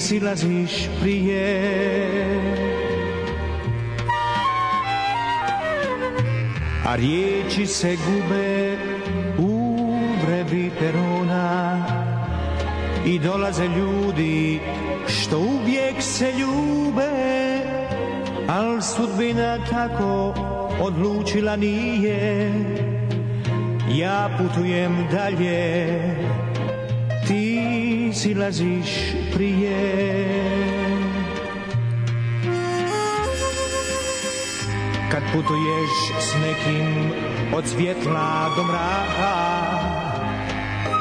silaziš prije. A riječi se gube u vrevi perona I dolaze ljudi što uvijek se ljube Al sudbina tako odlučila nije. Ja putujem dalje Ti silaziš prije. Kad putuješ s nekim od svjetla do mraka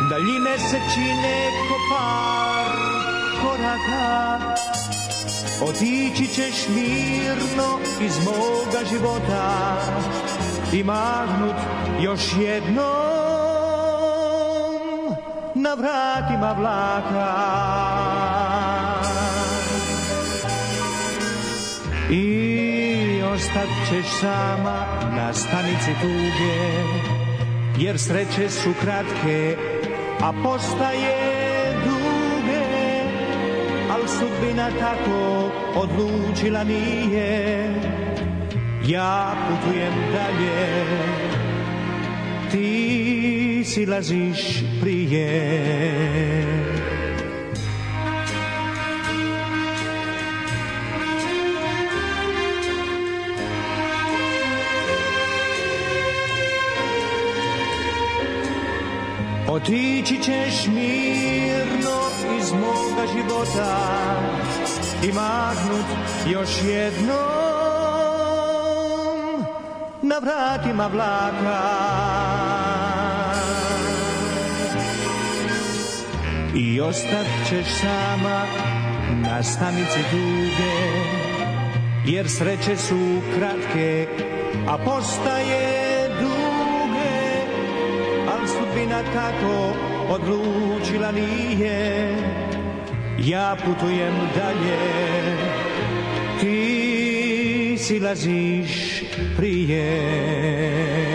Daljine se čine ko par koraka. Otići ćeš mirno iz moga života I mahnut još jednom vratima vlaka. I ostat ćeš sama na stanici tuge Jer sreće su kratke, a postaje duge. Al sudbina tako odlučila nije Ja putujem dalje. Ti silaziš prije Otići ćeš mirno iz moga života i mahnut još jednom na vratima vlaka. I ostat ćeš sama na stanici duge, jer sreće su kratke, a postaje duge, al sudbina tako odlučila nije. Ja putujem dalje, ti silaziš prije.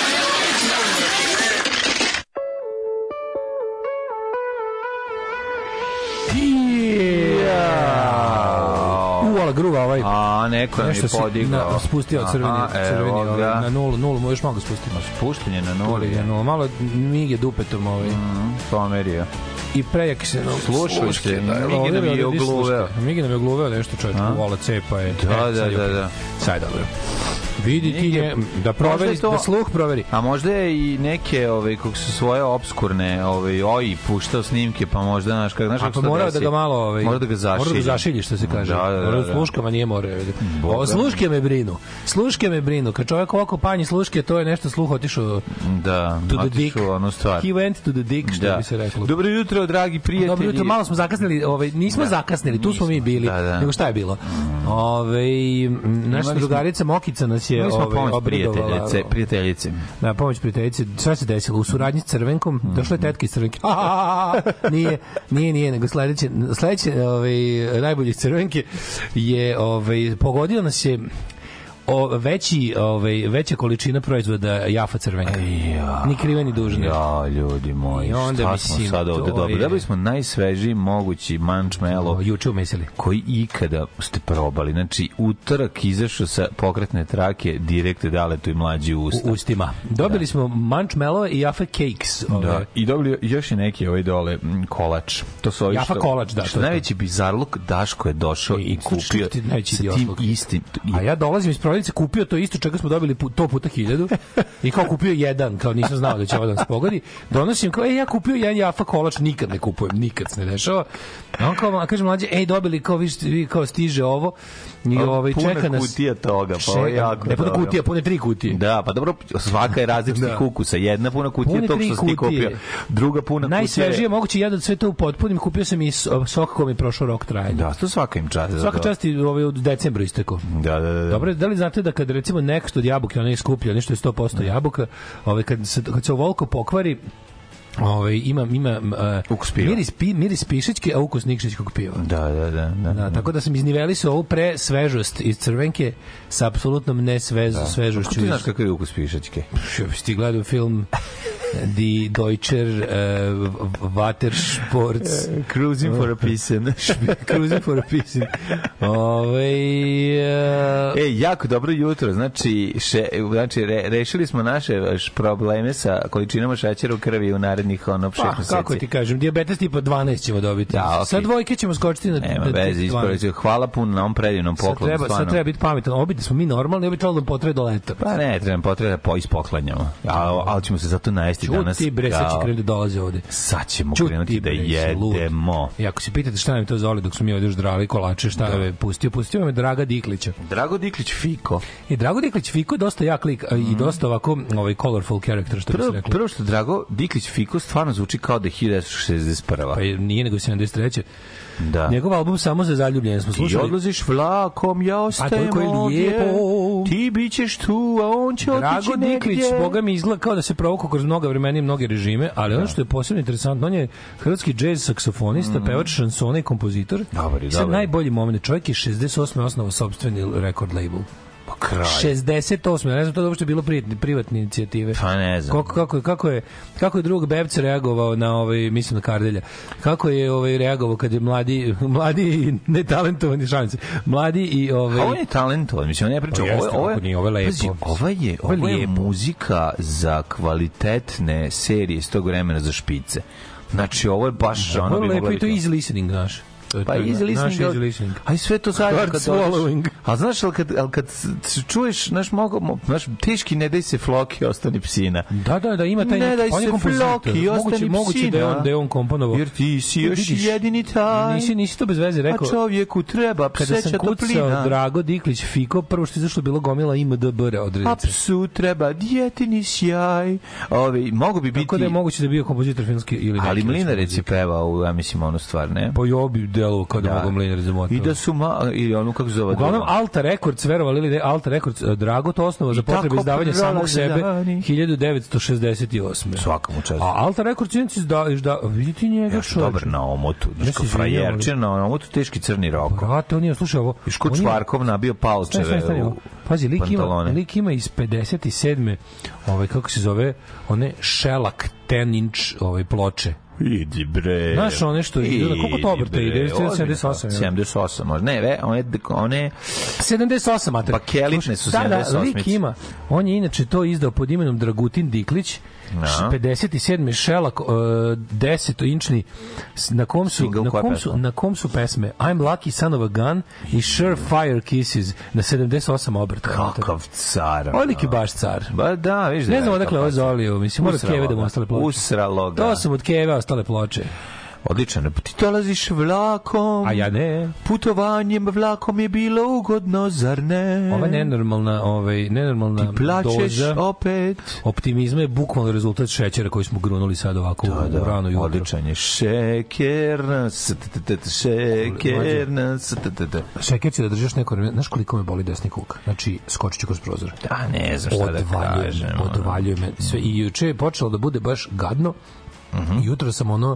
ovaj. A, neko nam je Nešto si podigao. na, spustio Aha, crveni, crveni evo ovaj, ga. na nulu, nulu, možeš malo ga spustiti. Spuštenje na nuli. Je nula, malo mige dupetom ovaj. Mm, Pomerio. I prejak se. No, Slušaj se, da, Migi nam je ovdje ogluveo. Migi nam je ogluveo nešto čovječ, A? uvala cepa je. Da, da, je da, da. Sad je dobro. Vidi ti nje, da proveri, je to- da sluh proveri. A možda je i neke, ovaj, kako su svoje obskurne, ovaj, oj, puštao snimke, pa možda, znaš, kako, znaš kako pa se to morao da ga malo ovaj Mora da ga zašilji. Mora da ga zašilji što se kaže. Da, da, da, Mora da. sluškama nije mora. Boga. O sluške me brinu. Sluške me brinu. Kad čovjek ovako panji sluške, to je nešto sluh otišao Da, to the dick. onu stvar. He went to the dick, što Da. bi se reklo. Dobro jutro, dragi prijatelji. Dobro jutro, malo smo zakasnili, ovaj nismo Da. zakasnili, tu smo mi bili. Da, da. Nego šta je bilo? Ovaj naša smo- drugarica Mokica nas je ovaj pomoć prijateljice, prijateljice. Na pomoć prijateljice, šta se desilo? U suradnji s Crvenkom, Mhm. došla je tetka iz Crvenke. nije, nije, nije, nego sledeće, sledeće ovaj, najboljih Crvenke je, ovaj, pogodila nas je o, veći, ovaj, veća količina proizvoda jafa crvenka. Ja. Ni krive ni dužne. Ja, ljudi moji, I onda, šta smo mislim, sad ovde dobili? je- Dobili smo najsvežiji mogući mančmelo Juče umislili. koji ikada ste probali. Znači, utorak izašao sa pokretne trake, direkt dale tu i mlađi U usta. ustima. Dobili smo mančmelove i jafa cakes. Ove, Da. I dobili još i neki ovaj dole kolač. To su ovi Jafa što, kolač, da, Što najveći bizarluk Daško je došao I- i kupio sa tim istim. I, A ja dolazim iz Slavica kupio to isto čega smo dobili pu- to puta hiljadu i kao kupio jedan, kao nisam znao da će ovo da nas pogodi. Donosim kao, ej, ja kupio jedan Jaffa kolač, nikad ne kupujem, nikad se ne dešava. A on kao, a kaže mlađe, ej, dobili, kao, vi, vi kao stiže ovo i ovaj, Puna čeka nas... kutija toga, pa ovo jako Ne puna dobro. kutija, pune tri kutije. Da, pa dobro, svaka je različitih Da. ukusa. Jedna puna kutija Pune tog što si ti kupio. Druga puna kutija. Najsvežije moguće jedan od sve to u potpunim, kupio sam i so- sok kom je prošao rok trajanja. Da, to svaka im čast. Svaka čast i ovaj u decembru istekao. Da, da, da. da. Dobro, da li znate da kad recimo next od jabuke, onaj skuplja, nešto je 100% jabuka, ovaj, kad, se, kad se ovoliko pokvari, ovaj, ima, ima uh, Ukus piva. miris, pi, miris pišećke, a ukus nikšićkog piva. Da, da, da. da. Da, tako da sam izniveli se ovu pre svežost iz crvenke sa apsolutnom ne svež, svežošću. Ti znaš kakav je ukus pišačke? Što ti gledao film Die Deutscher uh, Watersports Cruising for a Pisan. Cruising for a Pisin. Ove, uh, E, jako dobro jutro. Znači, še, znači re, rešili smo naše probleme sa količinama šećera u krvi u narednih ono 6 pa, meseci. kako ti kažem, diabetes tipa 12 ćemo dobiti. Da, okej. Sa dvojke ćemo skočiti na Nema na- veze, 12. ispraviti. Hvala puno na ovom predivnom Sad poklonu. treba, sad stvarno. treba biti pametan. Obi da smo mi normalni, obi trebalo da potrebe do leta. Pa ne, treba potreba po ispoklanjamo. A, ali ćemo se zato najesti danas. Čuti bre, sad će krenuti da dolaze ovde. Sad ćemo Čuti, krenuti da jedemo. I ako se pitate šta nam to zoli dok smo mi ovde još drali kolače, šta da. je pustio, pustio me Draga Diklića. Drago Diklić Fiko. I Drago Diklić Fiko je dosta jak lik a, i dosta ovako ovaj colorful character što bi se Prvo, reklo. prvo što Drago Diklić Fiko stvarno zvuči kao da je 1961. Pa je, nije nego 73. Da. Njegov album samo za zaljubljene smo Ti slušali. odlaziš vlakom, ja ostajem toliko je ovdje. Ti bit ćeš tu, a on će Drago otići Diklić, negdje. boga mi izgleda kao da se provukao kroz mnoga vremena i mnoge režime, ali ono što je posebno interesantno, on je hrvatski džez saksofonista, pevač šansona i kompozitor. Mm. Dobar sad dobar je. najbolji moment, čovjek je 68. osnovao sopstveni record label. Kraj. 68. Ja ne znam to da uopšte bilo privatne, privatne inicijative. Pa ne znam. Kako, kako, je- kako je kako je drug Bebce reagovao na ovaj mislim na Kardelja. Kako je ovaj reagovao kad je mladi mladi i netalentovani šance. Mladi i ovaj A on je talentovan, mislim, on ne priča. Pa ovo, ovo, kako nije, ovo je lepo. Pazi, ovo je, Ovo je ovo je muzika za kvalitetne serije iz tog vremena za špice. Znači, ovo je baš Ovo je lepo i to je easy listening, znaš. To Pa to easy naš listening. easy listening. A i sve to zajedno kad swallowing. A znaš, ali kad, ali kad čuješ, znaš, mogu, mo- znaš, teški ne daj se floki, ostani psina. Da, da, da, ima taj Ne daj se floki, ostani moguće da je on, psina. da je on komponovao. Jer ti si još Vidiš, jedini taj. Nisi, nisi to bez veze rekao. A čovjeku treba Kada pseća sam kucao toplina. Drago Diklić Fiko, prvo što je izašlo bilo gomila IMDB A odrednice. psu treba djetini sjaj. Ovi, mogu bi biti... Tako da je moguće da je bio kompozitor filmski ili Ali Mlinarec je pevao, ja mislim, onu stvar, ne? Pa jo bi delovao kao da, Da. mogu Mlinar zamotati. I da su ma... Ili onu, kako zove? Uglavnom, druga? Alta Records, verovali ili ne, Alta Records, eh, Drago to osnova za I potrebe izdavanja samog sebe dani. 1968. Svaka mu čast. A Alta Records izda, izda, vidite njega Ja sam čovječe. dobar na omotu. Znaš, kao na omotu, teški crni roko. Brate, on je, slušaj ovo. On je- Čvarkov nabio palčeve u. Pazi, lik ima, lik ima iz 57. Ovaj, kako se zove, one shellac 10 inch ovaj, ploče. Idi bre. Znaš, one što Idi, koliko to obrta ide? bre, 78, ozbiljno. jel? 78, možda. Ne, ve, one, one 78, mater. Bakelitne su Da, da, 78. lik ima. On je inače to izdao pod imenom Dragutin Diklić. Da. 57. šelak uh, 10 inčni na kom su Single, na kom su na kom su pesme I'm Lucky Son of a Gun i Surefire Kisses na 78 obrta. kakav car. Ovaj lik je baš car. Ba da, vidiš da. Ne je znam odakle ovo pesma. zolio, mislim, mora Keve da mu ostale ploče. Usralo ga. To su mu od Keve ostale ploče. Odličan. Ti dolaziš vlakom. A ja ne. Putovanjem vlakom je bilo ugodno, zar ne? Ova nenormalna, ovaj, nenormalna Ti plaćeš doza opet. optimizma je bukvalno rezultat šećera koji smo grunuli sad ovako Da, u rano da, jutro. odličan je. Šekerna, s-t-t-t, šekerna, s-t-t-t. Šeker će da držiš neko vreme. Znaš koliko me boli desni kuk? Znači, skočit ću kroz prozor. Da, ne znam šta da kažem. odvaljuje me. Sve, I juče je počelo da bude baš gadno. I jutro sam ono,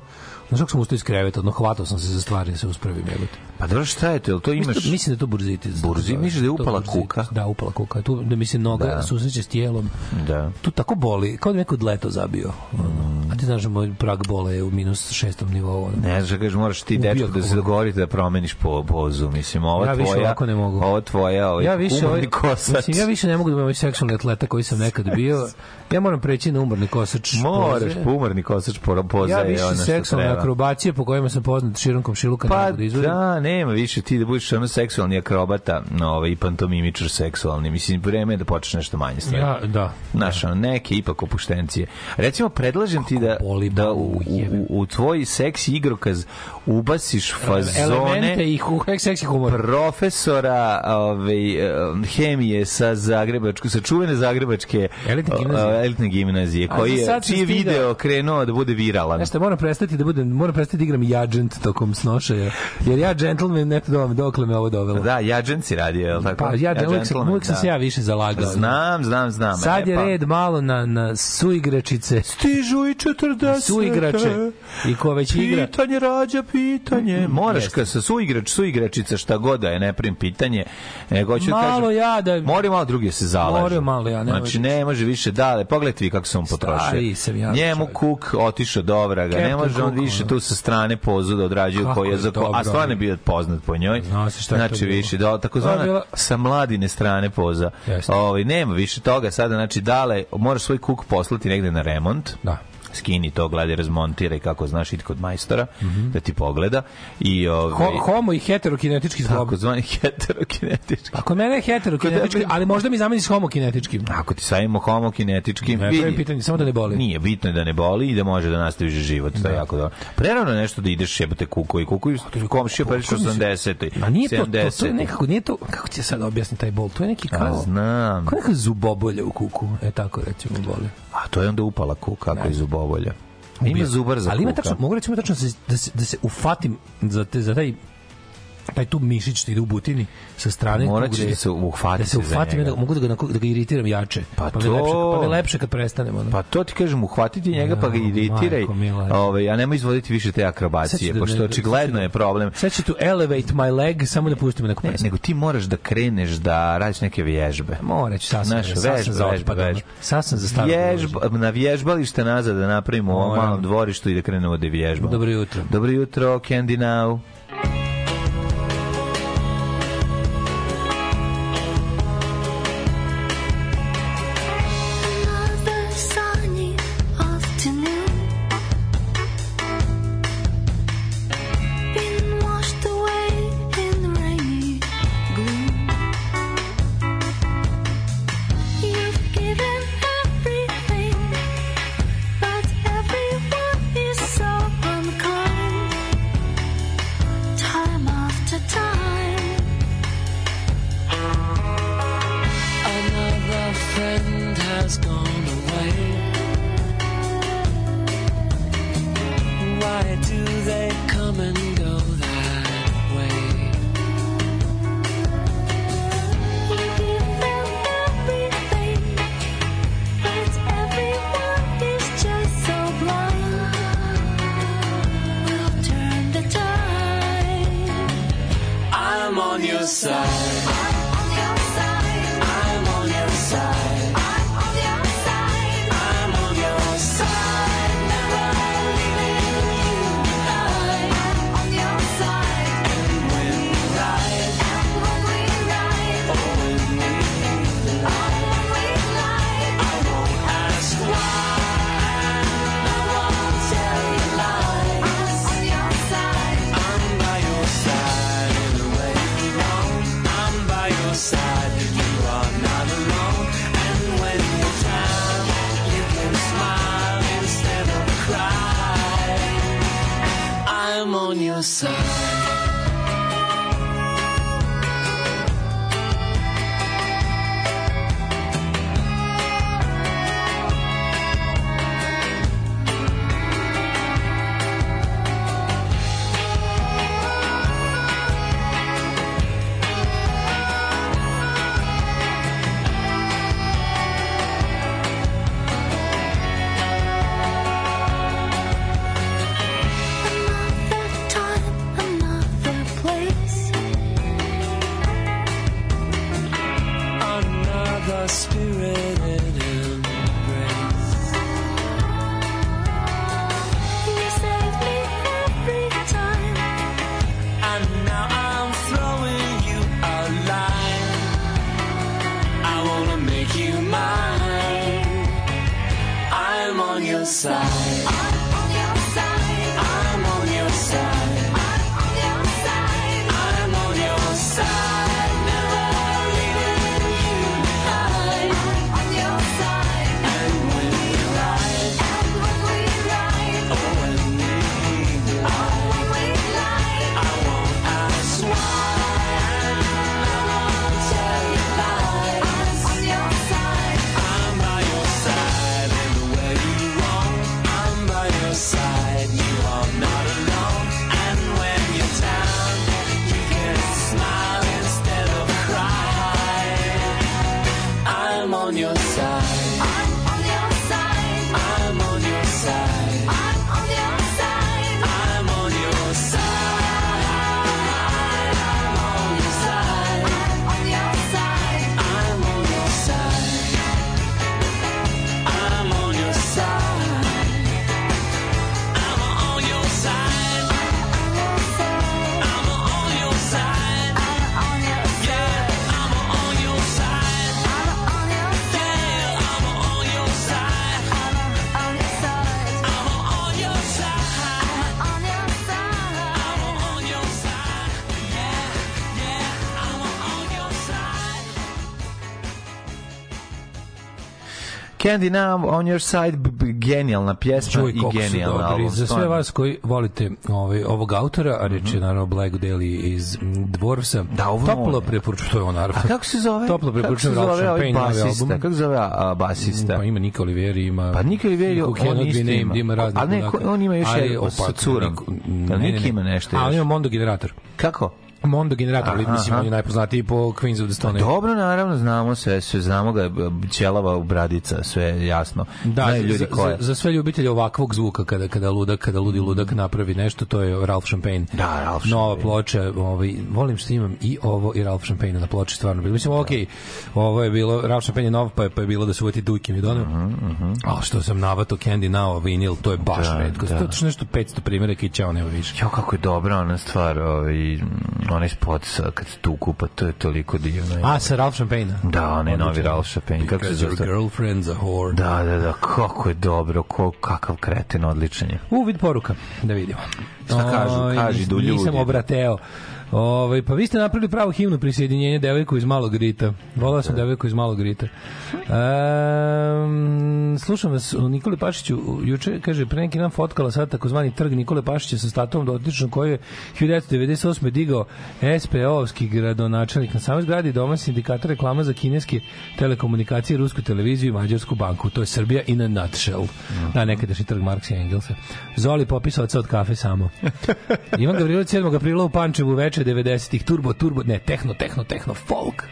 znaš kako sam ustao iz kreveta, ono, hvatao sam se za stvari da se uspravim, jebote. Pa dobro, šta je to? Jel to imaš... Mislim, mislim da je to burzitis. Burzi- misliš da je upala burzitis. kuka? Da, upala kuka. Tu da mi se noga Da. susreće s tijelom. Da. Tu tako boli, kao da neko dleto zabio. Mm. Pa ti znaš da moj prag bola je u minus šestom nivou. ono. Ne znaš, kažeš, moraš ti dečko da se dogovorite da promeniš po pozu. Mislim, ova Ja više tvoja, ovako ne mogu. Ova tvoja, ovaj Ja više, umorni ovaj, kosač. mislim, ja više ne mogu da budem ovaj seksualni atleta koji sam nekad bio. Ja moram preći na umorni kosač. Moraš, poze. po umorni kosač po, poza Ja više treba. Akrobacije po kojima sam poznat širom komšiluka ne Pa mogu da izvodim. da, nema više ti da budeš ono seksualni akrobata, no, ovaj, i pantomimičar seksualni. Mislim, vreme je da počneš nešto manje stvari. Ja, da. Znaš, ono, neke ipak opuštencije. Recimo, predlažem ti da, boli da u, jebe. u, u tvoj seksi igrokaz ubasiš fazone Elemente i seksi humor. profesora ovaj, em, hemije sa Zagrebačke, sa čuvene Zagrebačke Elitne gimnazije. elitne gimnazije, koji je, čiji video krenuo da bude viralan. Jeste, moram prestati da budem, moram prestati da igram jadžent tokom snošaja. Jer ja gentleman, eto do, dokle me ovo dovelo. Da, Jađan si radio, je li tako? Pa ja, uvijek, sam, uvijek sam da. se ja više zalagao. Znam, znam, znam. Sad je E, pa, red malo na, na suigračice. Stižu i 40. Suigrače. I ko već igra. Pitanje rađa pitanje. Moraš Jeste. kad sa suigrač, suigračica šta god da je, ne prim pitanje. Nego hoću da Malo kažem, ja da... Mora malo drugi da se zalažu. Moraju malo ja, ne Znači, ne može više dale. Pogledajte vi kako se on potrošio. Stari sam ja, Njemu čovjek. kuk otišao do ovraga. Ne može on Cook, više tu sa strane pozu da odrađuje Kako koji je za ko, a stvarno je bio poznat po njoj. Zna se šta znači više da tako To je zvana bila- sa mladine strane poza. Ovaj nema više toga sada znači dale moraš svoj kuk poslati negde na remont Da. Skini to, gledaj, razmontiraj kako znaš idi kod majstora da ti pogleda i ovaj Ho, homo i heterokinetički zglob. tako zvani heterokinetički. Pa kod mene je heterokinetički, tebe- ali možda mi zameni s homokinetičkim. Ako ti savimo homokinetički, Ne, pravim pitanje, samo da ne boli. Nije, bitno je da ne boli i da može da nastaviš život, to je jako dobro. Prerano je nešto da ideš jebate kuku i kuku i komšija pa 80. Ma nije to, to, to je 70.. nekako, nije to, kako ti sad objasniti taj bol, to je neki A, kao, znam. kao neka zubobolja u kuku, e tako recimo boli. A to je onda upala kuka, kako iz zubobolja. Ima zubar za Ali ima kuka. tačno, mogu recimo tačno da se, da se, da se ufatim za, te, za taj taj tu mišić što ide u butini sa strane Morat ćeš da se uhvati da se njega. da mogu da ga da ga iritiram jače Pa mi to- lepše pa mi lepše kad prestanemo ono. Pa to ti kažem, uhvatiti njega pa ga Ja, iritiraj, ovaj, a nemoj izvoditi više te akrobacije, ću da pošto ne- očigledno je problem. sad ću tu elevate my leg samo da pustim neku Ne, pesmu nego ti moraš da kreneš da radiš neke vježbe. Morat ću sasvim, Znaš, sasvim vežba, za otpad, ono. vežba. Sasvim za staro. Vježba, na vježbalište nazad da napravimo Moram. malom dvorištu i da krenemo da vježbamo. Dobro jutro. Dobro jutro, Candy Now. Candy Now on your side, genijalna pjesma Čuj, i genijalna album. Za sve vas koji volite ovaj, ovog autora, a reč je naravno Black Daly iz Dvorvsa, Da, ovo toplo preporučujem, to je on naravno. A kako se zove? Toplo preporučujem Ralph ovaj Champagne, basista? album. Kako se zove a, basista? Pa ima Nika Oliveri, ima... Pa Nika Oliveri, on isto ima. ima razne A ne, on ima još o, sa pa, curom. Niko- Jel ne, Nik ne, ne. ima nešto A on ima Mondo generator. Kako? Mondo generator, ali Aha, mislim, on je najpoznatiji po Queens of the Stone Age. Dobro, naravno, znamo sve, sve znamo ga, ćelava u bradica, sve jasno. Da, Znaju ljudi za, za, za sve ljubitelje ovakvog zvuka kada kada ludak, kada ludi ludak napravi nešto, to je Ralph Champagne. Da, Ralph Nova Champagne. ploča, ovaj volim što imam i ovo i Ralph Champagne na ploči stvarno. Mislim, okej, ovo je bilo Ralph Champagne je nov, pa je, pa je bilo da se uvati Duki mi doneo. A što sam navato Candy Now vinil, to je baš Mhm, Da, retko. da. To je nešto 500 primjeraka i ćao, nema više. Jo, kako je dobra ona stvar, ovaj, onaj spot sa, kad se tuku, pa to je toliko divno. A, sa Ralph Champagne. Da, onaj novi. Ralph Champagne, kako se Because zove? your girlfriend's a whore. Da, da, da, kako je dobro, ko, kakav kreten, odličan je. U, vid poruka, da vidimo. Šta kažu? Kaži, du ljudi. Nisam obrateo. Ovaj pa vi ste napravili pravu himnu prisjedinjenja devojku iz Malog Rita. Volao sam devojku iz Malog Rita. Um, slušam vas o Nikoli Pašiću juče kaže pre neki dan fotkala sad takozvani trg Nikole Pašića sa statuom dotičnom koji je 1998. digao SPO-ovski gradonačelnik na samoj zgradi doma sindikata reklama za kineske telekomunikacije, rusku televiziju i mađarsku banku. To je Srbija in a nutshell. Da, nekadašnji trg Marksa i Engelsa. Zoli popis oca od kafe samo. Ivan Gavrilović 7. aprila u Pančevu veče 90-ih. Turbo, turbo, ne, tehno, tehno, tehno, folk.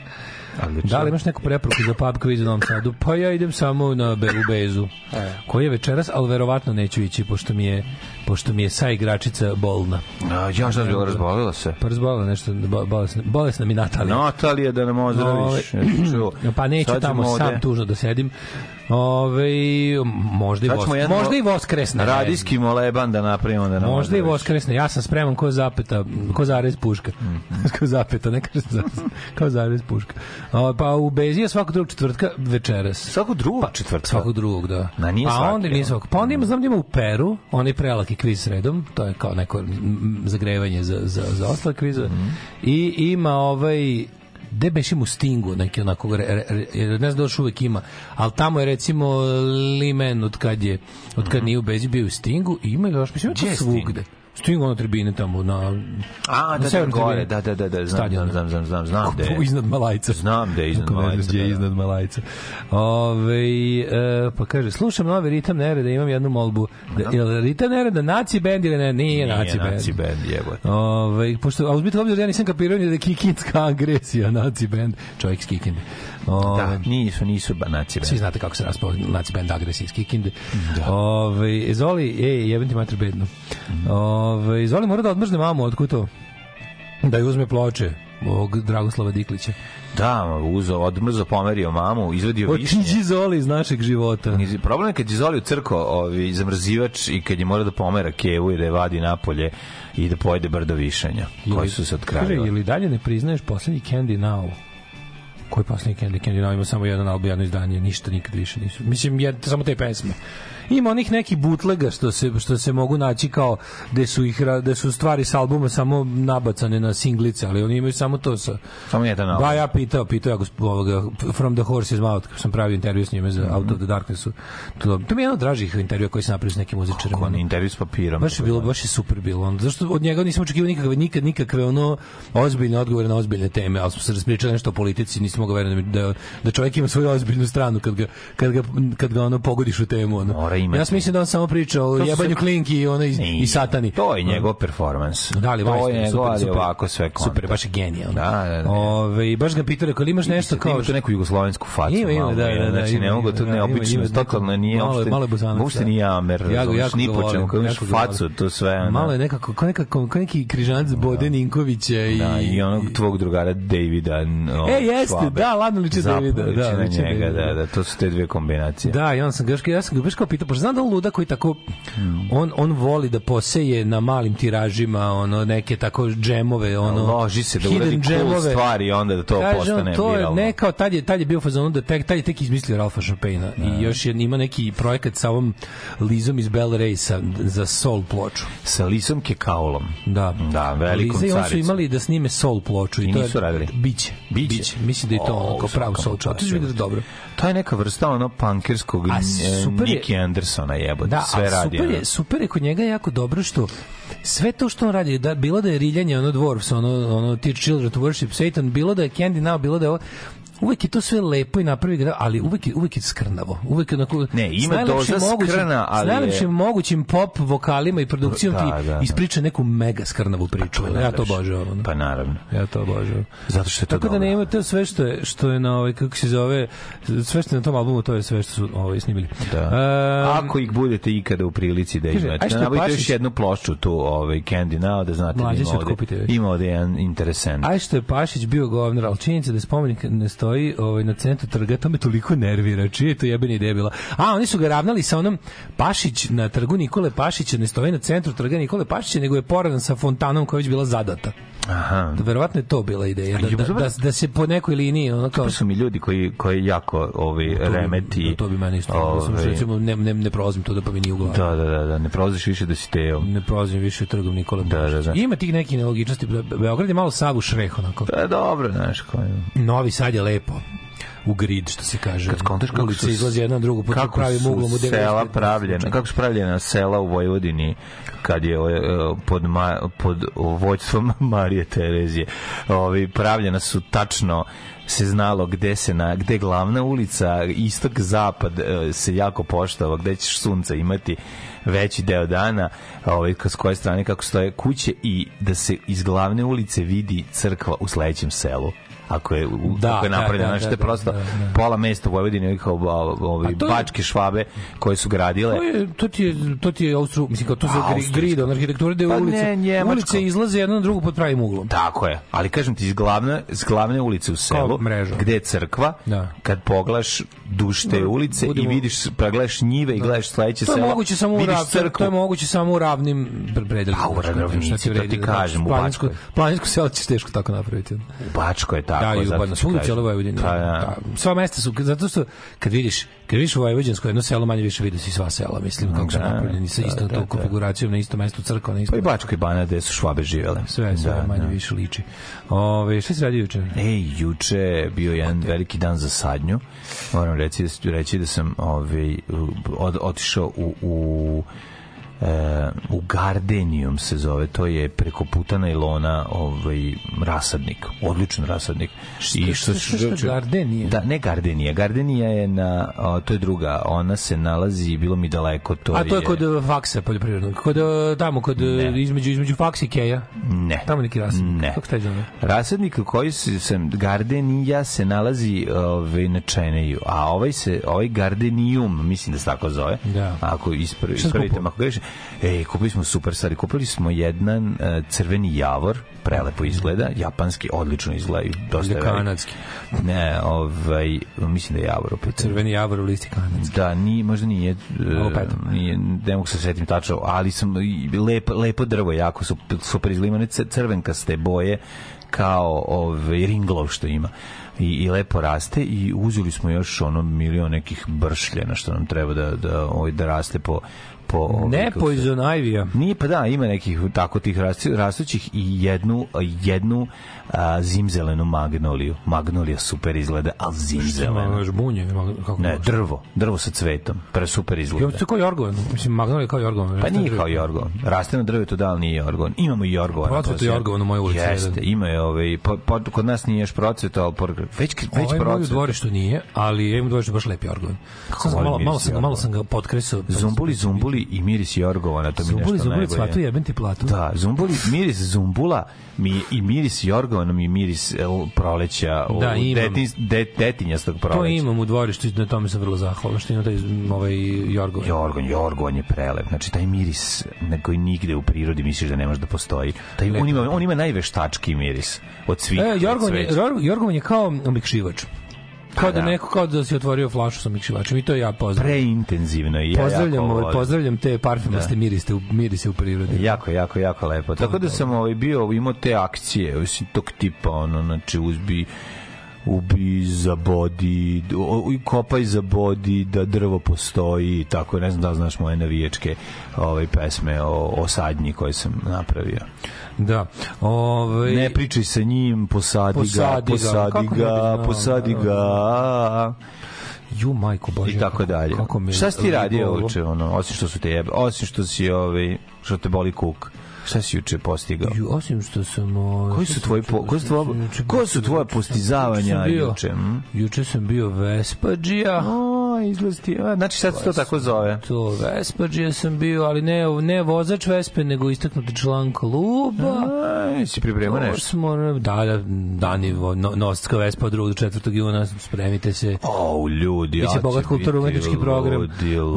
Odlično. Da li imaš neku preporuku za pub quiz u Novom Sadu? Pa ja idem samo na Be u Bezu. Koji je večeras, ali verovatno neću ići, pošto mi je, pošto mi je sa igračica bolna. A, ja šta bila razbolila se? Pa razbolila nešto, bo- bolesna, bolesna mi Natalija. Natalija, da nam ozdraviš. Ove, pa neću Sad tamo ćemo sam ovde- tužno da sedim. Ove, možda i, vos, jedan možda i voskresne. Radijski moleban da napravimo da nam Možda i ozdraviš. voskresne. Ja sam spreman ko zapeta, ko zarez puška. Mhm. ko zapeta, ne kažem zarez. Kao zarez puška. O, pa u Bezi je svakog drugog četvrtka večeras. Svakog drugog četvrtka? Svakog drugog, da. Ma nije pa svaki, onda nije ono. svakog. Pa onda ima, znam da ima u Peru, onaj prelaki kviz sredom, to je kao neko mm, zagrevanje za, za, za ostale kvize. Mhm. I ima ovaj gde beš im u Stingu neki onako re, re, re, ne znam da još uvek ima ali tamo je recimo Limen od kad je od kad nije u Bezi bio u Stingu i ima još mislim Mhm. Ima to svugde Sting ono tribine tamo na A, na da, da, gore, da, da, da, da, znam, Stadion. znam, znam, znam, znam, da je. iznad Malajca Znam da je iznad Malajca, gdje je da, da. iznad Malajca. Ove, e, pa kaže, slušam novi ritam nereda, imam jednu molbu. Da, je li ritam nereda naci band ili ne? Nije, Nije naci band. naci band, jebote. Ove, pošto, a uzmite obzir, ja nisam kapirao ni da je kikinska agresija, naci band, čovjek s kikinde. Ove, Da, nisu, nisu naci band. svi znate kako se raspao naci band agresija iz Kikinde. Ove, Zoli, ej, jebem ti mater bedno. Ove, Zoli mora da odmrzne mamu, otkud to? Da je uzme ploče ovog Dragoslava Diklića. Da, uzo, odmrzo, pomerio mamu, izvadio višnje. Otiđi Zoli iz našeg života. Problem je kad je Zoli u crko ovi, zamrzivač i kad je mora da pomera kevu i da je vadi napolje i da pojede brdo višanja, koji su se odkravili. ili dalje ne priznaješ poslednji Candy Now? Koji Candy Candy Now ima samo jedan album, jedno izdanje, ništa nikad više nisu. Mislim, je, samo te pesme. Ima onih nekih bootlega što se, što se mogu naći kao gde su, ih, gde su stvari s albuma samo nabacane na singlice, ali oni imaju samo to sa... Samo jedan album. Ba, ja pitao, pitao ja ovoga, From the Horse's Mouth, sam pravio intervju s njime za Out of the Darknessu. To, to mi je jedan od dražih intervjua koji sam napravio s nekim muzičarima. Kako, intervju s papirom. Baš je bilo, baš je super bilo. On, zašto od njega nisam očekivao nikakve, nikad, nikakve ono ozbiljne odgovore na ozbiljne teme, ali smo se raspričali nešto o politici, nisam mogao verovati da, da, da čovjek ima svoju ozbiljnu stranu kad ga, kad ga, kad ga ono pogodiš u temu. Ono. Mora imati. Ja sam mislim da on samo priča o jebanju sve- klinki i, ono, i, i satani. To je njegov performans. Da, to majstor, je njegov, super, super. ovako sve konta. Super, baš je genijalno. Da, da, da. Ove, baš ga pitao, rekao, imaš nešto kao... Ima tu neku jugoslovensku facu. Ima, ima, da, da, da, Znači, ne mogu, to da, neobično, totalno nije uopšte, uopšte da. nije amer, ni po čemu, kao imaš facu, to sve, Malo je nekako, kao, nekako, kao neki križanac Bode Ninkovića i... da, i onog tvog drugara Davida E, jeste, da, ladno liči Davida, da, na na njega, Davida. da, da, to su te dve kombinacije. Da, i on sam ga, ja sam ga baš kao pitao, pošto znam da on luda koji tako, on, on voli da poseje na malim tiražima, ono, neke tako džemove, ono, Loži se da uradi cool stvari i onda da to Kaže postane to je viralno. ne kao tad je tad je bio u fazonu da tek tad je tek izmislio Ralfa Chopina i još je ima neki projekat sa ovom Lizom iz Bell Race za soul ploču. Sa Lisom Kekaulom. Da. Da, velikom Liza i on su imali da snime soul ploču i, I to nisu je radili? biće. Biće? Mislim da je to O, ono kao mu čast, ploču. To vidjeti dobro. To je neka vrsta ono punkerskog A Andersona jebote, Da, sve radi. super je, super je kod njega jako dobro što sve to što on radi, da, bilo da je riljanje ono dwarfs, ono, ono teach children to worship Satan, bilo da je Candy Now, bilo da je ovo, uvek je to sve lepo i napravi ali uvek je, uvek je skrnavo. Uvek je onako, Ne, ima doza mogućim- skrna, ali S najlepšim je- mogućim pop vokalima i produkcijom Da, ti da, da. ispriča neku mega skrnavu priču. ja to obožavam. Pa naravno. Ja to obožavam. Zato što je to Tako da dobro. nema to sve što je što je na ovaj kako se zove sve što je na tom albumu to je sve što su ovaj snimili. Da. Ehm, Ako ih budete ikada u prilici da imate, da nabavite još jednu plošču tu, ovaj Candy Now, da znate da ima ovde, ima ovde jedan interesant. Aj što je Pašić bio govnar, ali činjenica da je spomenik ne stoji ovaj, na centru trga, to me toliko nervira. Čije je to jebeni ideja bila? A, oni su ga ravnali sa onom Pašić na trgu Nikole Pašića, ne stoji na centru trga Nikole Pašića, nego je poradan sa fontanom koja je već bila zadata. Aha. Verovatno je to bila ideja, da, da, da, da se po nekoj liniji ono kao... To su mi ljudi koji, koji jako ovaj, To remeti. To bi meni isto. Ovaj, ovaj, recimo, ne, ne, ne prolazim to da pa mi nije u glavi. da, da, da, da, ne prolaziš više da si teo. Ne prolazim više trgom Nikole Da, da, da. Ima tih nekih nelogičnosti. Be- Beograd je malo savu šreh, onako. Pa dobro, znaš, koji... Novi Sad je lepo u grid, što se kaže. Kad skontaš kako Ulica su izlazi jedna na drugu, pod kako pravim uglom u 95 sela pravljena, slučaja. kako su pravljena sela u Vojvodini kad je e, pod, ma, pod vođstvom Marije Terezije ovi, pravljena su tačno se znalo gde se na gde glavna ulica istok zapad e, se jako poštava gde ćeš sunca imati veći deo dana ovaj s koje strane kako stoje kuće i da se iz glavne ulice vidi crkva u sledećem selu ako je, u, Da, ako je da, napravljeno, da, znači da, to je prosto da, da. pola mesta u Vojvodini kao ovi to je- bačke švabe koje su gradile To, je, to ti je, to ti je Austro, mislim kao to su gri, Austrijsko. grid, on arhitektura gde Pa ulice, ne, ulice izlaze jedna na drugu pod pravim uglom. Tako je. Ali kažem ti iz glavne, iz glavne ulice u selu, gde je crkva, Da. kad poglaš duž te ulice budemo- i vidiš, pregledaš njive i gledaš sledeće To selo, moguće samo u rav, to crkvu. je moguće samo u ravnim pre- predelima. A, u šta to ti kažem, u Bačkoj. planinsko selo ćeš teško tako napraviti. U Bačkoj je tako. Da, i zato u kažem. cijeloj Vojvodini. Pa, da. Da, sva mesta su, zato što kad vidiš, kad vidiš Vojvođansko jedno selo, manje više vidiš i sva sela, mislim, kako su Da, napravljeni sa da, istom da, tom da. konfiguracijom, na istom mestu crkva, na Pa istom i Bačkoj bana gde su švabe živele. sve, sve Da, manje da. više liči. Ove, šta si radio juče? Ej, juče je bio jedan veliki dan za sadnju. Moram reći da, reći da sam ovaj, od, otišao u, u u Gardenium se zove, to je preko puta najlona ovaj, rasadnik, odličan rasadnik. Šta- šta- šta- šta Gardenija? Da, ne Gardenija, Gardenija je na, o, to je druga, ona se nalazi, bilo mi daleko, to A to je kod uh, faksa poljoprivrednog. Kod uh, tamo kod uh, Ne. između između faksa i keja. Ne. Tamo neki rasadnik. Ne. Kako se taj zove? Rasadnik koji se sam Gardenija se nalazi ovaj na Čeneju, a ovaj se ovaj Gardenium, mislim da se tako zove. Da. Ako ispr- Šta si ispravite, ako grešim. Ej, kupili smo super stvari. Kupili smo jedan e, crveni javor, prelepo izgleda, japanski, odlično izgleda, i dosta Ili velik. kanadski. Ne, ovaj, mislim da je javor opet. Crveni javor u listi kanadski. Da, ni možda nije, e, petom. nije, ne mogu se setim tačno, ali sam i lepo, lepo drvo, jako su super izgleda, ima one c- crvenkaste boje kao ovaj ringlov što ima. i, i lepo raste i uzeli smo još ono milion nekih bršljena što nam treba da, da, ovaj, da raste po po Ne kako se- Poison Ivy-a. Nije, pa da, ima nekih tako tih rastu- rastućih i jednu, jednu a, zimzelenu magnoliju. Magnolija super izgleda, ali zimzelena. Žbunje, žbunje, kako Ne, drvo, drvo sa cvetom, pre super izgleda. to je kao jorgovan. Mislim, Magnolia je kao jorgovan. Pa nije kao jorgovan. Raste na drvetu, da li nije jorgovan? Imamo i jorgovan. Procveto jorgovan u mojoj ulici, Jeste, ima je ovaj, po, po, kod nas nije još procveto, ali por, već, već Ovaj moj u procveto. dvorištu nije, ali ja imam dvorištu baš lepi jorgovan. Sam malo, malo, sam, ga- malo sam ga potkresao. Zumbuli, zumbuli i miris jorgovana, to mi je Zumbuli, nešto zumbuli, najbolje. cvatu jebem ti platu. Da, zumbuli, miris zumbula mi i miris jorgovana mi je miris el, proleća, Da, u detin, de, detinjastog proleća. To imam u dvorištu na tome sam vrlo zahvalan što ima taj ovaj jorgovan. Jorgon, jorgon je prelep. Znači, taj miris na koji nigde u prirodi misliš da ne može da postoji. Taj, on, ima, on ima najveštački miris od svih. E, jorgovan je, cveća. Jor- jorgovan je kao omikšivač. Kao da da. neko kao da si otvorio flašu sa omikšivačem i to ja pozdravljam. Preintenzivno i ja Pozdravljam, jako ovaj, volim. pozdravljam te parfumaste mirise u mirise u prirodi. Jako, jako, jako lepo. Tako da sam ovaj, bio, imao te akcije, tog tipa, ono, znači, uzbi ubi za bodi, i kopaj za bodi, da drvo postoji, i tako, ne znam da znaš moje navijačke ovaj, pesme o, o sadnji koje sam napravio. Da. Ovaj Ne pričaj sa njim, posadi, Posadi ga, ga. posadi ne bi ga, posadi da, ga. ju majko bože. I tako dalje. Kako me Šta si ti radio uče, ono, osim što su te jebe, osim što si, ovaj, što te boli kuk? Šta si juče postigao? Ju, osim što sam... ovaj, Koji su tvoji po, koji su tvoje, juče- koje su tvoje postizavanja sam bio- juče? hm? Juče sam bio Vespađija. O, izgleda ti, a, znači sad se to tako zove. To Vespađija sam bio, ali ne, ne vozač Vespe, nego istaknuti član kluba. Aj, si pripremao To nešto? Smo, da, da, dani, no, Nostka Vespa od 2. do 4. juna, spremite se. O, ljudi, ja Biće bogat će kulturno-umetnički program.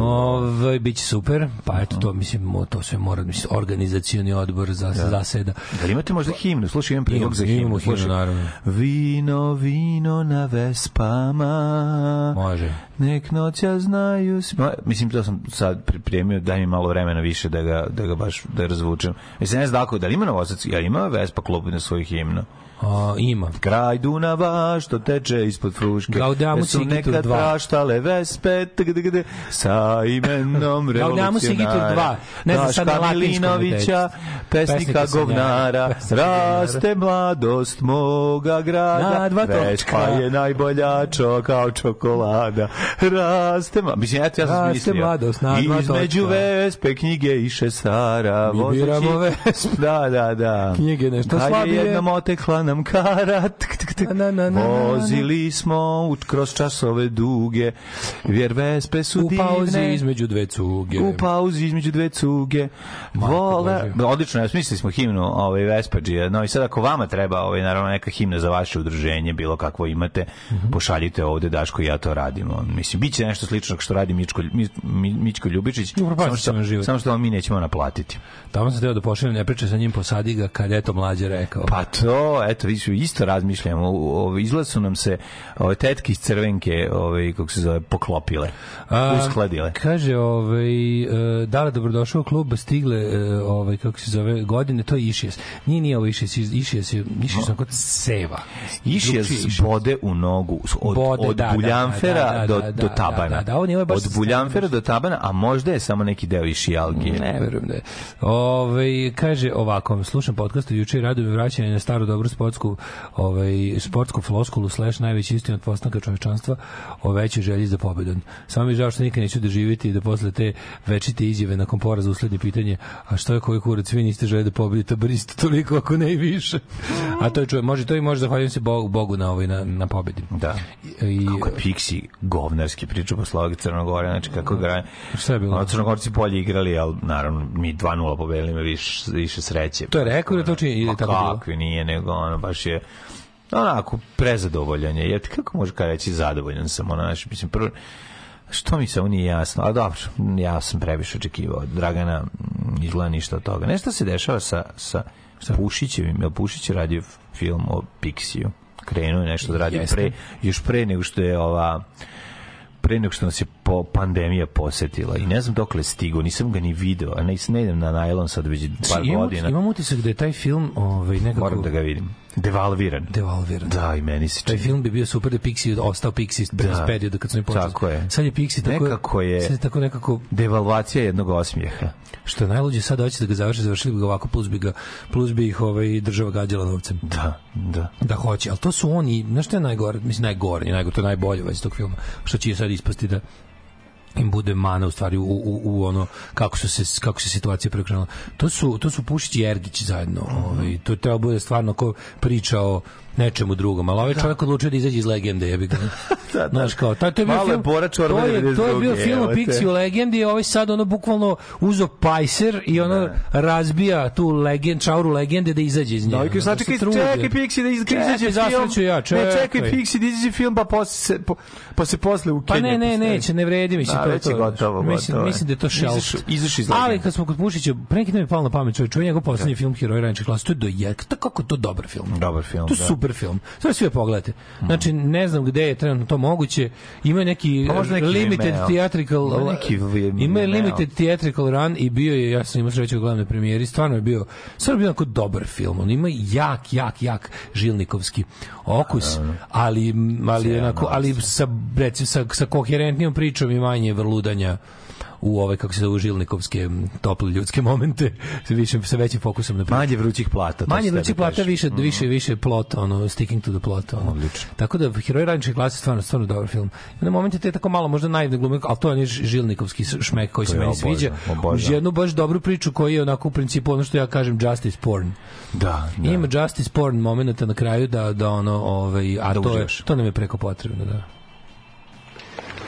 Ovaj biće super. Pa eto to mislim mo- to sve mora mislim organizacioni odbor za zaseda. Da li imate možda himnu? Slušaj, imam predlog Imamo, za himnu. imamo himnu, Slušaj. naravno. Vino, vino na vespama. Može. Nek noća znaju... s- Ma, Mislim, to sam sad pripremio, daj mi malo vremena više da ga, da ga baš da razvučem. Mislim, ne znam da da li ima novosac, ja ima Vespa klub na svojih himna. A, ima. Kraj Dunava što teče ispod fruške. Gaudamus su nekad dva. praštale vespe tg, tg, tg, sa imenom Gaudamus Igitur revolucionara. dva. Ne znam sad na Milinovića, pesnika Pesnika govnara, raste mladost moga grada. Na dva Vespa točka. je najbolja čo, kao čokolada. Raste mladost. Mislim, eto ja sam Raste mislio. mladost na dva Između točka. vespe knjige i šesara. Mi biramo Vespe. Da, da, da. Knjige nešto Kad slabije. je jednom otekla nam kara, tk, tk, tk. Na, na, na, vozili smo u, kroz časove duge, jer vespe su U divne. pauzi između dve cuge. U pauzi između dve cuge. Vole, odlično, ja smislili smo himnu ovaj Vespađija. No i sad ako vama treba ovaj naravno neka himna za vaše udruženje, bilo kakvo imate, Mhm. pošaljite ovde Daško i ja to radimo. Mislim biće nešto slično što radi Mičko Mi- Mi- Mićko Ljubičić, samo će što, samo što vam mi nećemo naplatiti. Tamo sam teo da pošaljem, ne pričaj sa njim, posadi ga kad je to mlađe rekao. Pa to, eto, vidiš, isto razmišljamo. O- o- Izgleda su nam se ove tetke iz crvenke, ove, kako se zove, poklopile, A, uskladile. Kaže, ovaj, e, Dala, dobrodošao u klub, stigle, e, ovaj, kako se zove, godine, to je Išijas. Nije, nije ovo Išijas, Išijas je, Išijas je kod seva. Iš je Drugčije z bode u nogu od, Bode, od da, da, buljanfera da, da, do, da, do da, tabana. da, da, on je ovaj baš od buljanfera do tabana, a možda je samo neki deo išijalgije. Ne verujem da je. Ove, kaže ovako, slušam podcast juče i radujem vraćanje na staru dobru sportsku, ovaj, sportsku floskulu slash najveći istinu od postanka čovečanstva o većoj želji za pobedom. Samo mi žao što nikad neću doživjeti da posle te večite izjave nakon poraza usledi pitanje a što je koji kurac, vi niste želi da pobedite, bar isto toliko ako ne i više. A to je čuje, može to i može zahvaljujem se Bogu, Bogu na, ovaj, na, na pobedi. Da. I, Kako je Pixi govnarski priča posle ovog Crnogore, znači kako ga... Šta je bilo? Crnogorci bolje igrali, ali naravno mi 2-0 pobedili, ima više, više sreće. To je rekao ili to čini- ili Ma tako bilo? kakvi nije, nego ono, baš je onako prezadovoljan je. Jer kako može kada reći zadovoljan sam, ono, znači, mislim, prvo, što mi samo nije jasno, ali dobro, ja sam previše očekivao Dragana, mm, izgleda ništa od toga. Nešto se dešava sa, sa Pušićevim, jel Pušić je radio film o Pixiju, krenuo je nešto da radi Jeste. pre, još pre nego što je ova pre nego što nas je po pandemija posetila i ne znam dokle stigo, nisam ga ni video, a ne, ne idem na najlon sad već par imam, godina. imam utisak da je taj film ovaj, nekako... Moram da ga vidim. Devalviran. Devalviran. Da, i meni se Taj čini. film bi bio super da Pixi ostao Pixi bez Da. perioda kad su oni počeli. Tako je. Sad je Pixi tako, Nekako je- sad je tako nekako Devalvacija jednog osmijeha. što je najluđe sad hoće da ga završe, završili bi ga ovako plus bi ga plus bi ih ovaj država gađala novcem. Da, da. Da hoće, ali to su oni, znaš što je najgore, mislim najgore, najgore, to je najbolje već tog filma, što će sad ispasti da im bude mana u stvari u, u, u ono kako su se kako se situacija preokrenula. To su to su Pušić i Ergić zajedno. Ovaj to treba bude stvarno ko priča o nečemu drugom, ali ovaj čovjek odlučio da izađe iz legende, jebi ga. da. Znaš kao, taj to je bio Malo film. To je, to je bio 92., film o. Pixi u legendi, ovaj sad ono bukvalno uzo pajser i ono razbija tu legend, čauru legende da izađe iz nje. Da, i da se čekaj, čekaj Pixi da iz- Čekaj, izađe zasreću film. ja, Ne, čekaj čekaj. Pixi da izađe film, pa posle se, po, pa se posle u Pa ne, ne, neće, ne vredi, mislim, Da, to je to. gotovo, mislim, mislim da je to shelf. Izašao iz Ali legende. kad smo kod Pušića, pre neki dan mi je palo na pamet, čovjek, čuo njegov poslednji film Heroji Ranče klasa, to je do jek, to kako to dobar film. Dobar film, To da. Super film. Sve svi pogledajte. Znači, ne znam gde je trenutno to moguće. Ima neki, Pa možda neki limited Vimeo. theatrical Ima neki Vimeo. ima je limited theatrical run i bio je, ja sam imao sreću u glavnoj premijeri, stvarno je bio, stvarno je bio onako dobar film. On ima jak, jak, jak žilnikovski okus, ali, ali, onako, ali sa, recimo, sa, sa koherentnijom pričom i manje vrludanja u ove kako se zove žilnikovske tople ljudske momente sa više sa većim fokusom na priču. Manje vrućih plata. Manje vrućih plata, više, više, više plot, ono, sticking to the plot. Ono. Odlično. Tako da, Heroj radničke klase stvarno, stvarno dobar film. I na momente te tako malo, možda naivne glume, ali to je žilnikovski šmek koji To se meni obožavam, sviđa. obožavam. Uz jednu baš dobru priču koji je onako u principu ono što ja kažem justice porn. Da, da. Ima justice porn momenta na kraju da, da ono, ovaj, a Da to, je, to nam je preko potrebno, da.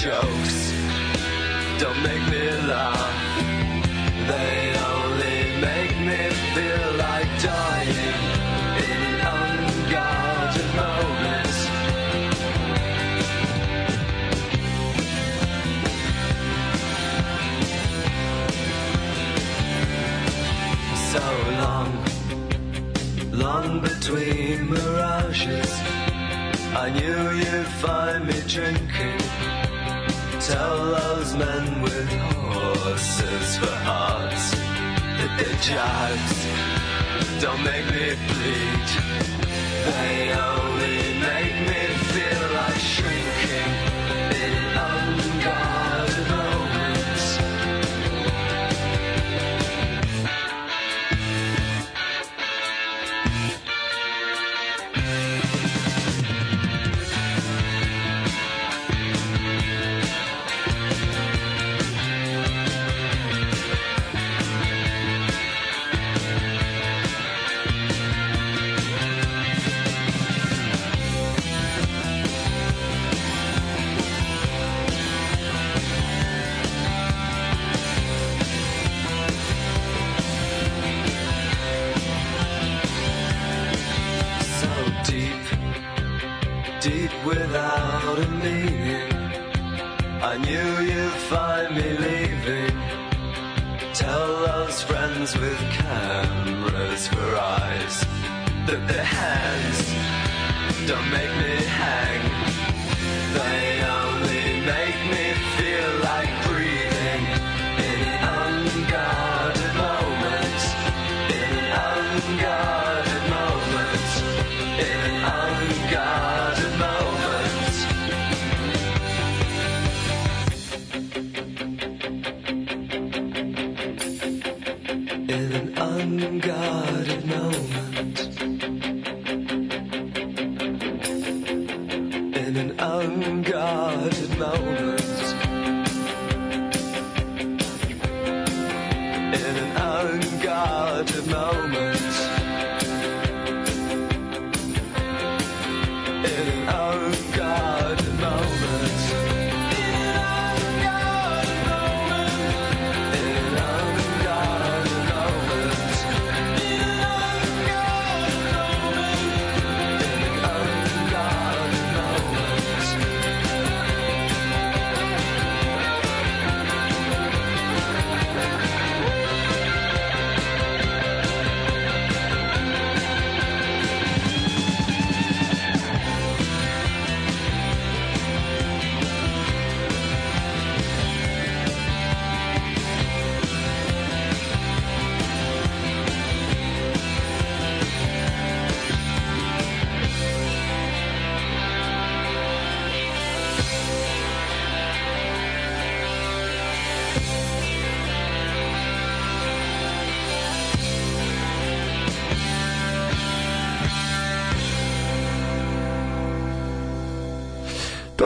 Jokes jibes don't make me bleed. They only make me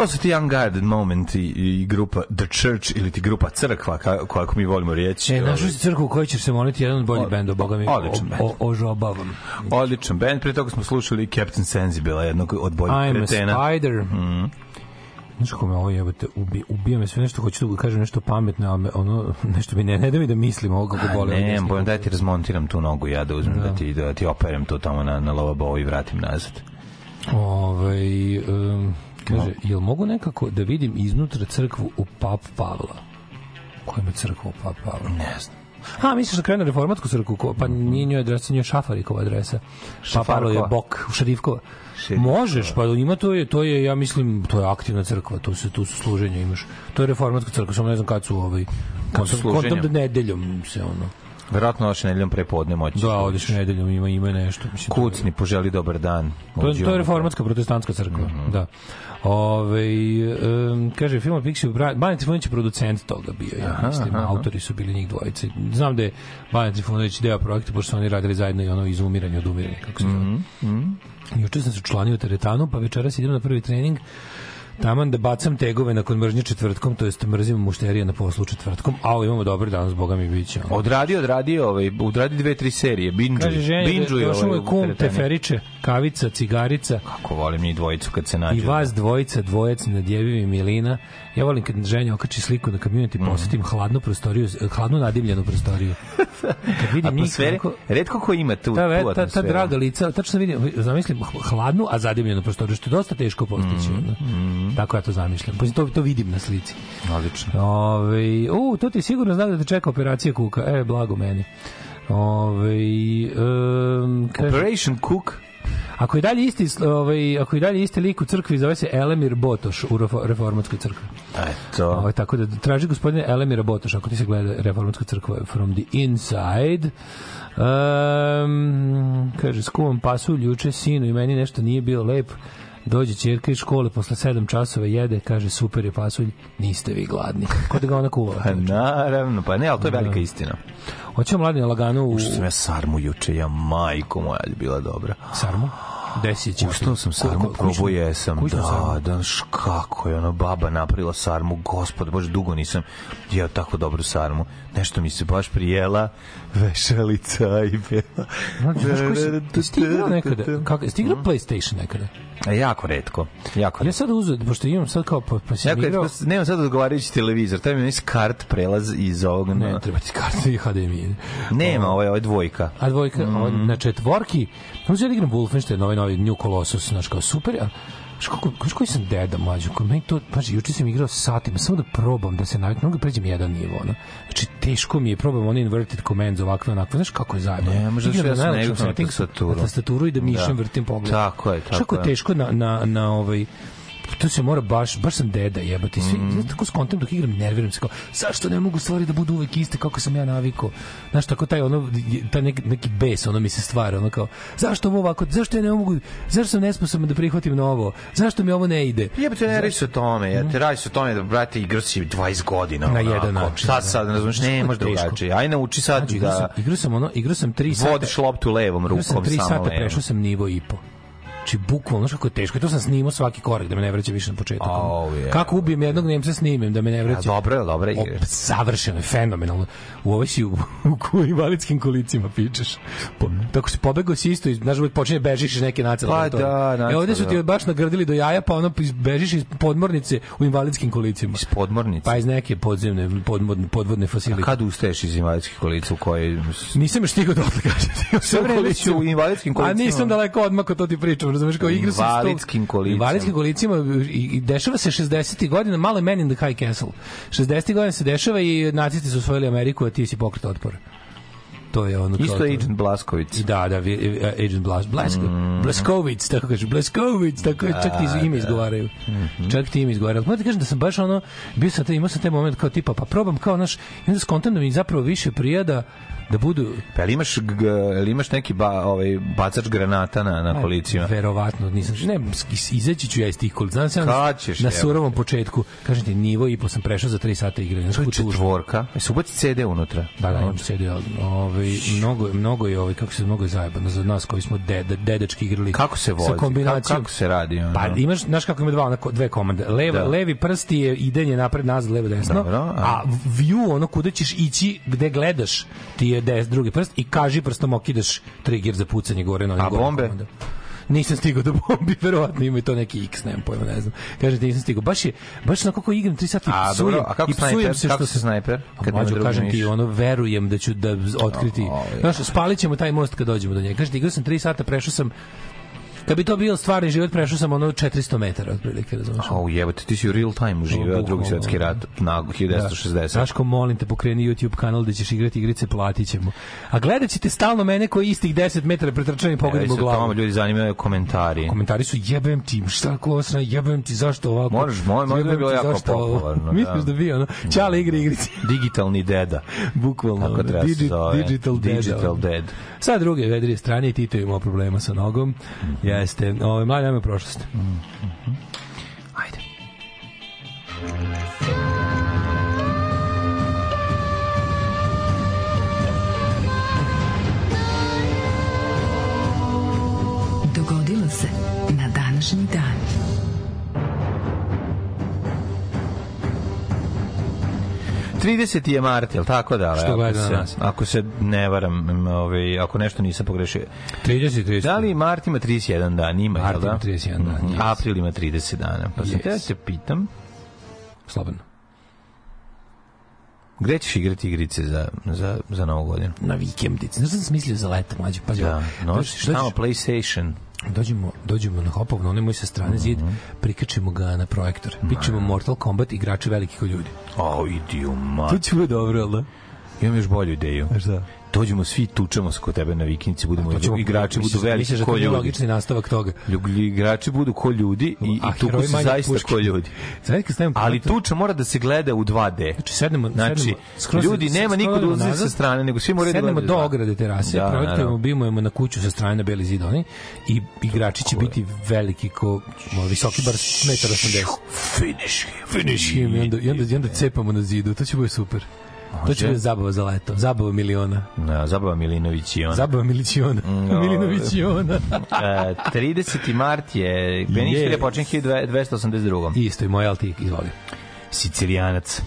To su ti Unguarded Moment i, i grupa The Church ili ti grupa Crkva, ka- kako mi volimo riječi. E, našao si crkvu u kojoj ćeš se moliti jedan od boljih benda, boga mi. odličan o- bend. o- Ožobavam. Odličan band, pre toga smo slušali Captain Sensibila, jednog od boljih I'm a kretena. spider. Mm. Znaš kako me ovo jebote, ubi, ubija me sve nešto, hoću da kažem nešto pametno, ali me, ono, nešto mi ne, ne da mi da mislim ovo kako bole. Ne, bojem da ti razmontiram tu nogu, ja da uzmem da, ti, da ti operem to tamo na, na lavabo i vratim nazad. Ovaj um, kaže, jel mogu nekako da vidim iznutra crkvu u Pap Pavla? Koja ima crkva u Pap Pavla? Ne znam. A, misliš da krenu reformatsku crkvu? Pa nije njoj adresa, njoj Šafarikova adresa. Pa palo je Šafarkova? Bok, Šarifkova. Šerifkova. Možeš, pa ima to je, to je, ja mislim, to je aktivna crkva, tu se tu su služenja imaš. To je reformatska crkva, samo ne znam kad su ovaj, kad su služenja? nedeljom se ono. Verovatno još nedeljom prepodne moći. Da, odeš nedeljom, ima ima nešto, mislim. Kucni, poželi dobar dan. To, to je reformatska protestantska crkva, da. Ove, um, kaže, film Pixi, Banja Trifunović je producent toga bio, ja Aha, mislim, aha. autori su bili njih dvojice. Znam da je Banja Trifunović deo projekta, pošto su oni radili zajedno i ono izumiranje od umiranja, kako se zove. Mhm, Juče sam se učlanio u teretanu, pa večeras idem na prvi trening, taman da bacam tegove nakon mržnje četvrtkom, to jest mrzim mušterije na poslu četvrtkom, a ovo imamo dobar dan, zboga mi biće. ono. Odradio, odradio, ovaj, odradi dve, tri serije. Binđuj. Kaže ženja, Binđuj došao ovaj, je kum, teferiče, kavica, cigarica, Kako volim njih dvojicu kad se nađu. I vas dvojica, dvojec nadjevivi i Milina. Ja volim kad ženja okači sliku na community, Mhm. posetim hladnu prostoriju, hladnu nadimljenu prostoriju. Kad vidim njih Atmosfere, kako... redko ko ima tu, Ta, tu ta, ta draga lica, tačno vidim, zamislim hladnu, a zadimljenu prostoriju, što je dosta teško postići. Mhm, ono. Tako ja to zamišljam. Pa to, to vidim na slici. Odlično. Ove, u, to ti sigurno znak da te čeka operacija kuka. E, blago meni. Ove, um, kaže, Operation Cook. Ako je dalje isti, ovaj, ako je dalje isti lik u crkvi, zove se Elemir Botoš u refo- reformatskoj crkvi. Eto. Ovaj, tako da traži gospodine Elemira Botoš, ako ti se gleda reformatska crkva from the inside. Um, kaže, skuvam pasulj, juče sinu i meni nešto nije bio lep. Dođe ćerka iz škole posle 7 časova jede, kaže super je pasulj, niste vi gladni. Kod da ga ona kuvala. Pa naravno, pa ne, ali to je velika istina. Hoćemo mladi na laganu u Što sam ja sarmu juče, ja majko moja je bila dobra. Sarmu? Desi će. Ustao sam sarmu, probao jesam. Da, da, š kako je ona baba napravila sarmu, gospod, baš dugo nisam jeo tako dobru sarmu. Nešto mi se baš prijela, vešalica i bela. Znaš koji si- jesi ti igrao nekada? Kako, jesi ti igrao PlayStation nekada? A jako redko, jako Ja sad uzeo, pošto imam sad kao, pa, pa Jako redko, nemam sad odgovarajući televizor, treba mi kart prelaz iz ovog... Ne, treba ti karta i HDMI. Nema, ovo je, ovo je dvojka. A dvojka, mm. na četvorki, uzeo da igram Wolfenstein, ovaj novi New Colossus, znaš, kao super, a Kako, znaš koji sam deda mlađo, koji meni to, paži, juče sam igrao satima, samo da probam da se naviknem, da pređem jedan nivo, ono. Znači, teško mi je, probam one inverted commands ovakve, onakve, znaš kako je zajebano. Ne, možda što ja sam ne najlakšem igram na tastaturu. Na tastaturu i da mišem Da. vrtim pogled. Tako je, kako tako je je. teško na, na, na ovaj, to se mora baš, baš sam deda jebati. Svi, Mhm. mm. tako skontam dok igram, nerviram se kao, zašto ne mogu stvari da budu uvek iste kako sam ja navikao? Znaš, tako taj, ono, taj neki, neki bes, ono mi se stvara, ono kao, zašto ovo ovako, zašto ja ne mogu, zašto sam nesposoban da prihvatim novo, zašto mi ovo ne ide? Jebate, ne radi se o tome, ja te radi se o tome da, brate, igra si 20 godina. Na onako. jedan način, Šta da. sad, ne razumiješ, ne, može drugačije. Aj nauči sad Znači, igrao sam, da igrao sam, ono, igrao sam tri sata. vodiš loptu levom Igrao sam rukom, samo sata, levom. prešao sam nivo i po. Znači, bukvalno, kako je teško. I to sam snimao svaki korak da me ne vraća više na početak. Oh, yeah. Kako ubijem jednog Nemca snimim da me ne Ja, vraća. dobro je, dobro je. O, savršeno je, fenomenalno. U ovoj si u, u, invalidskim kolicima pičeš. Po, tako si pobegao si isto, znaš, uvijek počinje bežiš iz neke nacije. Pa da, naravno, E, ovde su ti da. baš nagrdili do jaja, pa ono bežiš iz podmornice u invalidskim kolicima. Iz podmornice. Pa iz neke podzemne, podvodne, podvodne A fasilite. kad ustaješ iz invalidskih kolica u kojoj... Nisam još stigao dotle, kaže. Stigao Sve u vreme kolicima. u invalidskim A kolicima. nisam daleko odmah ko to ti pričam, razumeš, kao igra sam Invalidskim kolicima. Invalidskim kolicima i, i dešava se 60. godina, malo Man in the High Castle. 60. godina se dešava i nacisti su osvojili Ameriku, a ti si pokret otpora. To je ono kao Isto to. je Agent Blaskovic. Da, da, e, Agent Blas, Blasko, Mm. Blaskovic, tako kaže, Blaskovic, tako je, čak ti Da, ime da. izgovaraju. Mhm. Čak ti ime izgovaraju. Moram ti kažem da sam baš ono, bio sam, taj, imao sam taj moment kao tipa, pa probam kao naš, i onda skontam da mi zapravo više prijada da budu Pa jel imaš, g- jel imaš neki ba, ovaj, bacač granata na, na kolicima? Verovatno, nisam, ne, izaći ću ja iz tih kolica. Znam se ja na, ćeš, na surovom početku, kažem ti, nivo i po sam prešao za 3 sata igre. Je tužno. četvorka. E, su ubaci CD unutra. Da, da, imam CD, ovaj, mnogo, je- mnogo je, ovaj, kako se mnogo je zajebano za nas koji smo dede, dedečki igrali. Kako se vozi? Sa kombinacijom. Kako, kako se radi? Ono? Pa imaš, znaš kako ima dva, onako, dve komande. Leva, Da. Levi prst je idenje napred, nazad, levo, desno. Dobro, a- a view, ono kuda ćeš ići, gde gledaš, ti je des, drugi prst i kaži prstom okidaš trigger za pucanje gore na onim A bombe? Nisam stigao do bombi, verovatno ima i to neki X, nemam pojma, ne znam. Kažem ti, nisam stigao. Baš je, baš na kako igram 3 sata i psujem, a kako i psujem snajper? se Kako se snajper? Kad mlađo, kažem ti, ono, verujem da ću da otkriti. O, o, Znaš, spalit ćemo taj most kad dođemo do njega. Kažem ti, igrao sam 3 sata, prešao sam Kad bi to bio stvarni život, prešao sam ono 400 metara otprilike, razumiješ? Au jebote, ti si u real time uživao drugi svetski rat na 1960. Daško, molim te, pokreni YouTube kanal gde ćeš igrati igrice, platit ćemo. A gledat ćete stalno mene koji istih 10 metara pretrčanim pogledom u Evo, glavu. tamo ljudi zanimaju komentari. Komentari su jebem ti, šta klosna, jebem ti, zašto ovako? Moraš, moj- moj Jebem bilo jako popularno, da. Misliš da bi ono, čale igre igrice. Digitalni deda. Bukvalno. Tako treba se zove. Digital. Digital ono. dead. Sa druge vedrije strane i Tito imao problema sa nogom. Jeste. Ovo, mladi nema prošlost. Ajde. Dogodilo se na današnji dan. 30. je mart, jel tako da? Što ako se, na nas? Ako se ne varam, ovaj, ako nešto nisam pogrešio. 30, 30. Da li mart ima 31 dan? Ima, Mart jel da? ima 31 dan, Mhm. yes. April ima 30 dana. Pa sam Yes. te da te pitam, Slobodno. gde ćeš igrati igrice za, za, za novu godinu? Na vikendici. Znaš šta sam smislio za leto, mlađe? Pazi, Da, nosiš tamo PlayStation. Dođemo, dođemo na hopovno, onaj moj sa strane zid, Mhm. prikačemo ga na projektor. Pičemo Mortal Kombat, igrači veliki ko ljudi. O, idi u mat. To će biti dobro, jel da? Imam još bolju ideju. A šta? Dođemo svi, tučemo se kod tebe na vikendici, budemo To ćemo- igrači budu veliki misliš da ko ljudi. logični nastavak toga. Lju- Igrači budu ko ljudi i, A i tuku se zaista puške. ko ljudi. Stavim Ali tuča mora da se gleda u 2D. Znači, sednemo, Znači, sednemo, skroz- ljudi, nema niko da uzme sa strane, nego svi moraju da sednemo do ograde terase, Da, projektujemo, bimujemo na kuću sa strane na beli zid oni i igrači će biti veliki ko visoki bar 1,80 Finish him. Finish him i onda, i onda, i onda cepamo na zidu, to će biti super. To će biti zabava za leto, zabava miliona. Da, Zabava Milinović i on. Zabava miliciona. Mm, Milinović i ona. E, 30. mart je meni Yes. yes. počin 1282. Isto i moj, ali ti izvoli. Sicilijanac.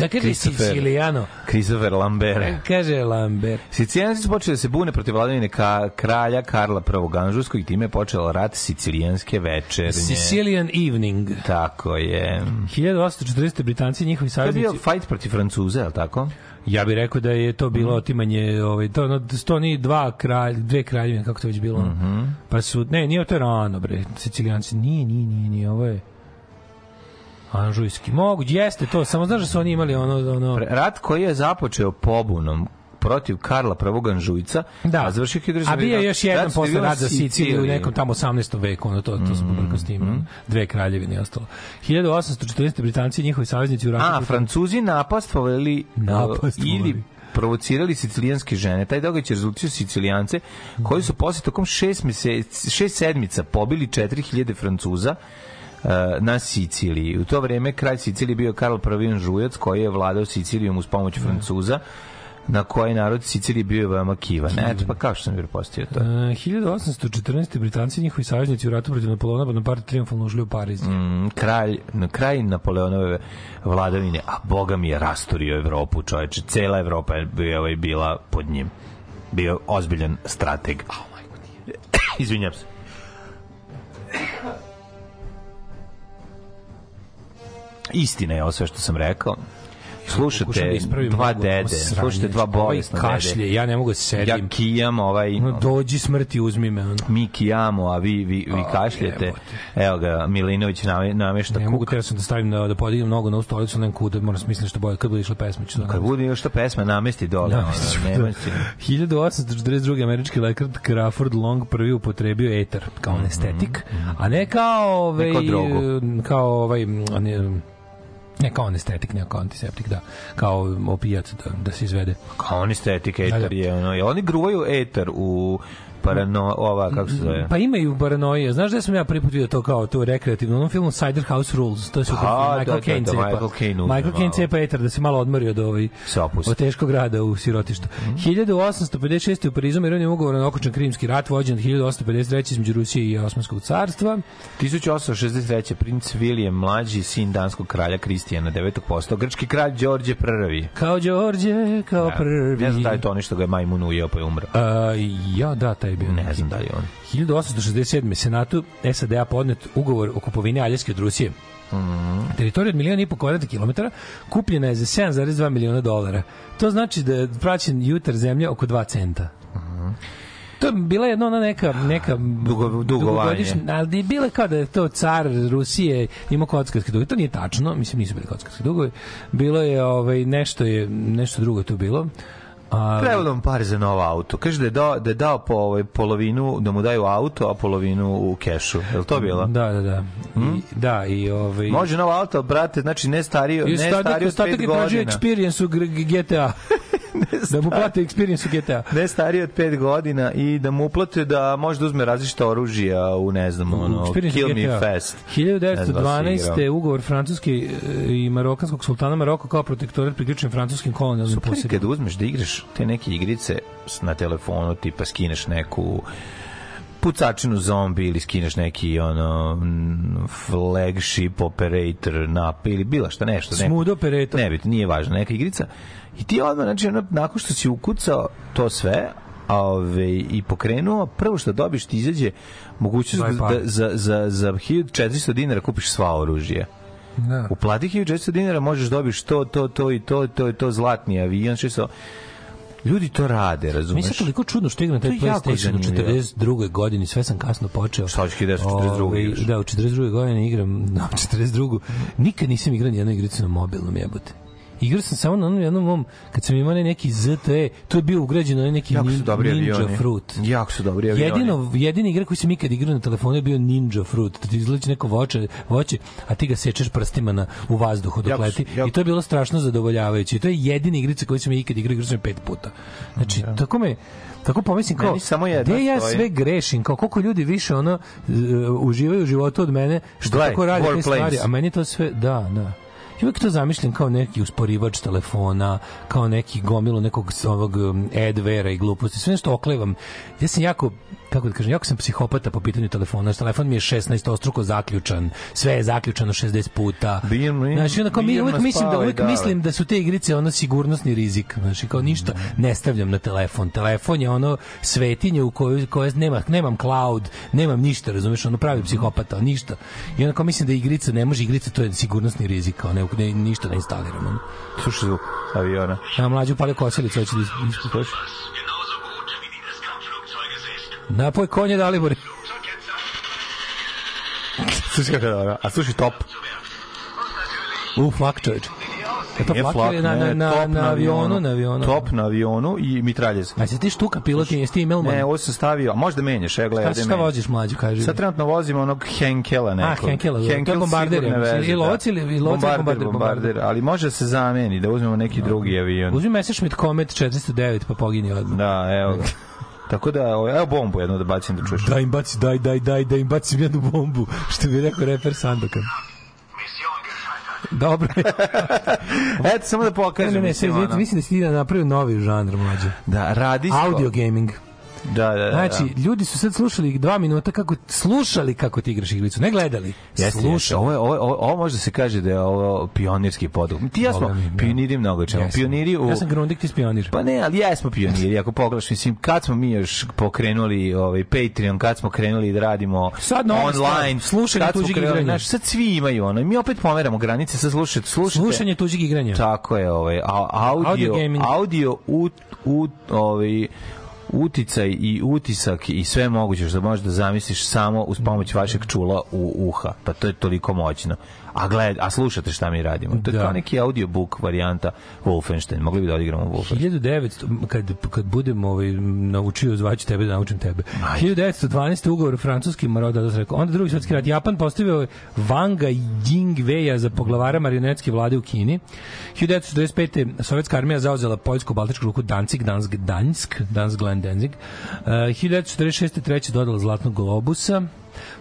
Kaže Christopher. Sicilijano. Christopher Lambert. Kaže Lambert. Sicilijanci su počeli da se bune protiv vladavine ka, kralja Karla I. Anžujskog i time je počela rat Sicilijanske večernje. Sicilian Evening. Tako je. 1840. Britanci i njihovi To je bio saveznici. fight protiv Francuza, je li tako? Ja bih rekao da je to Mhm. bilo otimanje, ovaj, to, no, to ni dva kralj, dve kraljevine, kako to već bilo. Mhm. Pa su, ne, nije to rano, bre, sicilijanci, nije, nije, nije, nije, ovo je Anžujski. Mogu, jeste to, samo znaš da su oni imali ono, ono, Rat koji je započeo pobunom protiv Karla I. Anžujca, Da. a završio 1900 A bio je još jedan Rat posle rad za Siciliju u nekom tamo 18. veku, ono to, to smo mm s tim, ono, dve kraljevine i ostalo. 1814. Britanci i njihovi saveznici u ratu. A, Francuzi napastvovali Napastvovali. ili provocirali sicilijanske žene. Taj događaj rezultio Sicilijance koji su posle tokom šest, meseci, šest sedmica pobili 4000 Francuza e, na Siciliji. U to vreme kralj Sicilije bio Karl I. Anžujac koji je vladao Sicilijom uz pomoć Francuza na koji narod Sicilije bio veoma kivan. Eto, pa kao što sam bio postio to. E, 1814. Britanci i njihovi saveznici u ratu protiv Napoleona Bonaparte triumfalno ušli u Pariz. Mm, kralj, na kraj Napoleonove vladavine, a boga mi je rastorio Evropu, čoveče. Cela Evropa je bio, ovaj, bila pod njim. Bio ozbiljan strateg. Izvinjam se. Istina je ovo sve što sam rekao. Da Slušate ispravim dva dede, slušate dva Ovaj bolesna kašlje, dede. ja ne mogu da sedim. Ja kijam ovaj... Ono, dođi smrti, uzmi me. Ono. mi kijamo, a vi, vi, vi kašljete. Evo ga, Milinović name- namešta Ne kuk. mogu teo sam da stavim da, da podignem nogu na ovu stolicu, nem kuda, moram smisliti što bolje, kad bude išla pesma. Ću to Kad bude još ta pesma, namesti dole. Da, ono, misliš, nema da. si- 1842. američki lekar Crawford Long prvi upotrebio eter kao anestetik, a ne kao ovaj, Ne kao drogu. kao ovaj ne, ne kao anestetik, ne kao antiseptik, da, kao opijat da, da se izvede. Kao oni estetika Da, eter da. je ono, oni gruvaju eter u parano, ova, kako se zove? Pa imaju paranoje. Znaš da sam ja prvi put vidio to kao to rekreativno u onom filmu Cider House Rules. To je super A, film. Michael da, da, Caine da, cepa. Michael Caine Michael Caine cepa eter da se malo odmori od ovaj od teškog rada u sirotištu. Mhm. 1856. u Parizu mirovni ugovor na okončan Krimski rat vođen od 1853. između Rusije i Osmanskog carstva. 1863. princ William mlađi, sin danskog kralja Kristijana, devetog postao, grčki kralj Đorđe prvi. Kao Đorđe, kao prvi. Ne znam da je to nešto ga je majmun ujeo pa je umro. A, ja, da, taj je bio. Ne znam da li on. 1867. Senatu SAD-a podnet ugovor o kupovini Aljaske od Rusije. Teritorija od miliona i po kvadratnih kilometara kupljena je za 7,2 miliona dolara. To znači da je praćen jutar zemlje oko 2 centa. To je bila jedna ona neka neka Dugo- dugovanje. ali je bila kao da je to car Rusije imao kockarske dugove. To nije tačno, mislim nisu bili kockarske dugove. Bilo je ovaj nešto je nešto drugo je tu bilo. A, Prevodom pare za novo auto. Kaže da je dao, da je dao po ovaj, polovinu, da mu daju auto, a polovinu u kešu. Je li to bilo? Da, da, da. I, da, i ovaj Može novo auto, brate, znači ne stariji, I ne ostatak, stariji od ostatak je tražio godina. experience u GTA. da mu plate experience u GTA. Ne stariji od 5 godina i da mu uplate da može da uzme različita oružja u, ne znam, ono, Experience Kill. Me Fast. 1912. je ugovor francuski e, i marokanskog sultana Maroko kao protektorat priključen francuskim kolonijalnim Super je posjedima. kad uzmeš da igraš te neke igrice na telefonu, tipa skineš neku pucačinu zombi ili skineš neki ono flagship operator nap ili bilo šta nešto ne, Smooth operator. ne nije važno neka igrica i ti odmah znači ono, nakon što si ukucao to sve ove, i pokrenuo prvo što dobiš ti izađe mogućnost da, za, za, za 1400 dinara kupiš sva oružje Da. Uplati 1400 dinara, možeš dobiš to, to, to i to, to i to, zlatni avion, što. Ljudi to rade, razumeš? se toliko čudno što igram taj PlayStation u zanimljivo. 42. godini, sve sam kasno počeo. Šta hoćeš 1942 Ovaj, igraš? Da, u 42. godine igram, na 42. Nikad nisam igrao jednu igricu na mobilnom jebote. Igrao sam samo na onom jednom mom, kad sam imao neki ZTE, to je bio ugrađeno onaj neki Jako su nin, dobri Ninja avioni. Fruit. Jako su dobri avioni. Jedino, jedini igra koji sam ikad igrao na telefonu je bio Ninja Fruit. Da ti izleći neko voće, voće, a ti ga sečeš prstima na, u vazduhu dok Jako su- leti. jako- I to je bilo strašno zadovoljavajuće. I to je jedina igrica koju sam ja ikad igrao, igrao sam pet puta. Znači, tako me, tako pomislim kao, samo jedna gde ja sve grešim, kao koliko ljudi više ono uh, uživaju u životu od mene, što Gledaj, tako radi te stvari, a meni to sve, da, da. I uvijek to zamišljam kao neki usporivač telefona, kao neki gomilu nekog ovog um, advera i gluposti, sve nešto oklevam. Ja sam jako kako da kažem, jako sam psihopata po pitanju telefona. Telefon mi je 16 ostruko zaključan, sve je zaključano 60 puta. Birno Znači, onako, mi uvijek mislim da uvijek da. mislim da su te igrice ono sigurnosni rizik. Znači, kao ništa ne stavljam na telefon. Telefon je ono svetinje u kojoj, koje nema, nemam cloud, nemam ništa, razumeš, ono pravi psihopata, ništa. I onako mislim da igrica, ne može igrica, to je sigurnosni rizik, kao ne, ne, ništa ne instaliram. Slušaj zvuk aviona. Ja mlađu palio kosilicu, hoće da is- ispuštaš. Napoj konje Dalibore. Slušaj kako je dobro. A slušaj top. U, flak čovječ. Je to flak, flak, ili na, na, na, top na, avionu, na avionu. Top na avionu i mitraljez. A se ti štuka pilot jesi ti imel Ne, ovo sam stavio, a možda menjaš, ja gledaj. Šta, šta voziš mlađu, kaži? Sad trenutno vozim onog Henkela nekog. A, Henkela, to je Henkel bombarder, lovac ili- i lovac ili bombarder, bombarder, bombarder, bombarder. ali može da se zameni, da uzmemo neki drugi avion. Uzmi Messerschmitt Comet 409 pa pogini odmah. Da, evo ga. Tako da, evo, bombu jednu da bacim da čuješ. Daj im baci, daj, daj, daj, da im bacim jednu bombu, što bi rekao reper Sandokan. Dobro. Eto, samo da ne, pokažem. ne, ne, mislim, sve, ono. mislim da si ti napravio novi žanr mlađe. Da, radi Audio gaming. Da, da, da. Znači, da. ljudi su sad slušali dva minuta kako slušali kako ti igraš igricu, ne gledali. Jeste, jeste. slušali. Ovo, je- ovo, ovo, ovo može se kaže da je ovo pionirski poduh. Ti ja smo Boga mi, da. pioniri mnogo čemu. Jesam. Pioniri u... Ja sam Grundig, ti si pionir. Pa ne, ali jesmo pioniri, ako pogledaš, mislim, kad smo mi još pokrenuli ovaj Patreon, kad smo krenuli da radimo Sad online, slušanje kad smo tuđih krenuli, igranja. Znaš, sad svi imaju ono, i mi opet pomeramo granice, sad slušajte, slušajte. Slušanje tuđih igranja. Tako je, ovaj, a, audio, Audio gaming. audio, u, u, ovaj, uticaj i utisak i sve moguće što možeš da zamisliš samo uz pomoć vašeg čula u uha. Pa to je toliko moćno. A gled, a slušate šta mi radimo. To je Da. kao neki audiobook varijanta Wolfenstein. Mogli bi da odigramo Wolfenstein. 1900, kad, kad budem ovaj, naučio, zvaću tebe da naučim tebe. 1912. ugovor francuski maroda, da rekao. Onda drugi svetski rat. Japan postavio Wanga Yingweja za poglavara marionetske vlade u Kini. 1945. sovjetska armija zauzela poljsku-baltičku ruku Danzig, Dansk, Dansk, Dansk, Glen, Danzig. Uh, 1946. treće dodala Zlatnog globusa.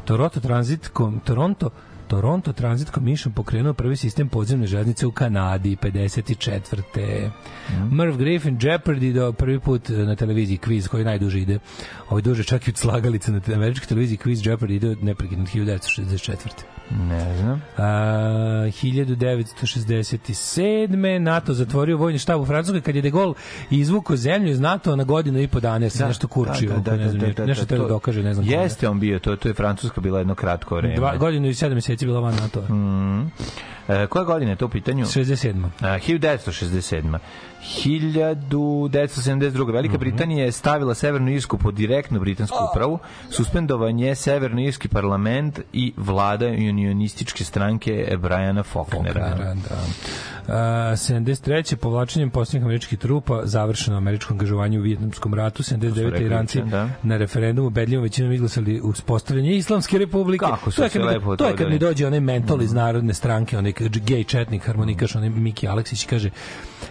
Toronto Transit, kom, Toronto Toronto Transit Commission pokrenuo prvi sistem podzemne železnice u Kanadi 54. Merv Griffin Jeopardy do prvi put na televiziji kviz koji najduže ide. Ovaj duže čak i od slagalice na američkoj televiziji kviz Jeopardy ide od neprekidno 1964. Ne znam. A, 1967. NATO zatvorio vojni štab u Francuskoj kad je De Gaulle izvukao zemlju iz NATO na godinu i po dana jer se nešto kurčio, Da, da, da, ne znam, da, da, nešto da, treba da dokaže, ne znam. Jeste on bio, to, to je Francuska bila jedno kratko vreme. Dva, godinu i sedam meseci bila van NATO. Mm. E, koja godina je to u pitanju? 67. A, 1967. 1972. Velika Mhm. Britanija je stavila Severnu Irsku pod direktnu britansku upravu, suspendovan je Severnoirski parlament i vlada unionističke stranke Briana Faulknera. Faulknera, da. Uh, 73. povlačenjem posljednjih američkih trupa završeno američko angažovanje u Vijetnamskom ratu 79. rekli Iranci da. na referendumu bedljivom većinom izglasali uspostavljanje islamske republike Kako su to je se lepo to je kad mi dođe onaj mentol iz narodne stranke onaj gej četnik harmonikaš onaj Miki Aleksić i kaže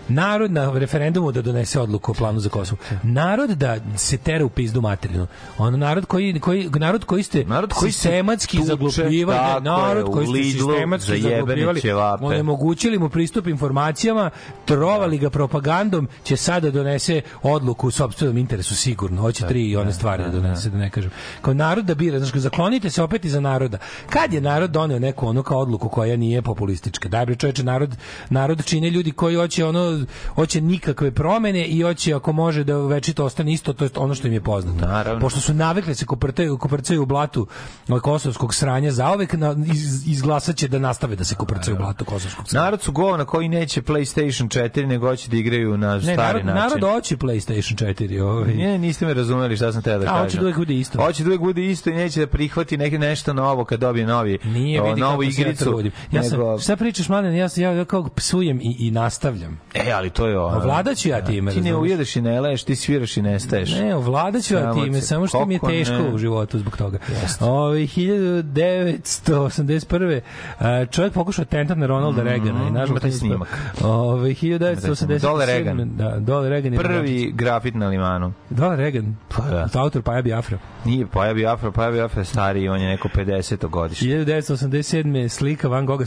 narod na referendumu da donese odluku o planu za Kosovo narod da se tera u pizdu materinu ono narod koji, koji narod koji ste Narod koji sistematski tuče, zaglupljivali tako narod je, koji ste sistematski za zaglupljivali onemogućili mu pristup informacijama, trovali ga propagandom, će sada donese odluku u sopstvenom interesu sigurno. Hoće tri i one stvari da donese, da ne kažem. Kao narod da bira, znači zaklonite se opet iza naroda. Kad je narod doneo neku onu kao odluku koja nije populistička? Daj bre čoveče, narod, narod čine ljudi koji hoće ono, hoće nikakve promene i hoće ako može da večito ostane isto, to je ono što im je poznato. Naravno. Pošto su navikli da se koprcaju, koprcaju u blatu ovaj, kosovskog sranja zaovek, na, iz, izglasat će da nastave da se koprcaju u blatu kosovskog sranja. Narod su govna koji neće PlayStation 4, nego hoće da igraju na Ne, stari narod, način. narod hoće PlayStation 4. Ovaj. Ne, niste me razumeli šta sam teo da A, kažem. hoće da uvek bude isto. Hoće da uvek bude isto i neće da prihvati neke nešto novo kad dobije novi, Nije o, novu ja igricu. trudim. Ja sam, nego- šta pričaš, mladen, ja, sam- ja, ja kao psujem i, i nastavljam. E, ali to je ono. Ovladat ću ja time, Ti ne ujedeš i ne leješ, ti sviraš i nestaješ. Ne, ovladat ću ja time, se- samo što mi je teško ne? u životu zbog toga. Ove, 1981. a, čovjek pokušao atentat na Ronalda Reagana i nažalost snimak. Ove, 1987. Dole Reagan. Da, Dole Reagan je Prvi grafit na limanu. Dole Reagan. Pa da. Autor Paja Biafra. Nije Pojavi Afro, Pojavi Afro je stariji, on je neko 50. godište. 1987. slika Van Gogha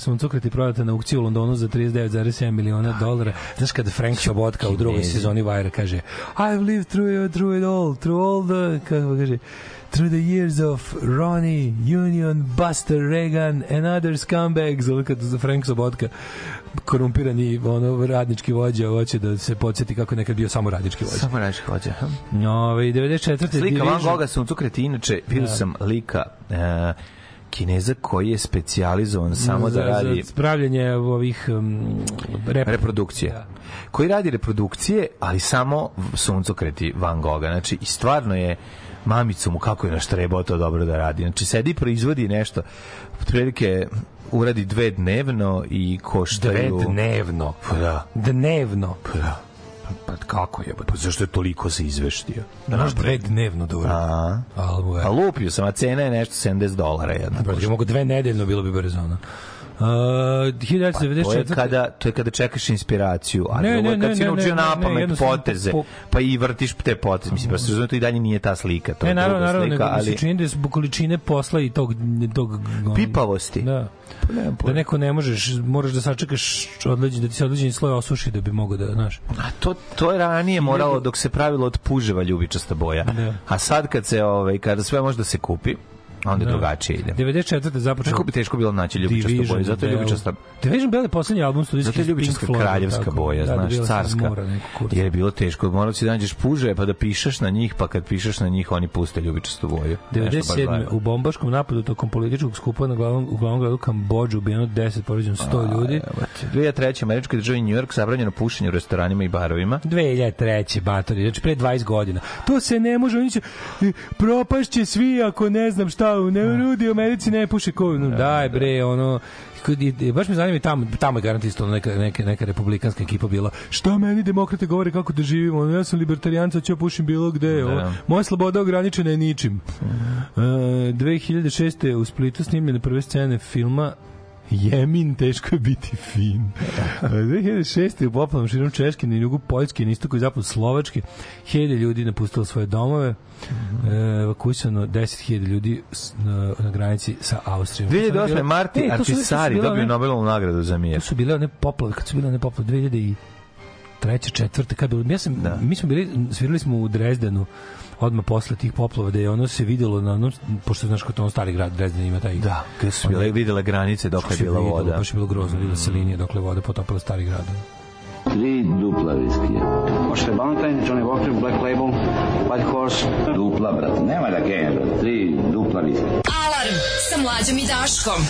suncokreti prodata na aukciji u Londonu za 39,7 miliona dolara. Znaš kada Frank Sobotka u drugoj sezoni Wire kaže I've lived through, it, through it all, through all the, kako kaže, through the years of Ronnie, Union, Buster, Reagan and other scumbags. Ono kad Frank Sobotka korumpirani ono, radnički vođa hoće da se podsjeti kako nekad bio samo radnički vođa. Samo reći hoće. Ove, 94. Slika Van Division- Gogha suncokreti, inače, vidio Da. sam lika e, Kineza koji je specijalizovan samo za, da radi za spravljanje ovih um, rep, reprodukcije. Koji radi reprodukcije, ali samo suncokreti Van Gogha. Znači, i stvarno je mamicu mu kako je naštrebao to dobro da radi. Znači, sedi i proizvodi nešto. Otprilike uradi dve dnevno i koštaju... Dve dnevno. Pa da. Dnevno. Pa da. Pa kako je? Pa zašto je toliko se izveštio? Da naš dve dnevno da uradi. A, a lupio sam, a cena je nešto 70 dolara jedna. Je mogu dve nedeljno bilo bi brzo ono. Uh, To je 1994. kada to je kada čekaš inspiraciju, ali Ne, ovo ne, je kad ne, si ne, naučio ne, ne, na ne, pamet jednostavno poteze, po- pa i vrtiš te poteze. Mislim, pa se razumije, to i dalje nije ta slika, to Ne, je naravno, naravno, slika, nego mi ali se čini da je zbog količine posla i tog, tog pipavosti. Da. Pa nemam Da neko ne možeš, moraš da sačekaš odleđen, da ti se odleđeni sloj osuši da bi mogo da, znaš. A to, to je ranije moralo dok se pravilo od puževa ljubičasta boja. Da. A sad kad se, ovaj, kada sve može da se kupi, onda Da. drugačije ide. 94. započeo Kako bi teško bilo naći ljubičastu boju? Zato je ljubičasta Division Bell je poslednji album studijski Zato je Pink Floyda, kraljevska tako. boja, da, znaš, bila sam iz carska. Jer je bilo teško. Morao si da nađeš puže, pa da pišeš na njih, pa kad pišeš na njih, oni puste ljubičastu boju. Nešto baš 97. zajedno. u bombaškom napadu tokom političkog skupa na glavnom, u glavnom gradu Kambođu ubijeno 10, povređeno 100 ljudi. Evo ti. 2003. američkoj državi New York zabranjeno pušenje u restoranima i barovima. 2003. batori, znači pre 20 godina. To se ne može, oni će, e, propašće svi ako ne znam šta, ne ljudi u Americi ne puše ko, no, daj bre, ono, baš me zanima i tamo, tamo je garant isto neka, neka, neka republikanska ekipa bila, šta meni demokrate govore kako da živimo, ja sam libertarijanca, ću ja pušim bilo gde, Da. moja sloboda ograničena je ničim. E, 2006. u Splitu snimljene prve scene filma Jemin, teško je biti fin. 2006. u poplavnom širom Češke, na jugu Poljske, na istoku i zapadu Slovačke, hiljade ljudi napustilo svoje domove, Mhm. e, evakuisano 10.000 ljudi na, na granici sa Austrijom. 2008. Marti E, Artisari bile dobio Nobelovu nagradu za mir. To su bile one poplave, kad su bile one poplave 2000 i treće, četvrte, kad bilo, ja sam, Da. mi smo bili, svirali smo u Drezdenu odmah posle tih poplava, da je ono se videlo na onom, pošto znaš kako to on stari grad Drezden ima taj Da, gde su bile videle granice dok je bila voda. Baš je bilo grozno, videla se linija dokle voda potopila stari grad. Tri dupla viskija. Možete Valentine, Johnny Walker, Black Label, White Horse. Dupla, brate. Nema da brate. Tri dupla viskija. Alarm sa mlađom i Daškom.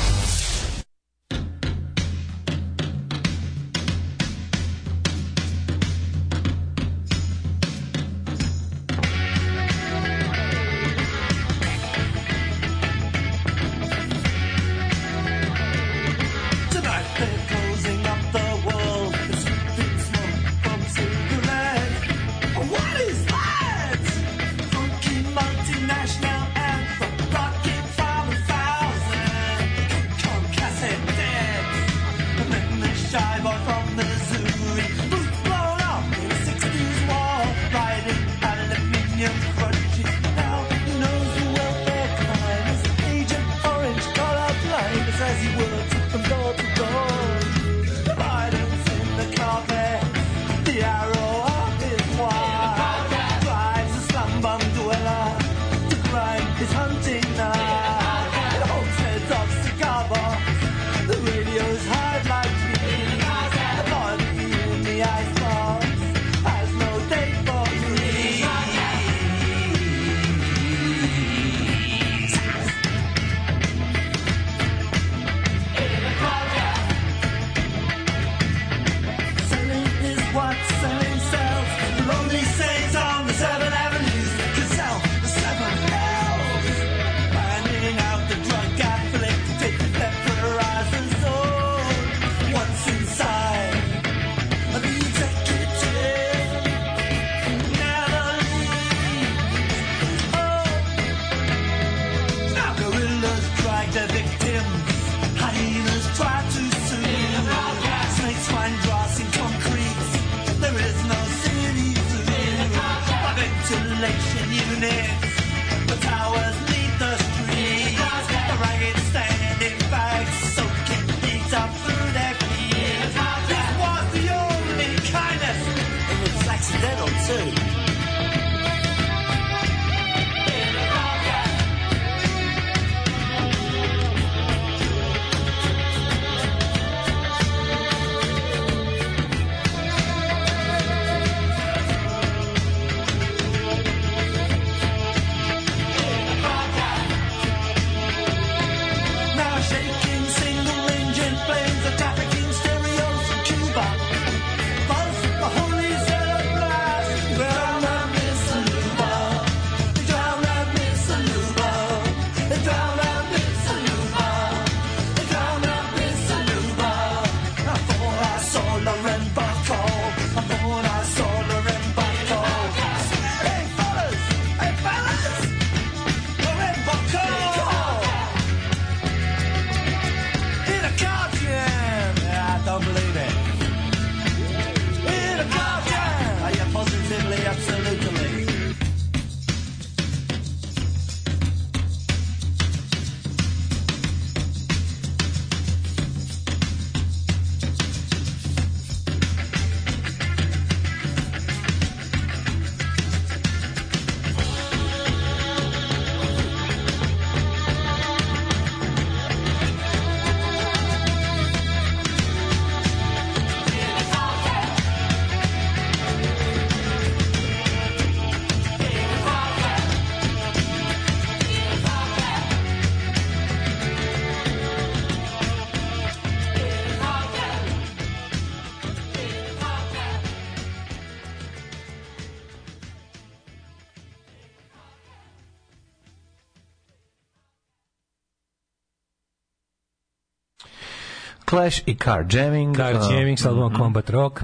Clash i Car Jamming. Car uh, Jamming sa albumom Combat Rock.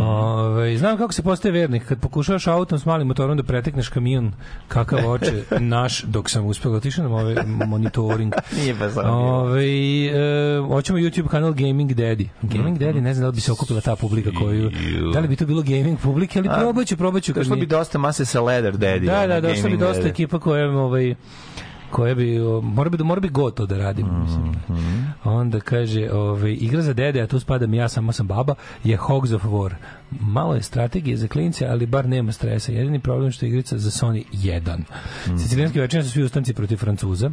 Ove, znam kako se postaje vernik. Kad pokušavaš autom s malim motorom da pretekneš kamion, kakav oče naš, dok sam uspeo otišao nam ove monitoring. Nije baš. Ove, e, hoćemo YouTube kanal Gaming Daddy. Gaming Daddy, ne znam da li bi se okupila ta publika koju... Da li bi to bilo gaming publike, ali A, probat ću, probat ću. kad Došlo mi- bi dosta mase sa Leather Daddy. Da, da, došlo bi dosta daddy. ekipa koja ovaj koja bi mora bi da mora bi go to da radim mislim. Mhm. Onda kaže, ovaj igra za dede, a tu spadam ja, samo sam baba, je Hogs of War. Malo je strategije za klince, ali bar nema stresa. Jedini problem što je igrica za Sony 1. Mhm. Sicilijanski večer su svi ustanci protiv Francuza,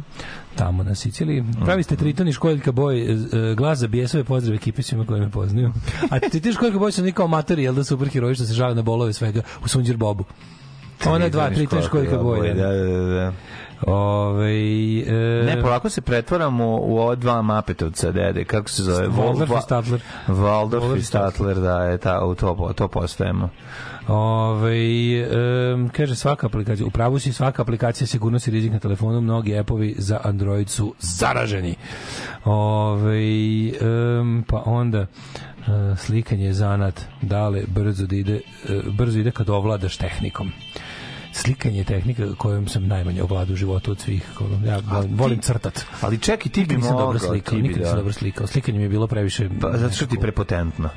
tamo na Siciliji. Pravi ste Triton i Školjka Boj, e, glas za bijesove, pozdrav ekipi svima koji me poznaju. A ti ti Školjka Boj su oni kao amatori, jel da superheroji što se žale na bolove svega u Sunđer Bobu. Ona dva, tri, tri Školjka Boj. Da, da, da, da. Ove, e, Ne, polako se pretvaramo u ova dva Mapetovca, dede, kako se zove? Waldorf i Statler. Waldorf i. Statler, da, je ta, u to, to postajemo. Ove, em, kaže svaka aplikacija, u pravu si svaka aplikacija sigurnost i rizik na telefonu, mnogi epovi za Android su zaraženi. Ove, em, pa onda e, slikanje je zanat, dale brzo da ide, e, brzo ide kad ovladaš tehnikom. Slikanje je tehnika kojom sam najmanje ovladao u životu od svih. Ja volim, volim crtat. Ali čekaj, ti bi nisam dobro mogao, slikao, ti bi, nikad nisam da. dobro slikao. Slikanje mi je bilo previše... Pa, zato što ti nekako- prepotentno.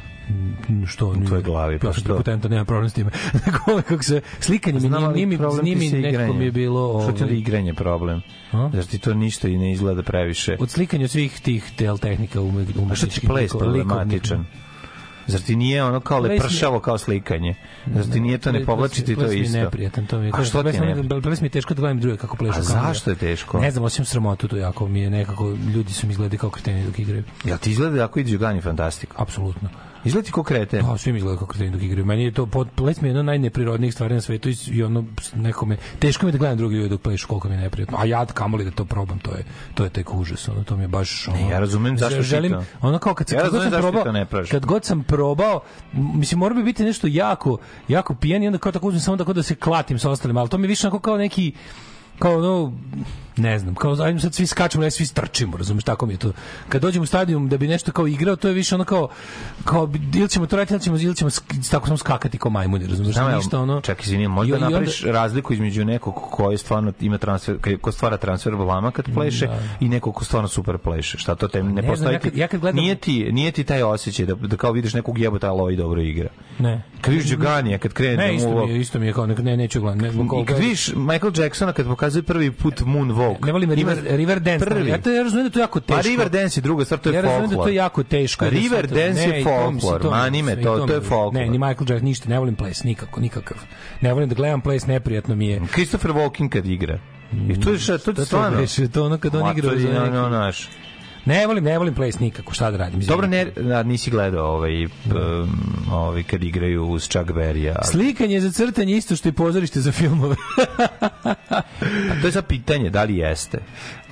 što U tvojoj glavi, pa ja što? potenta nema problem s time kako se slikanje mi nije, mi nije mi nekako mi je bilo Što ti ovaj, je igranje problem? A? Zar ti to ništa i ne izgleda previše? od slikanja svih tih tel tehnika ume, A što ti umetničkih ples problematičan? Zar ti nije ono kao lepršavo kao slikanje? Zar ti nije to ne Ples- povlači ti to ples mi je isto? neprijatan, to mi je. A što ti Ples mi je- ne? Ples mi je teško da gledam druge kako plešu. A ja. zašto je teško? Ne znam, osim sramotu to jako mi je nekako, ljudi su mi izgledali kao kreteni dok igraju. Jel ti izgleda ako iđe Gani Fantastiko? Apsolutno. Izgleda ti ko krete. Da, svi mi izgledaju kao kreteni dok igraju. Meni je to, pod, ples mi je jedna od najneprirodnijih stvari na svetu i, ono, nekome, teško mi je da gledam drugi ljudi dok plešu, koliko mi je neprijatno. A ja kamoli da to probam, to je, to je tek užas, ono, to mi je baš, ono, ja razumem zašto želim, to- ono kao kad, sam- Ja kad god sam probao, ne kad god sam probao, mislim, mora bi biti nešto jako, jako pijan i onda kao tako uzmem samo tako da se klatim sa ostalima, ali to mi više onako kao neki, kao ono, ne znam, kao ajmo sad svi skačemo, ne svi strčimo, razumeš, tako mi je to. Kad dođemo u stadion da bi nešto kao igrao, to je više ono kao, kao ili ćemo to raditi, ili ćemo, ili ćemo tako samo skakati kao majmuni, razumeš, Znam, ništa ono. Čekaj, izvini, možda I- i onda- napraviš razliku između nekog koji stvarno ima transfer, ko stvara transfer blama kad pleše i nekog ko stvarno super pleše. Šta to te ne, znam, postoji? ja kad- ja kad gledam- Nije ti, nije ti taj osjećaj da, da kao vidiš nekog jebota, ali ovaj dobro igra. Ne. Kad vidiš kad krene Ne, da isto mi je, isto mi je kao, ne, ne neću gledati. Ne, I kad vidiš Michael Jacksona kad pokazuje prvi put Moonwalk. Ne volim River, River Dance. Prvi. Ja, to, ja razumijem da je to jako teško. Pa River Dance je druga stvar, to je ja razumijem folklor. da je to jako teško. River Da Dance ne, je to folklor, to mani me, to- mi- to je folklor. Ne, ni Michael Jackson, ništa, ne volim ples, nikako, nikakav. Ne volim da gledam ples, neprijatno mi je. Christopher Walken kad igra. I to je šta, to To je je stvarno. to, to ono kad on Ma, igra to za je, ono, naš. Ne volim, ne volim ples nikako, šta da radim. Dobro, ne, da, nisi gledao ovaj, um, ovaj kad igraju uz Chuck Berry-a. ali- Slikanje za crtanje isto što i pozorište za filmove. A to je sad pitanje, da li jeste?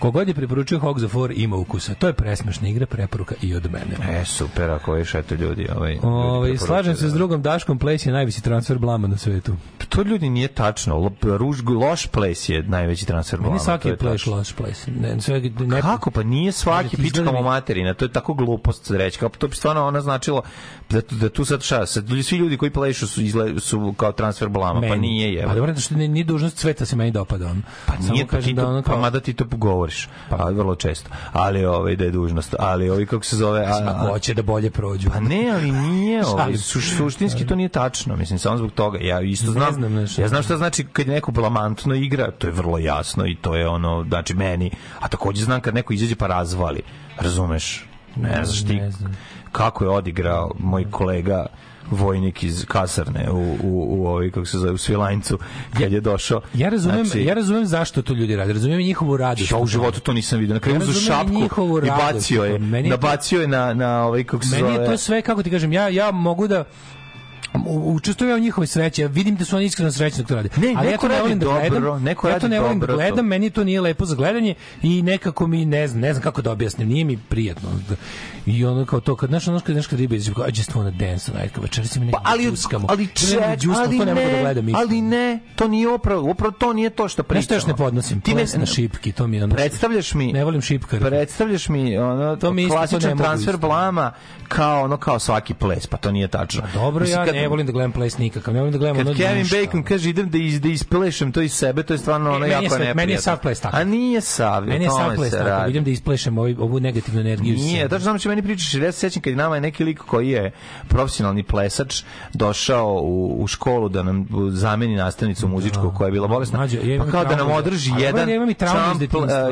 Kogod je preporučio Hogs of War ima ukusa. To je presmešna igra, preporuka i od mene. E, super, ako je eto ljudi. Ovaj, ljudi Ovaj slažem se da. s drugom Daškom, ples je najveći transfer blama na svetu. To ljudi nije tačno. Lo- Ruž, loš ples je najveći transfer blama. Meni to svaki je tačno. loš ples. Ne, sve, ne, Kako? Pa nije svaki pičkamo mi- materina, to je tako glupost za reći. Kao, to bi stvarno ona značilo da, da tu sad šta, sad, svi ljudi koji plešu su, izgle, su kao transfer blama, pa meni. nije je. Pa dobro, što nije, nije dužnost cveta se meni dopada on. Pa Samo nije, pa, ti da ono pa kao, mada ti to govoriš, pa vrlo često. Ali ovaj da je dužnost, ali ovi kako se zove, a, a, hoće da bolje prođu. Pa ne, ali nije, ovaj, su, suštinski to nije tačno, mislim, samo zbog toga. Ja isto znam, znam nešto. ja znam šta znači kad neko blamantno igra, to je vrlo jasno i to je ono, znači meni, a takođe znam kad neko izađe pa razvali, razumeš? Ne znaš ti Ne znam. kako je odigrao moj kolega vojnik iz kasarne u, u, u ovaj, kako se zove, u Svilajncu, kad je došao. Ja razumem, Znači, ja razumem zašto to ljudi rade. Razumem njihovu radost. Ja u životu to nisam vidio. Na kraju Ja uzeo šapku i bacio je. Meni je to- Nabacio je na, na ovaj, kako se Meni zove... je to sve, kako ti kažem, ja, ja mogu da učestvujem u njihovoj sreći, ja vidim da su oni iskreno srećni to rade. Ne, Ali ja to ne volim da dobro, gledam, neko ja to ne volim da dobro to. gledam, meni to nije lepo za gledanje i nekako mi ne znam, ne znam kako da objasnim, nije mi prijatno. I ono kao to, kad znaš, ono kad, kad ribe, I just wanna dance tonight, kao večeras mi Pa, ali, džuskamo. ali, ček, ali to ne, mogu da ne, gledam. ali ne, to nije upravo, upravo to nije to što pričamo. Nešto još ne podnosim, Ti me- na šipki, to mi ono... Predstavljaš mi Ne volim šipkare. Predstavljaš mi ono To mi ne klasičan transfer blama kao ono kao svaki ples, pa to nije tačno. Dobro, Mislim, ja ne volim da gledam ples nikakav, ne volim da gledam Kad ono Kevin ništa. Bacon kaže idem da iz da isplešem to iz sebe, to je stvarno ono E, je jako neprijatno. meni je sav ples takav. A nije sav, Meni je sad ples tako, idem da isplešem ovu, ovu negativnu energiju. Nije, tačno znam što meni pričaš, ja se sećam kad nama je neki lik koji je profesionalni plesač došao u, u školu da nam zameni nastavnicu muzičku koja je bila bolesna, pa kao da nam održi jedan ja imam i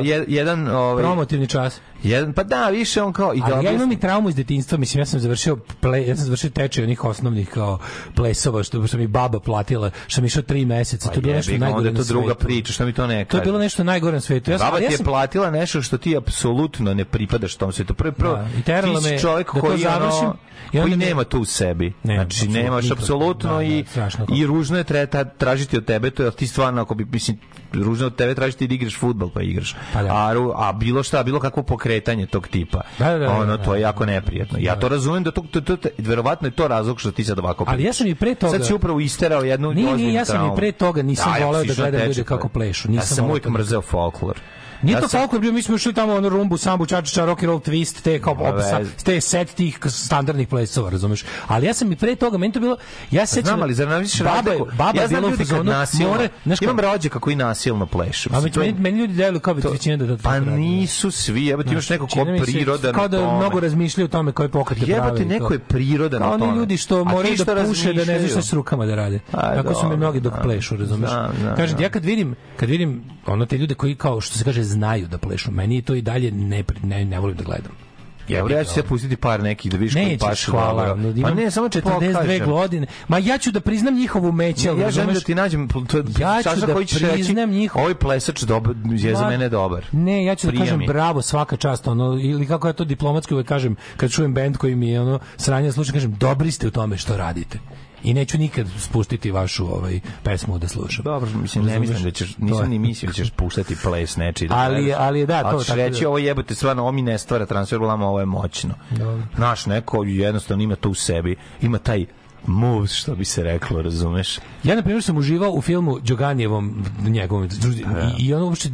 je- jedan ovaj Promotivni čas. jedan pa da, više on kao i da ja imam i traumu iz detinjstva, mislim ja sam završio ple, ja sam završio tečaj onih osnovnih kao plesova što što mi baba platila, što sam išao tri meseca, to je bilo nešto Pa najgore. onda je to druga priča, što mi to ne To je bilo nešto najgore na svetu. Ja sam, Baba ti ja je sam, platila nešto što ti apsolutno ne pripadaš tom svetu. Prvo, prvo, Da, ti si me čovjek da koji, završim, ono, i koji mi- nema to u sebi. Ne, znači, nemaš apsolutno Da, da, i, strašno. i ružno je tre, ta- tražiti od tebe, to je ti stvarno, ako bi, mislim, ružno od tebe tražiti da igraš fudbal pa igraš. Pa da. a, a bilo šta, bilo kakvo pokretanje tog tipa. Da, da, da, ono, da, da. to je jako neprijatno. Ja to razumem da to, to, to, to, verovatno je to razlog što ti sad ovako Ali ja sam i pre toga- Sad si upravo isterao jednu Nije, nije, ja sam i pre toga nisam ja voleo da gledam ljude kako plešu. Ja Nisam sam voleo uvijek mrzeo folklor. Nije Ja to sam- folklor bio, mi smo išli tamo ono rumbu, sambu, čačića, rock and roll twist, te kao veze. te set tih standardnih plesova, razumeš? Ali ja sam i pre toga, meni to bilo, ja se sećam, Znam, ali zar vidiš baba, je- baba ja znam ljudi kad nasilno, more, znaš imam rođaka koji nasilno plešu. A to meni, meni ljudi deluju kao to- većina da da Pa nisu svi, evo ti imaš neko ko prirodan Kao da mnogo razmišljaju o tome koje pokrete prave. Jebote, i to. neko je prirodan Kao u oni ljudi što ti moraju da puše, da ne šta s rukama da rade. Tako su mi mnogi dok da. plešu, razumeš? Da, da, Kažem, da. ja kad vidim, kad vidim ono te ljude koji kao što se kaže znaju da plešu, meni je to i dalje ne ne, ne volim da gledam. Evo, ja ću se pustiti par nekih da vidiš koji pašu hvala. ono, Pa ne, samo ti 42 pokažem. godine. Ma ja ću da priznam njihovu umeće, ali Ja želim da ti nađem to, Ja ću da koji ćeš reći, priznam njihov- Ovaj plesač dobar, je za Ma, mene dobar. Ne, ja ću da kažem mi. bravo, svaka čast, ono, ili kako ja to diplomatski uvek kažem, kad čujem bend koji mi je ono, sranje slušam, kažem, dobri ste u tome što radite. I neću nikad spustiti vašu ovaj pesmu da slušam. Dobro, mislim, ne mislim da ćeš, nisam ni mislio da ćeš puštati ples nečiji. Da Ali- gledaš. ali da, to, tako da- reći, ovo jebote, stvarno, ovo mi ne stvara transfer ovo je moćno. Dobro. Znaš, neko jednostavno ima to u sebi, ima taj moves, što bi se reklo, razumeš? Ja, na primjer, sam uživao u filmu Đoganijevom, njegovom, i, i ono uopšte,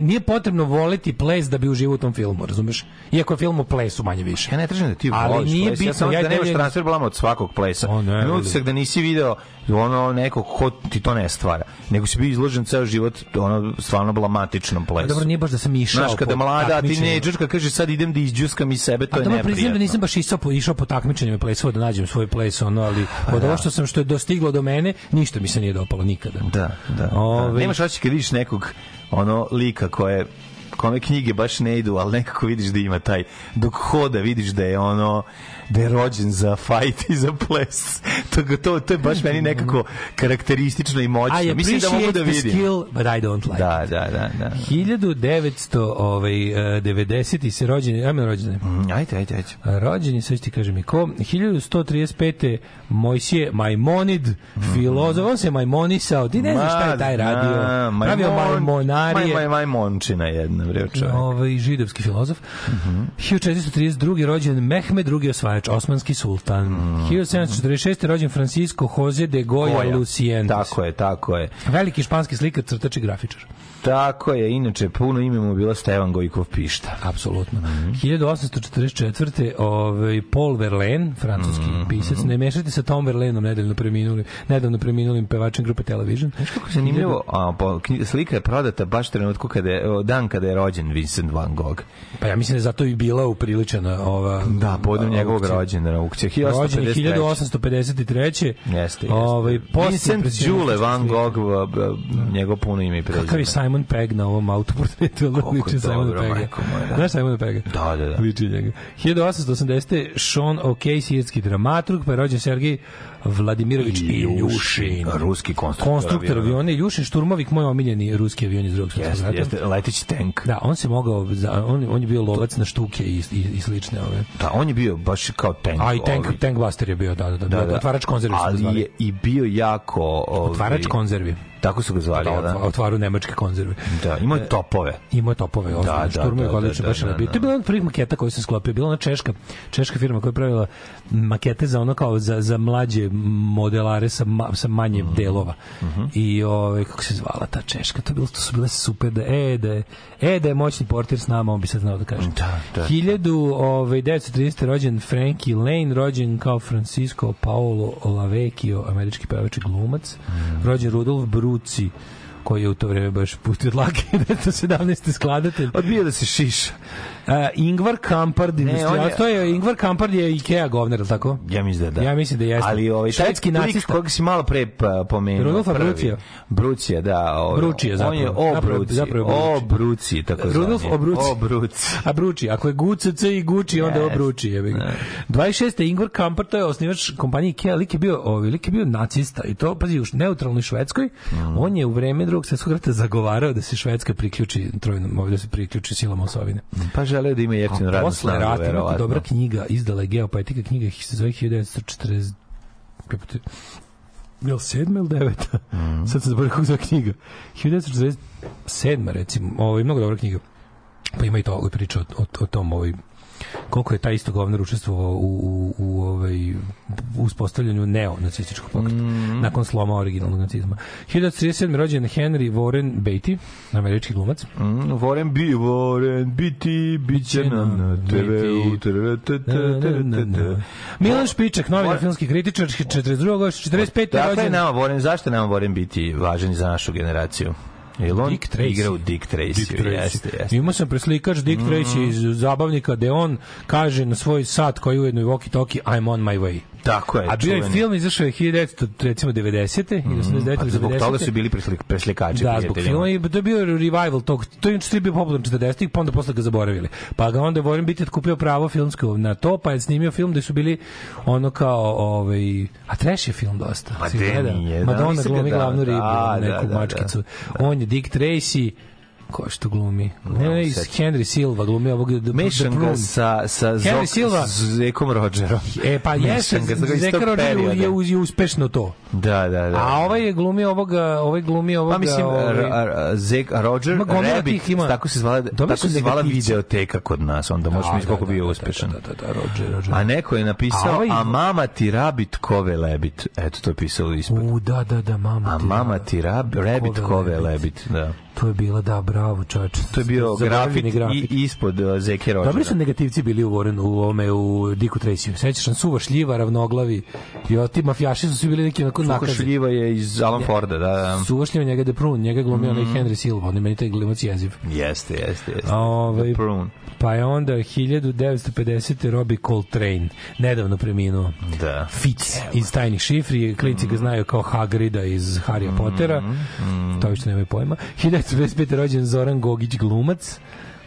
nije potrebno voleti ples da bi uživao u tom filmu, razumeš? Iako je film o plesu, manje više. Ja ne tražim da ti Ali voliš nije ples, ja bitno, samo ja da nemaš transfer blama od svakog plesa. O, ne, vidi. utisak da nisi video ono nekog ko ti to ne stvara, nego si bio izložen ceo život ono stvarno blamatičnom plesu. Dobro, nije baš da sam išao Znaš, kada po mlada tinejdžerka kaže sad idem da izđuskam iz sebe, to A je dobro priznam neprijatno. da nisam baš išao po, išao po takmičenjima plesova da nađem svoj ples, ono, ali od ovo što sam što je dostiglo do mene, ništa mi se nije dopalo nikada. Da, da. da. Ove- Nemaš oči kad vidiš nekog ono lika koje kome knjige baš ne idu, ali nekako vidiš da ima taj dok hoda vidiš da je ono da je rođen za fajt i za ples. To, to, to je baš meni nekako karakteristično i moćno. I Mislim da mogu da vidim. skill, but I don't like Da, da, da, da. 1990 ovaj, eh, 90 se rođeni, ajme rođeni. Mm, Ajde, ajde, ajde. Rođeni, sve ću ti kažem i ko. 1135. Mojsije Majmonid, filozof, on se majmonisao. Ti ne znaš šta je taj radio. Pravio majmon- majmonarije. Maj, maj, majmončina jedna, bre, čovjek. Ovaj židovski filozof. Mhm. 1432. rođen Mehmed II. osvajač, osmanski sultan. 1746. rođen Francisco Jose de Goya Koja? Lucientes. Tako je, tako je. Veliki španski slikar, crtač i grafičar. Tako je, inače, puno ime mu bilo Stevan Gojkov Pišta. Apsolutno. Mhm. 1844. Ovaj Paul Verlaine, francuski Mhm. pisac, ne mešajte sa Tom Verlaineom, nedavno preminulim, nedavno preminulim pevačem grupe Television. Znaš kako zanimljivo, a, po, slika je prodata baš trenutku kada je, dan kada je rođen Vincent van Gogh. Pa ja mislim da je zato i bila upriličena ova Da, povodom njegovog aukcija. rođendana aukcija. Rođen je 1853. 1853. Jeste, jeste. Ovaj, Vincent Đule van Gogh. Njegovo puno ime i prezime. Kakav je Simon Pegg na ovom autoportretu, liči Simon moja, da. Znaš Simon Pegga? Da, da, da. Liči njega. 1880. Sean O'Kay, sirski dramaturg, pa je rođen Sergij Vladimirović Iljušin. Ruski konstruktor. Konstruktor aviona Iljušin, šturmovik, moj omiljeni ruski avion iz drugog svjetskog Jeste, rata. jeste, leteći tank. Da, on se mogao, on, on je bio lovac na štuke i, i, i slične ove. Da, on je bio baš kao tank. A i tank, ovaj. tankbuster je bio, da, da, da, Da, da. otvarač konzervi Ali je i bio jako... Ovaj, Otvarač konzervi. Tako su ga zvali, Da, da? otvaru nemačke konzerve. Da, imao je topove. Imao je topove, ozbiljno, da, šturmovi da, odlično, da, baš je da, lepo. da. To je bila od prvih maketa koju sam sklopio, bila ona češka, češka firma koja je pravila makete za ono kao za, za mlađe modelare sa, ma, sa manje Mhm. delova. I ovaj kako se zvala ta češka, to bilo to su bile super da e da je, e da je moćni portir s nama, on bi sad znao da kaže. Da, da. 1000 ovaj 930 rođen Frankie Lane, rođen kao Francisco Paolo Lavecchio, američki pevač i glumac. Mhm. Rođen Rudolf Bruci koji je u to vreme baš pustio dlake 1917. skladatelj. Odbija da se šiša. Uh, Ingvar Kampard, on je- to je Ingvar Kampard je Ikea govner, tako? Ja mislim da da. Ja mislim da jeste. Ali ovaj Švedski lik nacista. kojeg si malo pre pa, pomenuo. Rudolfa prvi. Brucija. Brucija, da. Ovaj, On je zapravo. o Zapravo- Bruci. zapravo je O Bruči. Bruci, tako zvani. Rudolf Obruci. O Bruci. A Bruči, ako je GUCC i Gucci, onda. Obruči. Je. 26. Ingvar Kampar, to je osnivač kompanije IKEA, lik je bio, ovaj, lik je bio nacista i to, pazi, u neutralnoj Švedskoj, Mm. on je u vreme drugog svjetskog rata zagovarao da se Švedska priključi trojnom, da se priključi silama osovine. Pa želeo da ima jeftinu A radnu posle snagu, rata, jako verovatno. dobra knjiga, izdala je Geopoetika knjiga, se zove 1940 jebote, Jel sedma ili deveta? Mhm. Sad sam zaboravio kako zove knjiga. 1947. recimo. Ovo je mnogo dobra knjiga. Pa ima i to priča o, o, o tom ovaj koliko je taj isto govnar učestvovao u, u, u ovaj uspostavljanju neonacističkog pokreta Mhm. nakon sloma originalnog nacizma. 1937. rođen Henry Warren Beatty, američki glumac. Mm, Voren bi, Voren biti, bit će nam na TV-u. Milan Špičak, novinar, filmski kritičar, 42. godište, 45. Dakle, rođen. nama Voren, zašto nama Voren biti važan za našu generaciju? Jel on Dick Tracy. igra u Dick Tracy? Dick Tracy. Jeste, jeste. Imao sam preslikač Dick Tracy iz zabavnika gde on kaže na svoj sat koji je ujedno i walkie talkie I'm on my way. Tako je, A bio je film izašao je 1900 recimo 90. ili 89. Pa ili zbog 90. toga su bili preslik, preslikači Da, zbog filma i to je bio revival tog. To je inače bio popularan 40-ih, pa onda posle ga zaboravili. Pa ga onda Warren Beatty kupio pravo filmsko na to, pa je snimio film gde su bili ono kao ovaj a trash je film dosta. Ma de nije, da, Madonna ga glumi dao, glavnu ribu, da, da, neku da, da. mačkicu. On je Dick Tracy Ko što glumi? Ne, iz. Henry Silva glumi ovog The, Mešam The ga Prune. sa, sa Henry Zok, Silva. s Zekom Rodgerom. E pa jeste, ga Zeka perioda. je, je uspešno to. Da, da, da. A ovaj je glumio ovoga, ovaj glumi ovoga... Pa mislim, ovaj, Zek Roger Rabbit, ima. tako se zvala, tako se zvala videoteka kod nas, onda možeš Da, misliti koliko da, bio da, uspešan. Da, da, da, Roger, Roger. A neko je napisao, A ovaj- a mama ti rabit kove lebit. Eto, to je pisalo ispod. U, da, da, da, mama A ti. mama ti rab, rabit Kove lebit. Da. To je bila, da, bravo, čoveče. To je bio Zaboravljeni grafit, i ispod uh, Zeke Rogera. Dobri su negativci bili u Warren, u ome, u Diku Tracy. Sećaš sam suva šljiva, ravnoglavi. I o, ti mafijaši su svi bili neki onako nakazi. šljiva je iz Alan Forda, da, da. Suva šljiva njega de Prun, njega glumio onaj Henry Silva, on je meni taj glumac jeziv. Jeste, jeste, jeste. A, ovaj, The Prune. Pa je onda 1950. Robbie Coltrane, nedavno preminuo. Da. Fitz iz tajnih šifri, klinci ga znaju kao Hagrida iz Harry Pottera, to više nemaju pojma. 1955. rođen Zoran Gogić glumac,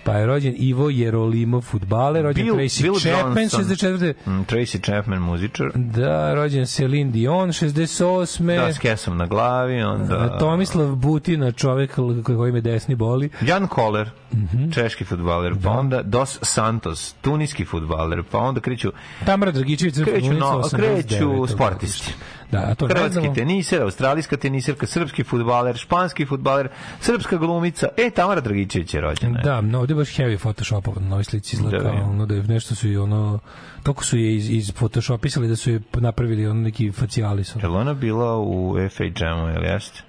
pa je rođen Ivo Jerolimo futbaler, rođen Bill- Tracy Bill Chapman, Johnson. 64. Mm, Tracy Chapman, muzičar. Da, rođen Celine Dion, 68. Da, s kesom na glavi, onda... Tomislav Butina, čovek koji me desni boli. Jan Koller, Mhm. češki futbaler, pa onda Dos Santos, tuniski futbaler, pa onda kreću, Tamara Dragičević, kreću, no, 89. kreću sportisti. Da, to Hrvatski znamo. teniser, australijska teniserka, srpski futbaler, španski futbaler, srpska glumica. E, Tamara Dragičević je rođena. Da, no, ovde je baš heavy photoshopovan na ovoj slici izgleda Da, vidim. ono da je nešto su i ono toko su je iz, iz photoshopisali da su je napravili ono neki facijali su. Je li ona bila u FA Jamu, je li jeste?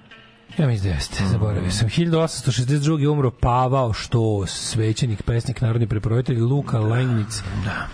Ja mislim da jeste, zaboravio sam. 1862. umro Pavao što svećenik, pesnik, narodni preporoditelj Luka Lenjnic. Da.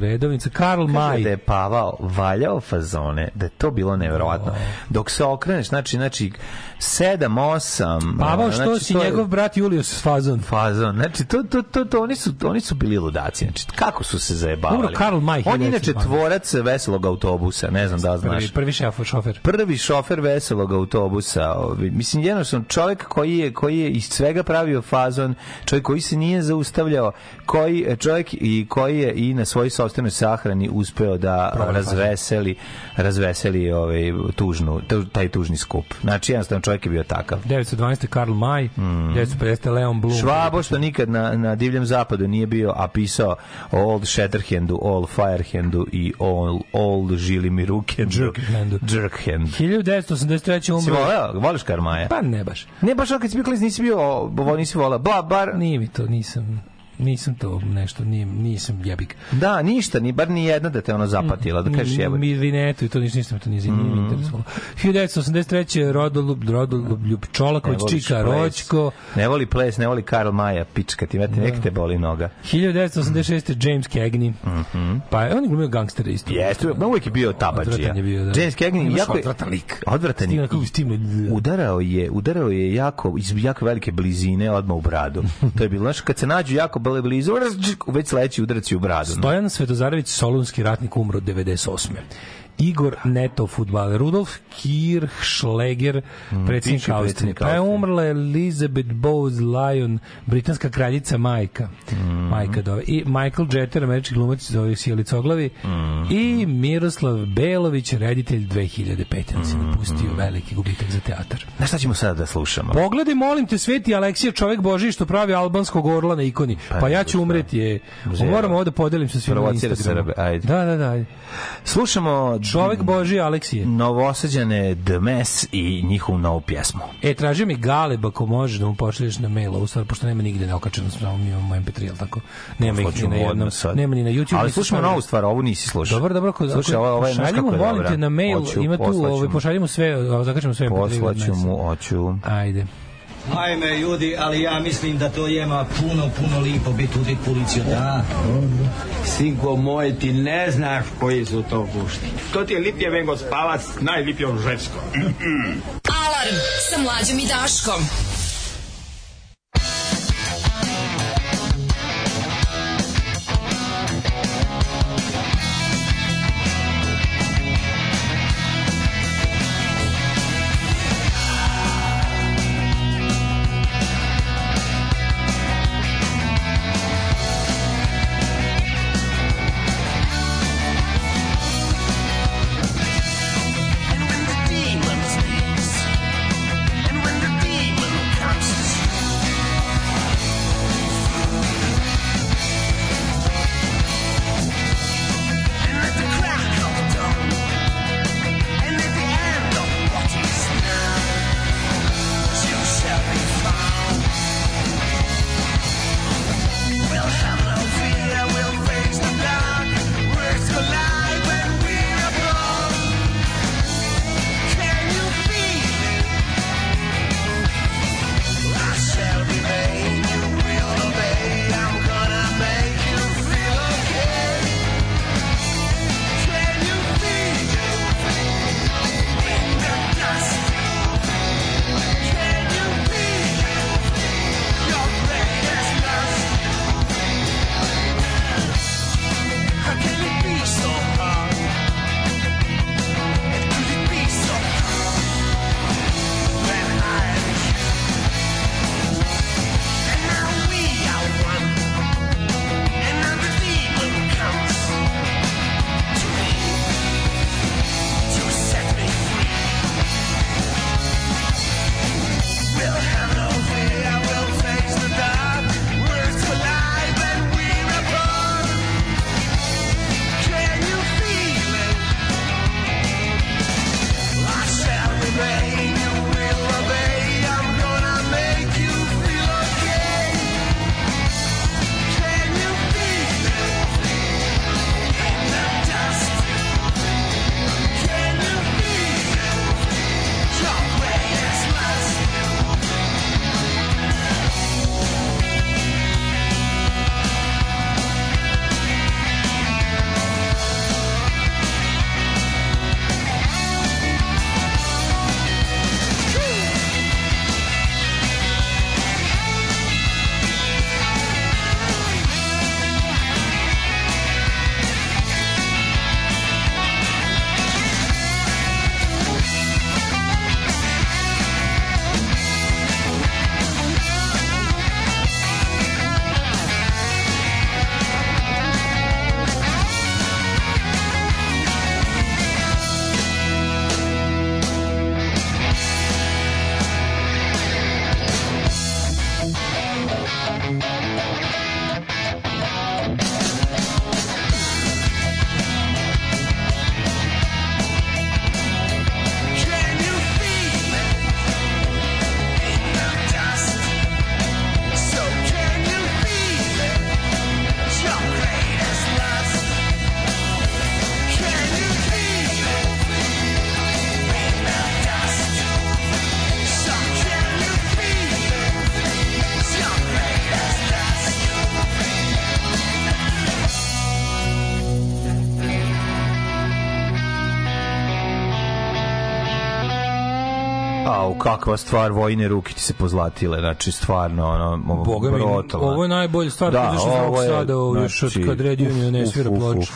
Redovnica Karl Kaže Maj. da je Pavao valjao fazone, da je to bilo nevjerovatno. Dok se okreneš, znači, znači, 7, 8... Pavao što znači, si je- njegov brat Julius Fazon. fazon. Znači, to, to, to, to, oni, su, oni su bili ludaci. Znači, kako su se zajebavali? Umro Karl May, On je inače 1912. tvorac veselog autobusa, ne znam da znaš. Prvi, prvi šofer. prvi šofer veselog autobusa. Mislim, jednostavno čovjek koji je, koji je iz svega pravio fazon, čovjek koji se nije zaustavljao, koji, čovjek i koji je na svojoj sopstvenoj sahrani uspeo da razveseli razveseli ovaj tužnu tu- taj tužni skup. Znači jednostavno čovjek je bio takav. 912. Karl May, 950. Leon Blum. Švabo što nikad na, na divljem zapadu nije bio, a pisao Old Shatterhandu, Old Firehandu i Old, old Žilimi Rukendu. Jerkhandu. Jerkhand. 1983. Si umro. voleo? Voliš Karmaja? Pa ne baš. Ne, baš kad si bio klinac nisi bio, o, nisi voleo. Ba, bar, Nije mi to, nisam nisam to nešto, nije, nisam jebik. da, ništa, ni, bar ni jedna da te ono zapatila, da kažeš jebo. Mi vinetu i to ništa, ništa me to nije Mm. mm. interesovalo. 1983. Rodolub, Rodolub Ljub Čolaković, Ne voliš Čika ples. Roćko. Ne voli ples, ne voli Karl Maja, pička ti, vete, nek te boli noga. 1986. James Cagney. Pa on je glumio gangstere isto. Jeste, no uvijek je bio tabađija. Odvratan je bio, da. James Cagney, jako je... odvratan lik. Odvratan je. Stignu. Udarao je, udarao je jako, iz jako velike blizine odmah u bradu. To je bilo, znaš, kad se nađu jako blizu, već sledeći udarac u bradu. Stojan Svetozarević, solunski ratnik, umro 98. Igor Neto, futbaler, Rudolf Kirchschläger, predsjednik bivši Austrije. predsjednik Pa je umrla Elizabeth Bowes Lyon, britanska kraljica majka. Mhm. Majka dove. I Michael Jeter, američki glumac zove Sjelicoglavi. Mhm. I Miroslav Belović, reditelj 2005. On se Mhm. napustio veliki gubitak za teatar. Znaš šta ćemo sada da slušamo? Pogledaj, molim te, Sveti Aleksija, čovek Boži što pravi albanskog orla na ikoni. Pa, ja ću umreti je. Moram ovo da podelim sa svima na Instagramu. Srbe, ajde. Da, da, da. ajde. Slušamo Čovek Boži Aleksije. novosađane The Mess i njihovu novu pjesmu. E, tražio mi Galeb ako možeš da mu pošalješ na mail, ovu stvar, pošto nema nigde neokačeno, samo mi imamo MP3, jel tako? Nema ih ni na jednom, nema ni na YouTube. Ali slušamo novu stvar, ovu nisi slušao. Dobro, dobro, ako, Slušaj, ovo, ovo je, pošaljimo, molim te na mail, Hoću, ima tu, ovaj, pošaljimo sve, zakačemo sve MP3. od Poslaću mu, hoću. Ajde. Ajme, ljudi, ali ja mislim da to jema puno, puno lipo biti u policiju, da? Sinko moj, ti ne znaš koji su to gušti. To ti je lipje vengo spavac, najlipijom ženskom. Alarm sa mlađom i Daškom. Kakva stvar, vojne ruke ti se pozlatile, znači stvarno, ono, Boga mi, ovo je najbolja stvar Da, da, iz ovo je, sada, ovo još od znači, kad Red Union ne svira ploče,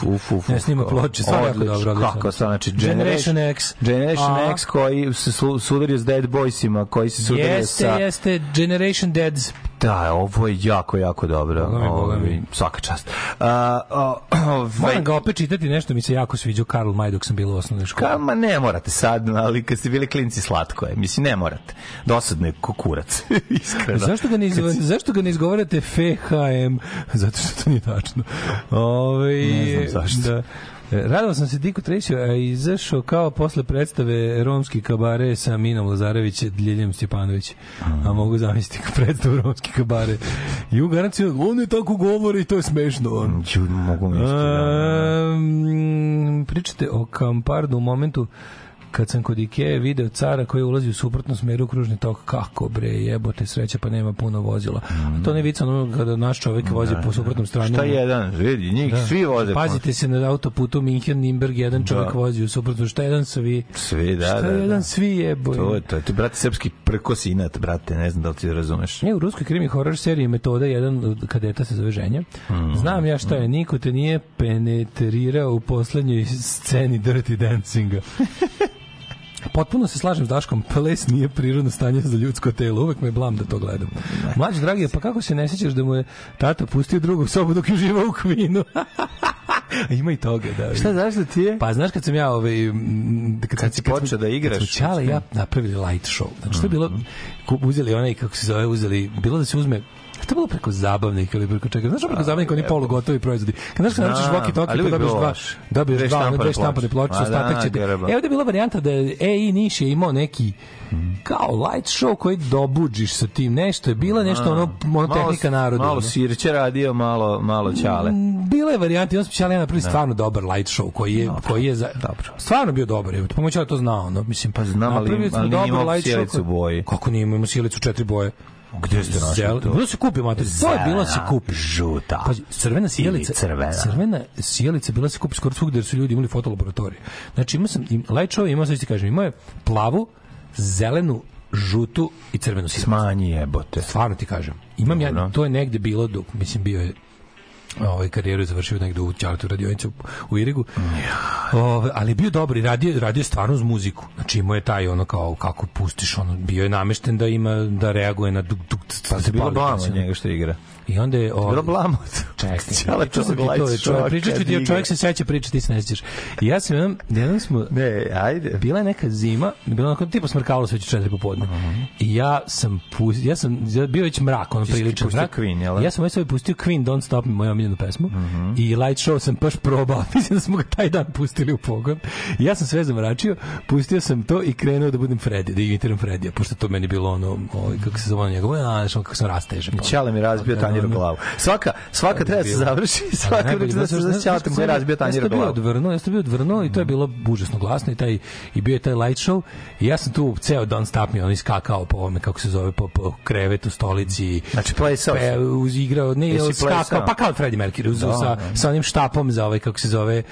ne snima ploče, stvarno jako dobro. odlično. Kako stvar, znači Generation X. Generation A. X koji se su- sudario s Dead Boysima, koji se sudario Jeste, sa... jeste, Generation Deads. Da, ovo je jako, jako dobro. Boga mi, boga mi. Svaka čast. O, ovaj, Moram ga opet čitati, nešto mi se jako sviđa Karl Maj dok sam bila u osnovnoj školi. Ka, ma ne morate sad, ali kad ste bili klinci slatko je. Mislim, ne morate. Dosadno je kukurac. Iskreno. Zašto ga ne, izgo, zašto ga ne izgovarate FHM? Zato što to nije tačno. Ove, Ne znam zašto. Da. E, Radao sam se Diko Treću, a izašao kao posle predstave Romski kabare sa Minom Lazarević i Ljiljem Stjepanović. A mogu zamisliti kao predstavu Romski kabare. I u garanciju, on je tako govori i to je smešno. On. Ću, mogu misliti. da. Um, pričate o Kampardu u momentu kad sam kod Ikea video cara koji ulazi u suprotnom smeru u kružni tok, kako bre, jebote sreća, pa nema puno vozila. To ne vica ono kada naš čovjek vozi po suprotnom strani. Mm. Šta jedan? Vidi, njih Da. svi voze. Pazite se na autoputu Minhen, Nimberg, jedan čovjek Da. vozi u suprotnom. Šta jedan svi? Svi, da, Šta da, da. jedan svi jeboje? To je to. Ti, brate, srpski prkosinat, brate, ne znam da li ti razumeš. Ne, u ruskoj krimi horror seriji metoda jedan kadeta se zove ženja. Mm. Znam ja šta je, niko te nije penetrirao u poslednjoj sceni Dirty Dancinga. Potpuno se slažem s Daškom, ples nije prirodno stanje za ljudsko telo, uvek me blam da to gledam. Mlađi dragi, pa kako se ne sjećaš da mu je tata pustio drugu sobu dok je uživao u kvinu? Ima i toga, da. Šta, zašto ti je? Pa znaš kad sam ja ovaj kad, Kad si počeo da igraš? Kad smo Ćale i ja napravili light show. Znači to je bilo ku- uzeli onaj kako se zove, uzeli bilo da se uzme to je bilo preko zabavnika ili preko čega. Znaš preko zabavnika oni polugotovi proizvodi. Kad znaš kad naručiš Znam, walkie talkie pa dobiješ dva, dobiješ Dve dva, dve štampane ploče. ploče, A ostatak da, će. te- grba. E ovde je bila varijanta da EI Niš je imao neki kao light show koji dobuđiš sa tim nešto je bila nešto ono, ono tehnika naroda. Malo sirće radio, malo, malo ćale. Bila je varijanta, on specijal napravili stvarno dobar light show koji je koji je za, dobro. stvarno bio dobar. Je. Pomoć ja to znao, no, mislim pa znam, ali- ali nije imao sjelicu boji. Kako nije imao sjelicu četiri boje. Gde ste našli Zel- to? Bilo se kupi, mate. To je bilo se Zelena, kupi. žuta Pazi, crvena sjelica. crvena. Crvena sjelica bila se kupi skoro svugde jer su ljudi imali fotolaboratorije. Znači imao sam im, show imao sad ti kažem, imao je plavu, zelenu, žutu i crvenu sjelicu. Smanji jebote. Stvarno ti kažem. Imam ja, Dobro. to je negde bilo, dok, mislim, bio je ovaj karijeru je završio negde u Ćaletu radionici u, Irigu. Ove, ali je bio dobar i radio, radio stvarno uz muziku. Znači imao je taj ono kao kako pustiš ono, bio je namešten da ima da reaguje na duk duk Pa se bilo blamo njega što igra. I onda je Bilo ovaj blamo. Čekaj, Cijela pričao sam to, čovjek, kad ti, igra. čovjek se seća priča, ti se ne sećaš. I ja sam jedan, jedan smo, Ne, ajde. bila je neka zima, bila je onako tipa smrkalo se već četiri popodne. I ja sam pustio, ja sam bio već mrak, ono si priličan mrak. Queen, jel? Ja sam već sebi pustio Queen Don't Stop Me, moju omiljenu pesmu. I light show sam baš probao. Mislim da smo ga taj dan pustili u pogon. I ja sam sve zamračio, pustio sam to i krenuo da budem Freddy, da imitiram Fredija, pošto to meni bilo ono, ovaj, kako se zove njegovo, a, kako sam rastežen. Ćale mi razbio tanjir u glavu. Svaka, svaka treba se završi, svaka priča da se za Ćaletom koji je razbio tanjir u Ja sam bio glavu. odvrnuo, ja sam bio odvrnuo i to je bilo užasno glasno i taj i bio je taj light show i ja sam tu ceo Don't Stop Me on iskakao po ovome kako se zove po, po krevetu stolici Znači, plesao pe, uzigrao ne skakao pa kao Freddie Mercury uz, Da, sa, da. sa onim štapom za ovaj kako se zove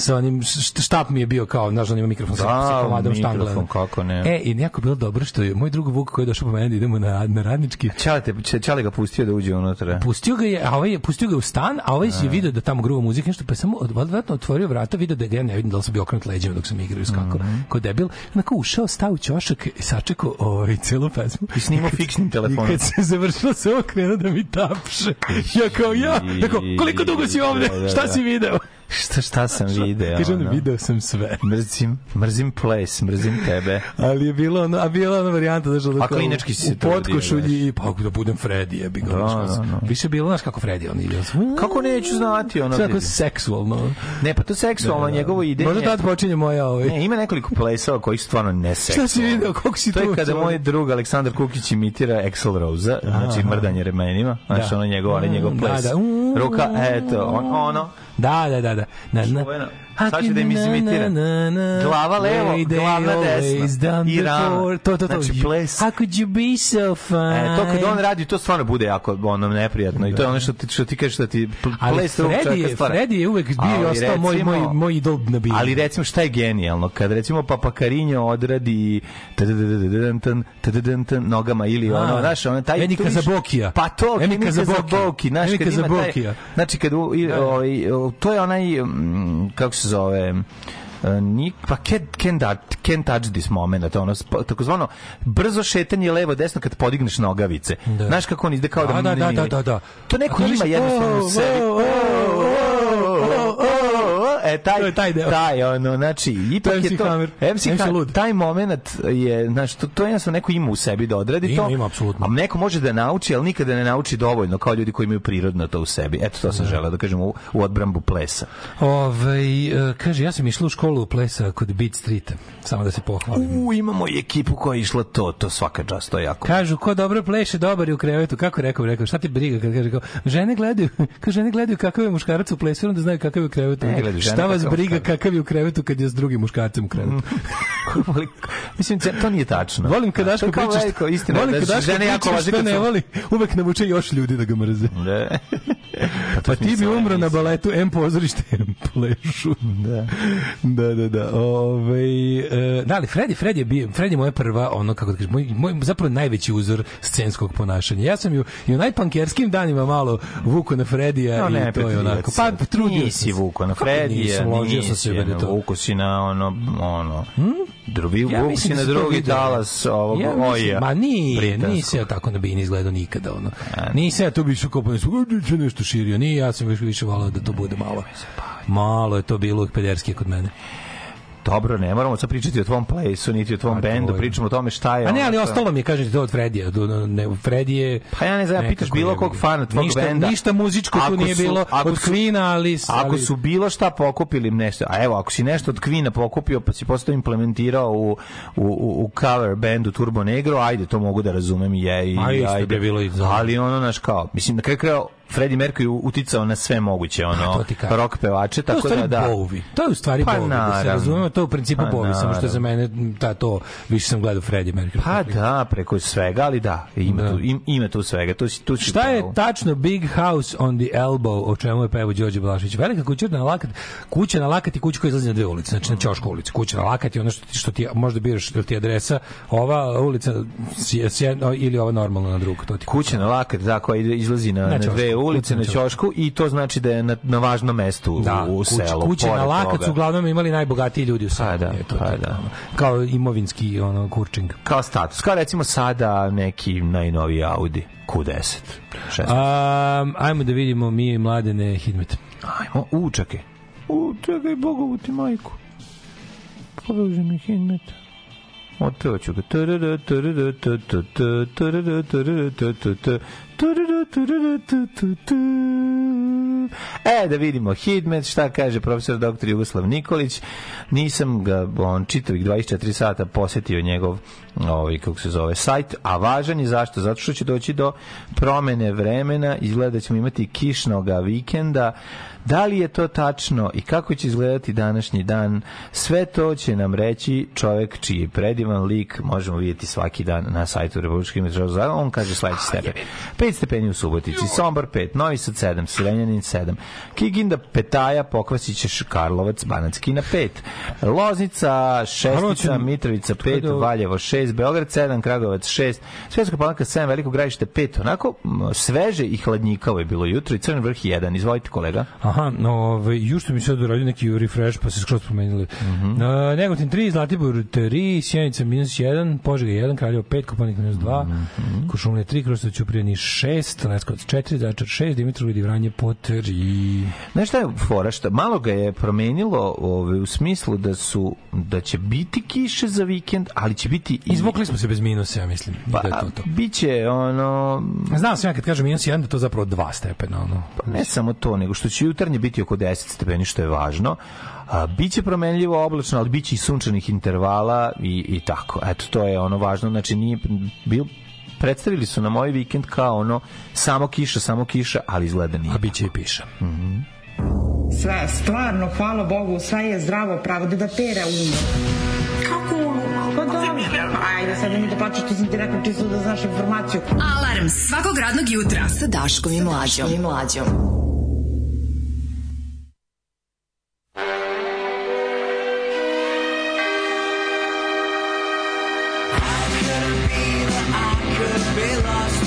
sa onim št- štap mi je bio kao znaš on ima mikrofon sa, Da, sa komadom štangle kako ne. e i jako bilo dobro što je moj drug Vuk koji je došao po mene da idemo na, na radnički Ćale, te, Ć- Ćale ga pustio da uđe unutra. Pustio ga je, a ovaj je pustio ga u stan, a ovaj je video da tamo gruva muzika, nešto pa samo od- verovatno otvorio vrata, video da ga ja ne vidim da li sam bio okrenut leđima dok sam igrao i skakao. Mhm. Ko debil, onako ušao, stao u ćošak i sačekao ovaj celu pesmu. I snimao fiksnim telefonom. Kad se završilo se ovo krenuo da mi tapše. Ja kao ja, kao, koliko dugo si ovde? Da, da, Šta si video? Šta, šta sam video? Kaže on, ono? video sam sve. Mrzim, mrzim ples, mrzim tebe. Ali je bilo ono, a bila ona varijanta da A klinički si se u trudio, potkošulji i pa da budem Freddy, jebi ga. Da, da, da. Više je bilo, znaš kako Freddy on ide. Kako neću znati ono? Sve tako seksualno. Ne, pa to seksualno, njegovo ide. Možda tad počinje moja ovaj. Ne, ima nekoliko plesova koji su stvarno neseksualni. Šta si video? Koliko si To je tu kada moj drug Aleksandar Kukić imitira Axl Rose, znači mrdanje remenima, znači Da. ono njegov, ali njegov Da, ples. da. Ruka, eto, on, ono. Da, da, da, da. Na, na. Čuveno. Sad ću da im izimitiram. Glava levo, glavna desna. I rama. To, to, to. Znači, ples. How could you be so fine? E, to kad on radi, to stvarno bude jako ono neprijatno i to je ono što ti, što ti kažeš da ti ples drugog čovjeka je, stvara. Freddy je uvek bio i ostao moj, moj, moj idol na bilju. Ali recimo šta je genijalno? Kad recimo Papa Karinjo odradi nogama ili ono, znaš, ono, taj... Enika Zabokija. Pa to, Enika Zabokija. Zaboki, znaš, Enika kad ima taj... Zabokija. Znači, kad, i, ovaj, to je onaj, mm, kako se zove, e, Nik, pa can't, can't, touch- this moment, ono, takozvano brzo šetanje levo desno kad podigneš nogavice. Da. Znaš kako on ide kao da... Da, da, da, da, da. To neko ima jednostavno u sebi. E, taj, To je taj deo. taj, ono, znači, ipak To je je to... Hammer. MC, MC Ha- lud. taj moment je, znači, to, to jednostavno neko ima u sebi da odradi Ima, to. ima, apsolutno. A neko može da nauči, ali nikada ne nauči dovoljno kao ljudi koji imaju prirodno to u sebi. Eto, to sam želeo da kažem u, u odbrambu plesa. Ovaj, e, kaže, ja sam išla u školu plesa kod Beat Streeta. Samo da se pohvalim. U, imamo i ekipu koja je išla to, to svaka čast, to je jako. Kažu, ko dobro pleše, dobar je u krevetu. Kako rekao? Rekao, šta ti briga kad kaže kao, žene gledaju, kao žene gledaju kakav je muškarac u plesu, onda znaju kakav je u krevetu. Ne gledaju žene šta vas briga kakav je u krevetu kad je s drugim muškarcem u krevetu. Mislim, to nije tačno. Volim kad je Daško kao priča, veliko, istina, volim da kad Daško žene jako što kad ne voli, uvek navuče još ljudi da ga mrze. Ne. Pa ti bi umro na baletu M pozorište M plešu. Da. da, da, da. Ove, e, da, ali Freddy, Freddy je bio, Freddy je moja prva, ono, kako da kažem, moj, moj, zapravo najveći uzor scenskog ponašanja. Ja sam ju i u najpankerskim danima malo vuko na Fredija No, i to je onako. Pa, trudio nisi vuko na Fredija, nisam, ložio sam nisi, se da to. vuko si na ono, ono, drugi, Ja mislim si da na drugi talas ovog Ja oja. Ma nije, nisam ja tako na bini izgledao nikada. Ono. Nisam ja tu bi kao pa nisam nešto širio. Nije, ja sam još više volao da to bude malo. Malo je to bilo pederski kod mene. Dobro, ne moramo sad pričati o tvom plesu, niti o tvom bendu, pričamo o tome šta je. A ne, ali ono ostalo mi je, kažem ti, to od Fredija. Do- Ne, Freddy je... Pa ja ne znam, ja pitaš bilo kog fana tvog ništa, benda. Ništa muzičko tu Ako nije su- bilo ako od Queen-a, ali... Ako ali- su bilo šta pokupili nešto, a evo, ako si nešto od Queen-a pokupio, pa si postao implementirao u, u, u, u cover bandu Turbo Negro, ajde, to mogu da razumem je, i A isto ajde. bi bilo i Ali ono, naš kao, mislim, na kraju Freddie Mercury uticao na sve moguće, ono, kažem. rock pevače, tako da, da. Bowie. To je u stvari Pa Bowie, da se razumemo, to je u principu Pa Bowie, samo što za mene ta, to, više sam gledao Freddie Mercury. Pa da, preko svega, ali da, ima, Da. Tu, im, ima tu svega. Tu, tu Šta je tačno Big House on the Elbow, o čemu je pevao Đorđe Blašić? Velika kuća na lakat, kuća na lakat i kuća koja izlazi na dve ulice, znači na Ćoško ulici. Kuća na lakat je ono što ti, što ti možda biraš ili ti adresa ova ulica s- s jedno- ili ova normalno na drugu. To ti kuća na lakat, da, koja izlazi na, Na na, ćošku, dve ulice, na ćošku. i to znači da je na, na važnom mestu Da, u, u kuće, selu. kuće na su uglavnom imali najbogatiji ljudi u selu. Pa da, Je to, pa da. Kao imovinski ono, kurčing. Kao status. Kao recimo sada neki najnoviji Audi Q10. 16. Um, ajmo da vidimo mi mladene Hidmet. Ajmo, u, čekaj. U, čekaj, Bogovu ti majku. Položi mi Hidmet. Otpevaću ga. E, da vidimo Hidmet, šta kaže profesor dr. Jugoslav Nikolić. Nisam ga, on čitavih 24 sata posetio njegov ovaj, kako se zove, sajt, a važan je zašto? Zato što će doći do promene vremena, izgleda da ćemo imati kišnoga vikenda, da li je to tačno i kako će izgledati današnji dan, sve to će nam reći čovek čiji je predivan lik, možemo vidjeti svaki dan na sajtu Republičke meteorološke zavoda, on kaže sledeći stepen. 5 stepeni u Subotici, Sombor 5, Novi Sad 7, Siljanjanin 7, Kiginda Petaja, Pokvasić, Karlovac, Banacki na 5, Loznica, Karlovac Šestica, je- Mitrovica Kada- 5, Valjevo 6, Beograd 7, Kragovac 6, Svetska palanka 7, Veliko grajište 5, onako sveže i hladnjikavo je bilo jutro i Crni vrh 1. Izvolite kolega. Aha, no, ovaj, jušto mi sad uradio neki refresh, pa se skroz promenili. Mm. -hmm. Negotin 3, Zlatibor 3, Sjenica minus 1, Požega 1, Kraljevo 5, Kopanik minus 2, mm. -hmm. Košumlija 3, Krostović Ćuprijani 6, Leskovac 4, Zaječar 6, Dimitrov i Vranje po 3. Znaš šta je fora? Šta, malo ga je promenilo ovaj, u smislu da su da će biti kiše za vikend, ali će biti i... Izvukli smo se bez minusa, ja mislim. Pa, da je to to. biće ono... Znao sam ja kad kažem minus 1 da to zapravo 2 stepena. Ono. Pa ne samo to, nego što će jutarnje biti oko 10 stepeni, što je važno. A, biće promenljivo oblačno, ali biće i sunčanih intervala i, i tako. Eto, to je ono važno. Znači, nije bil, predstavili su nam ovaj vikend kao ono samo kiša, samo kiša, ali izgleda nije. A biće i piša. Sve, stvarno, hvala Bogu, sve je zdravo pravo, da da pere umo. Kako umo? Pa dobro. Ajde, sad mi da plaćaš, to sam ti rekao čisto da znaš informaciju. Alarm svakog radnog jutra sa Daškom i Mlađom. I Mlađom. could be lost.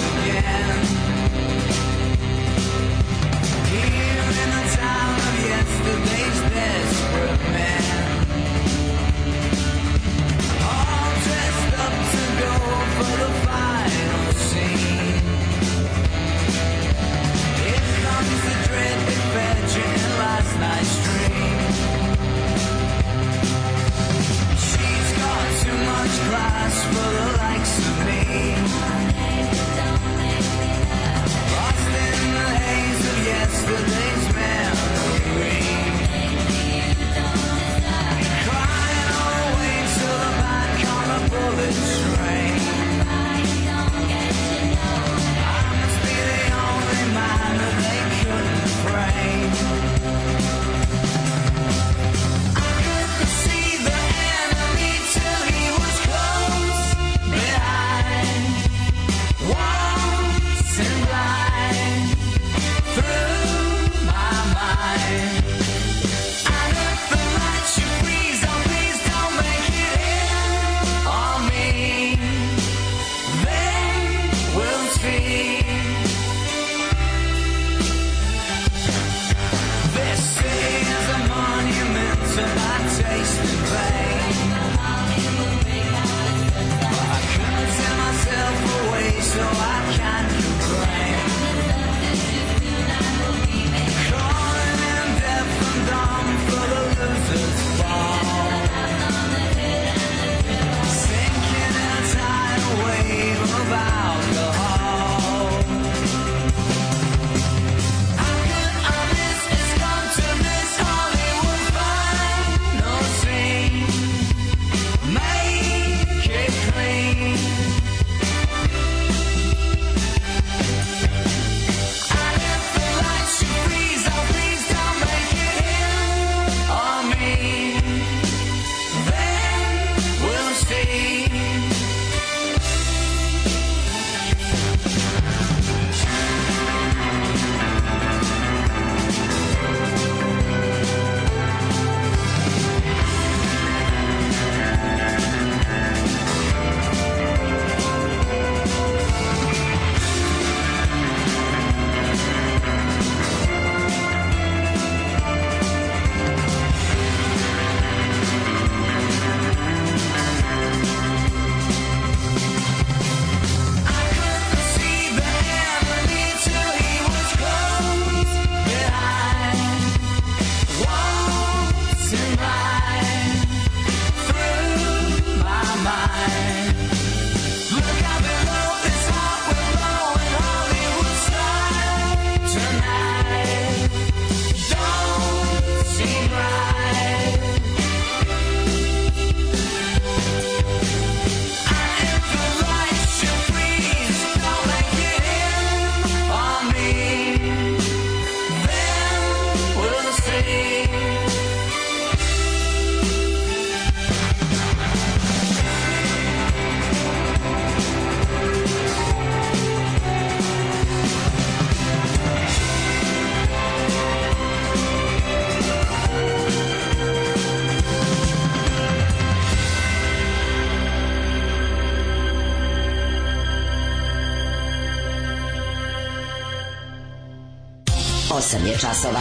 8 je časova.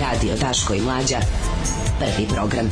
Radio Daško i Mlađa. Prvi program.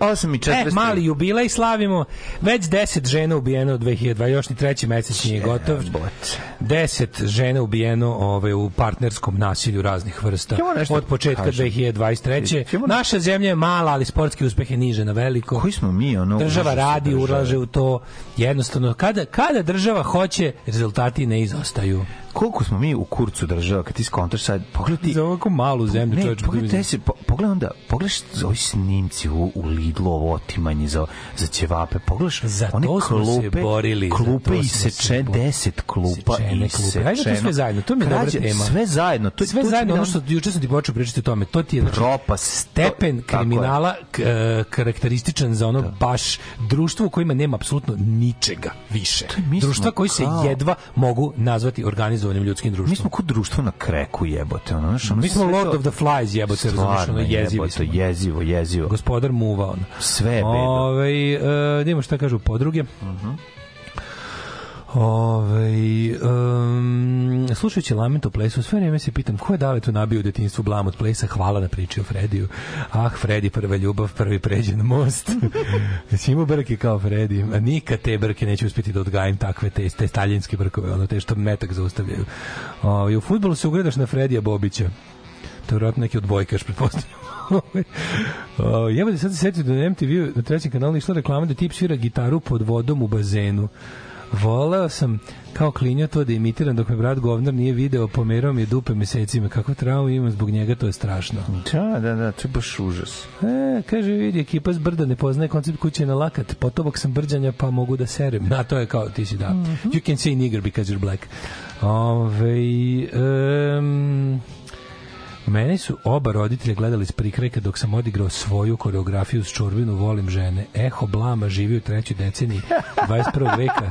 8 i 4. E, mali jubilej slavimo. Već 10 žena ubijeno u 2002. Još ni treći mesec nije gotov. Jebot. 10 žena ubijeno ovaj, u partnerskom nasilju raznih vrsta. Nešto Od početka kažem. 2023. Ćemo- Naša zemlja je mala, ali sportski uspeh je niže na veliko. Koji smo mi, ono, Država radi, država. ulaže u to. Jednostavno, kada, kada država hoće, rezultati ne izostaju. Koliko smo mi u kurcu država, kad ti skontaš sad, pogledaj ti... Za ovako malu zemlju, Ne, čovječe, pogledaj se, po, pogledaj onda, pogledaš ovi snimci u, u Lidlu, ovo otimanje za, za ćevape, pogledaš Za one to smo se klupe, borili, za klupe i seče, deset klupa i klupe. Ajde to sve zajedno, to mi je dobra tema. Sve zajedno. To, sve to zajedno, ono da- što juče sam ti počeo pričati o tome, to ti je znači, Propast. stepen To- kriminala k- e, karakterističan za ono baš društvo u kojima nema apsolutno ničega više. Društva koji se jedva mogu nazvati organizovanim ljudskim društvom. Mi smo kod društvo na kreku jebote, ono, Mi smo Lord of the Flies, jebote, razumiješ, jezivi jebote, smo. jezivo, jezivo. Gospodar muva, ono. Sve beda. Ove, e, da vidimo šta kažu podruge. Mhm. Ove, um, slušajući Lament o plesu, sve vrijeme se pitam ko je dale tu nabio u detinjstvu blam od plesa, hvala na priči o Frediju. Ah, Fredi, prva ljubav, prvi pređen most. Jesi imao brke kao Fredi? A nikad te brke neću uspjeti da odgajim takve, te, te staljinske brkove, ono te što metak zaustavljaju. O, I u futbolu se ugledaš na Fredija Bobića. To je vjerojatno neki odbojkaš, pretpostavljam. O, Jebo da sad se setio da na MTV na trećem kanalu išla reklama da tip svira gitaru pod vodom u bazenu. Voleo sam kao klinja to da imitiram dok me brat govnar nije video, pomerao mi je dupe mesecima. Kako traumu imam zbog njega, to je strašno. Da, da, da, to je baš užas. E, kaže, vidi, ekipa s brda ne poznaje koncept kuće na lakat. Potovak sam brđanja, pa mogu da serem. A to je kao, ti si da. You can say nigger because you're black. Ove, um, Mene su oba roditelja gledali s prikrajka dok sam odigrao svoju koreografiju s čurbinu Volim žene. Eho Blama živi u trećoj deceniji 21. veka.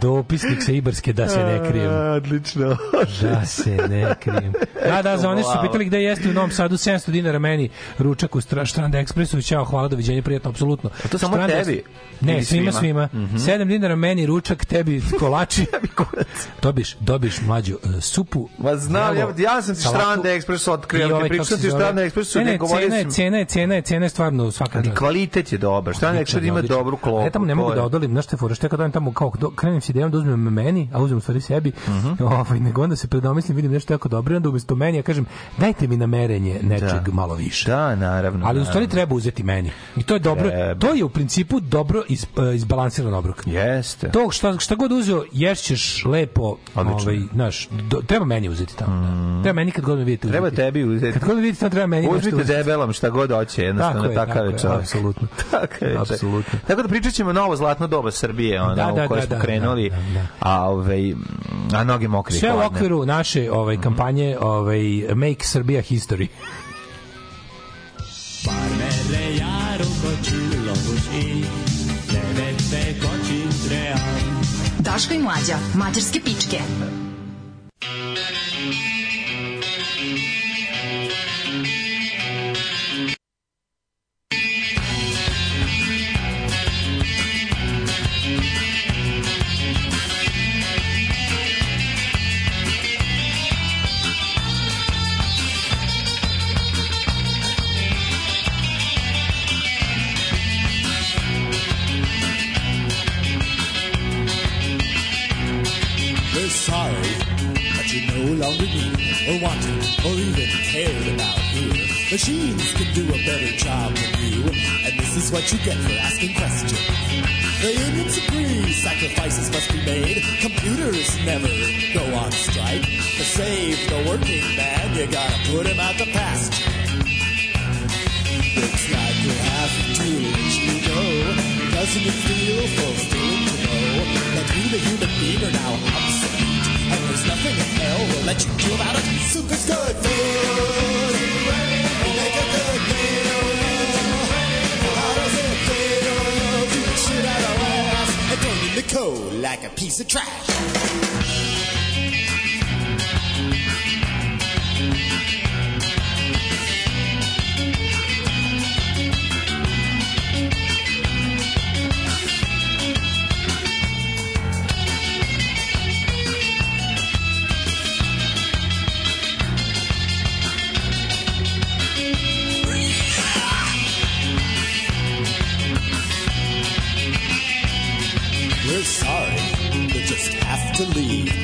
Dopisnik sa Ibarske da se ne krijem. Odlično. Da se ne krijem. Da, da, za one su pitali gde jeste u Novom Sadu 700 dinara meni ručak u Stra- Stranda Ekspresu. Ćao, hvala, doviđenja, prijatno, apsolutno. A to samo Stranda- tebi? Ne, svima, svima? svima. Mhm. 7 dinara meni ručak, tebi kolači. dobiš, dobiš mlađu e, supu. Ma znam, jelo, ja, ja sam ti Stranda Ekspres otkrio, ali ovaj, ti kako pričam se ti zove? Stranda Ekspresu, Ne, ne govorio cena sam- cena je, cena je, cena je stvarno svaka Ali kvalitet je dobar. Stranda Ekspres ima Odlično, dobru klopu. Ja tamo ne mogu da je. odolim, znaš što je fora, što kad odem tamo kao do, krenem s idejom da uzmem meni, a uzmem stvari sebi, Mhm. ovaj, nego onda se predomislim, vidim nešto jako dobro, onda umesto meni ja kažem, dajte mi na merenje nečeg Da. malo više. Da, naravno. Ali u stvari treba uzeti meni. I to je dobro, Treba. to je u principu dobro iz, uh, izbalansiran obrok. Jeste. To šta, šta god uzeo, ješćeš lepo, Odlično. ovaj, znaš, do, treba meni uzeti tamo. Treba meni kad god me vidite Treba uzeti. Tebi uzeti. Kad god me vidite tamo treba meni nešto Uzmite uzeti. debelom šta god hoće, jednostavno Tako je, takav je tako je, čovjek. apsolutno. Takav je. Apsolutno. Tako da pričat ćemo novo zlatno doba Srbije, ono, Da, da, u koje da, smo da, krenuli, da, da, da. a, ovaj, a noge mokri. Sve u okviru naše ovaj kampanje ovaj Make Serbia History. Parmele iar ukočilo buši, devete kočin tream. Daško i mlađa, mađarske pičke. Or wanted or even cared about you. Machines can do a better job than you, and this is what you get for asking questions. The unions agree sacrifices must be made. Computers never go on strike. To save the working man, you gotta put him out the pasture. Looks like we have to let you go. Doesn't it feel fulfilling to know that you, the human being, are now obsolete? And there's nothing in hell will let you do about it. Soup is good food. Make a good meal. How does it feel to the shit out of ass and thrown in the cold like a piece of trash?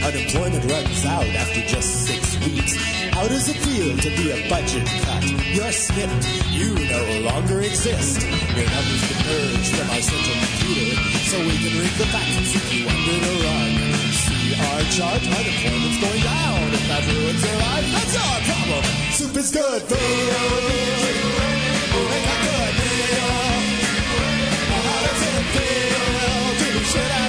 Unemployment runs out after just six weeks. How does it feel to be a budget cut? You're snipped. You no longer exist. Your numbers diverge from our central computer, so we can read the facts if you under the run. See our chart. Unemployment's going down. If that ruins your life, that's our problem. Soup is good food. Make a good meal. How does it feel to shit out?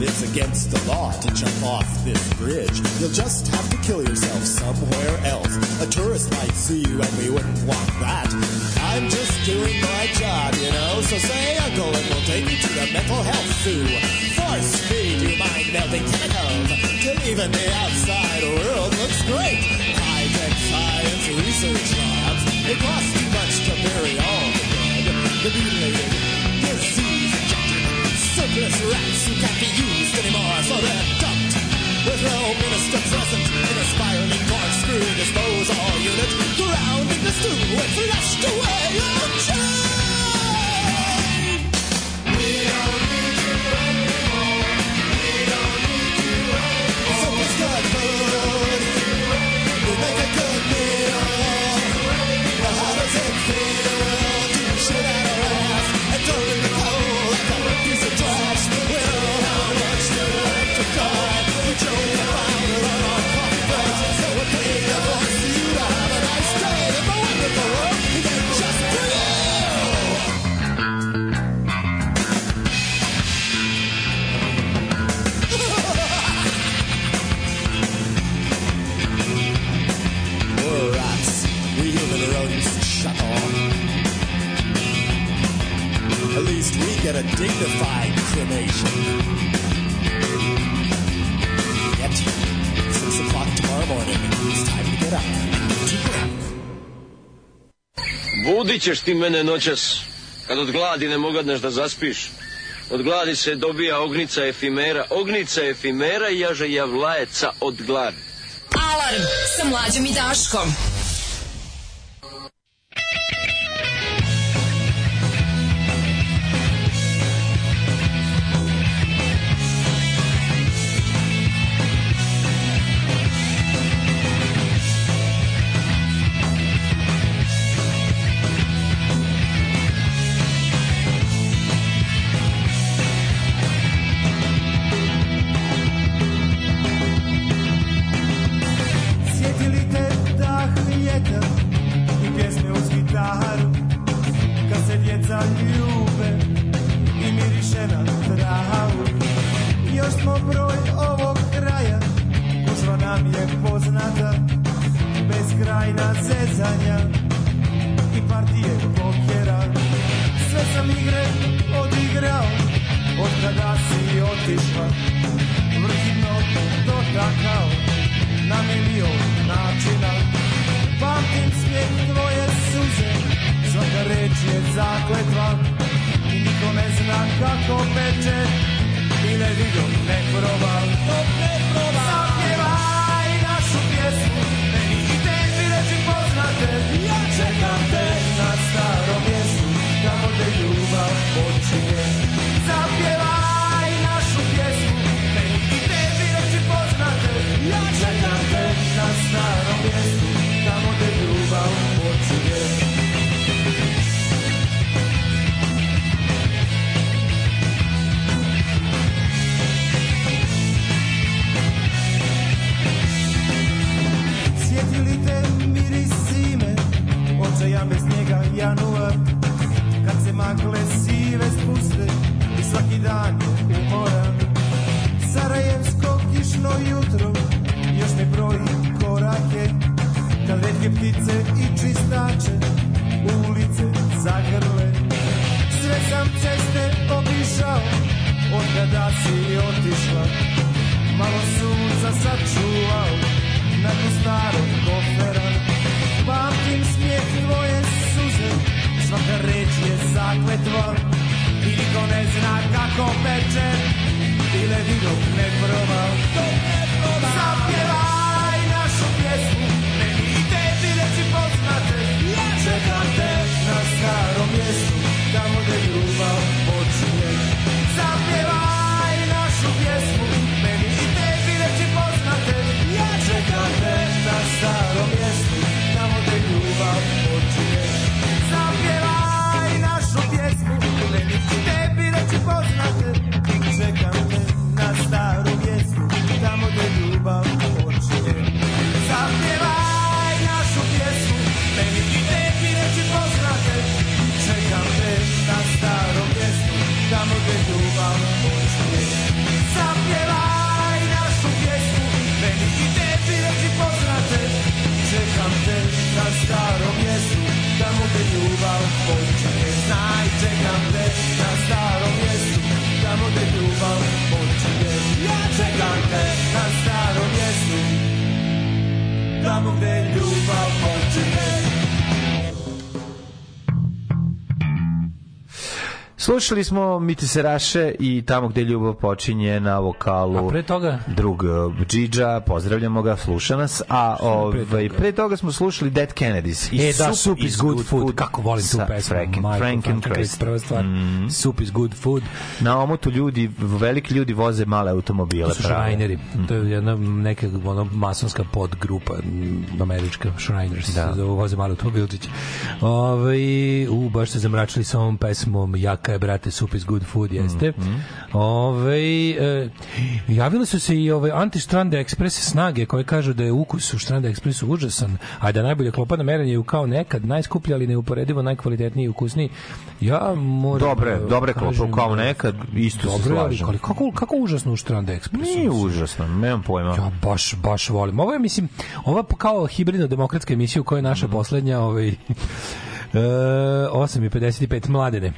but it's against the law to jump off this bridge. You'll just have to kill yourself somewhere else. A tourist might see you and we wouldn't want that. I'm just doing my job, you know, so say uncle and we'll take you to the mental health zoo. Force feed you mind melting tentacles till even the outside world looks great. High tech science research labs, it costs too much to bury all the dead, the mutilated, helpless rats who can't be used anymore, so they're dumped. With no minister present in a spiraling corkscrew disposal unit, ground in the stew and flushed away. Oh, ćeš ti mene noćas, kad od gladi ne mogadneš da zaspiš. Od gladi se dobija ognica efimera, ognica efimera jaže javlajeca od gladi. Alarm sa mlađom i Daškom. Slušali smo Miti Seraše i tamo gde ljubav počinje na vokalu. A pre toga? Drug uh, Džidža, pozdravljamo ga, sluša nas. A ovaj, pre toga smo slušali Dead Kennedys. I E, da, Soup is good food. Kako volim tu pesmu. Franken, Majko, Franken Frankenkrist, prva stvar. Soup is good food. Na omotu ljudi, veliki ljudi voze male automobile. To su prave. Shrineri. To je jedna neka ono, masonska podgrupa američka, Shriners. Da. Voze malo automobilčić. Ove, u, baš ste zamračili sa ovom pesmom Jaka je, brate, soup is good food, jeste. Mhm. Ove, e, javile su se i ove anti-Strande Express snage koje kažu da je ukus u Strande Expressu užasan, a da najbolje klopa na merenje je kao nekad najskuplji, ali neuporedivo najkvalitetniji i ukusniji. Ja moram... Dobre, da dobre kažem- kao nekad, isto se Dobre, ali slažem. ali kako, kako užasno u Strande Expressu? Nije užasno, nemam pojma. Ja baš, baš volim. Ovo je, mislim, ova kao hibridno-demokratska emisija u kojoj je naša Mhm. poslednja ovaj, e, 8.55 mladene.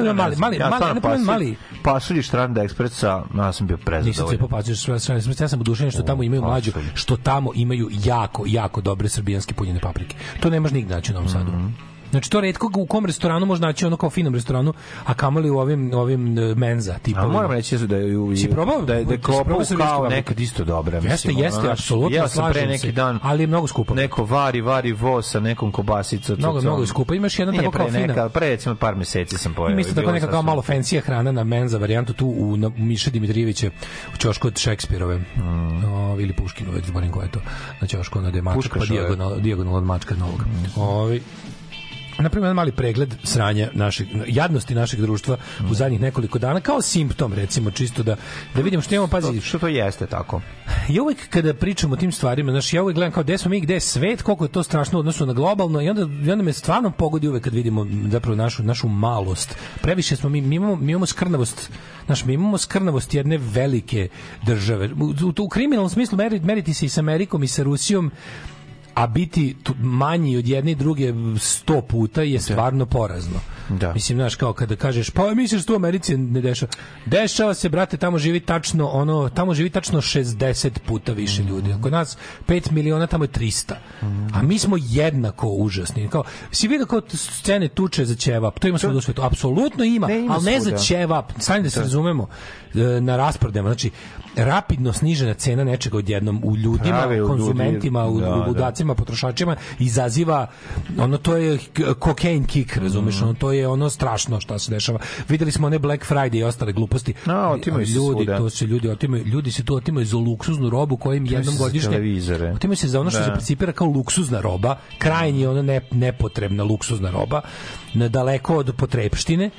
A, mali, mali, ja mali, ne pasulj- mali, Pasulj Stranda Ekspresa, ja sam bio Nisam se prezadovoljan. sve sve sve ja sam oduševljen što tamo imaju mlađu, što tamo imaju jako jako dobre srbijanske punjene paprike. To nemaš nigde naći u Novom Sadu. Mhm. Znači to retko u kom restoranu može naći ono kao finom restoranu, a kamoli u ovim ovim e, menza tipa. A moram reći da je u Si probao? da je, da klopa kao nekad isto dobra, Jeste, mislim. jeste, znaš, apsolutno, Ja sam pre neki se. dan Ali je mnogo skupo. Neko vari, vari vo sa nekom kobasicom. Mnogo, mnogo skupo. Imaš jedna Nije tako kao fina. neka, pre recimo par meseci sam pojeo. I isto tako neka kao malo fancy hrana na menza varijantu tu u na Miše Dimitrijeviće u ćošku od Šekspirove. O, ili Puškinu, već zborim ko je to. Na ćošku mačak, Puška pa dijagonal, dijagonal od mačka novog. Ovi, napravimo jedan mali pregled sranja našeg jadnosti našeg društva u zadnjih nekoliko dana kao simptom recimo čisto da da vidimo što imamo pazi Što to jeste tako? Ja uvek kada pričamo o tim stvarima, znaš, ja uvek gledam kao gde smo mi, gde je svet, koliko je to strašno u odnosu na globalno i onda, i onda me stvarno pogodi uvek kad vidimo zapravo našu, našu malost. Previše smo mi, mi imamo, mi imamo skrnavost, znaš, mi imamo skrnavost jedne velike države. U, u, u kriminalnom smislu meriti, meriti se i sa Amerikom i sa Rusijom, a biti manji od jedne i druge sto puta je stvarno porazno. Da. Mislim, znaš, kao kada kažeš, pa misliš da u Americi ne dešava. Dešava se, brate, tamo živi tačno, ono, tamo živi tačno 60 puta više Mm. ljudi. Kod nas 5 miliona, tamo je 300. A mi smo jednako užasni. Kao, si vidio kao scene tuče za ćevap, to ima svuda u svetu. Apsolutno ima, Ne, ima ali ne za svuda. ćevap. Stani da se razumemo e, na rasprodajama. Znači, rapidno snižena cena nečega odjednom u ljudima, Prave u konzumentima, u, da, u ludacima, potrošačima izaziva ono to je cocaine kick, razumeš, ono to je ono strašno šta se dešava. Videli smo one Black Friday i ostale gluposti. A, otimaju se ljudi, svuda. to se ljudi otimaju, ljudi se tu otimaju za luksuznu robu koja im jednom godišnje otimaju se za ono što Da. se percipira kao luksuzna roba, krajnje ono ne, nepotrebna luksuzna roba, na daleko od potrepštine,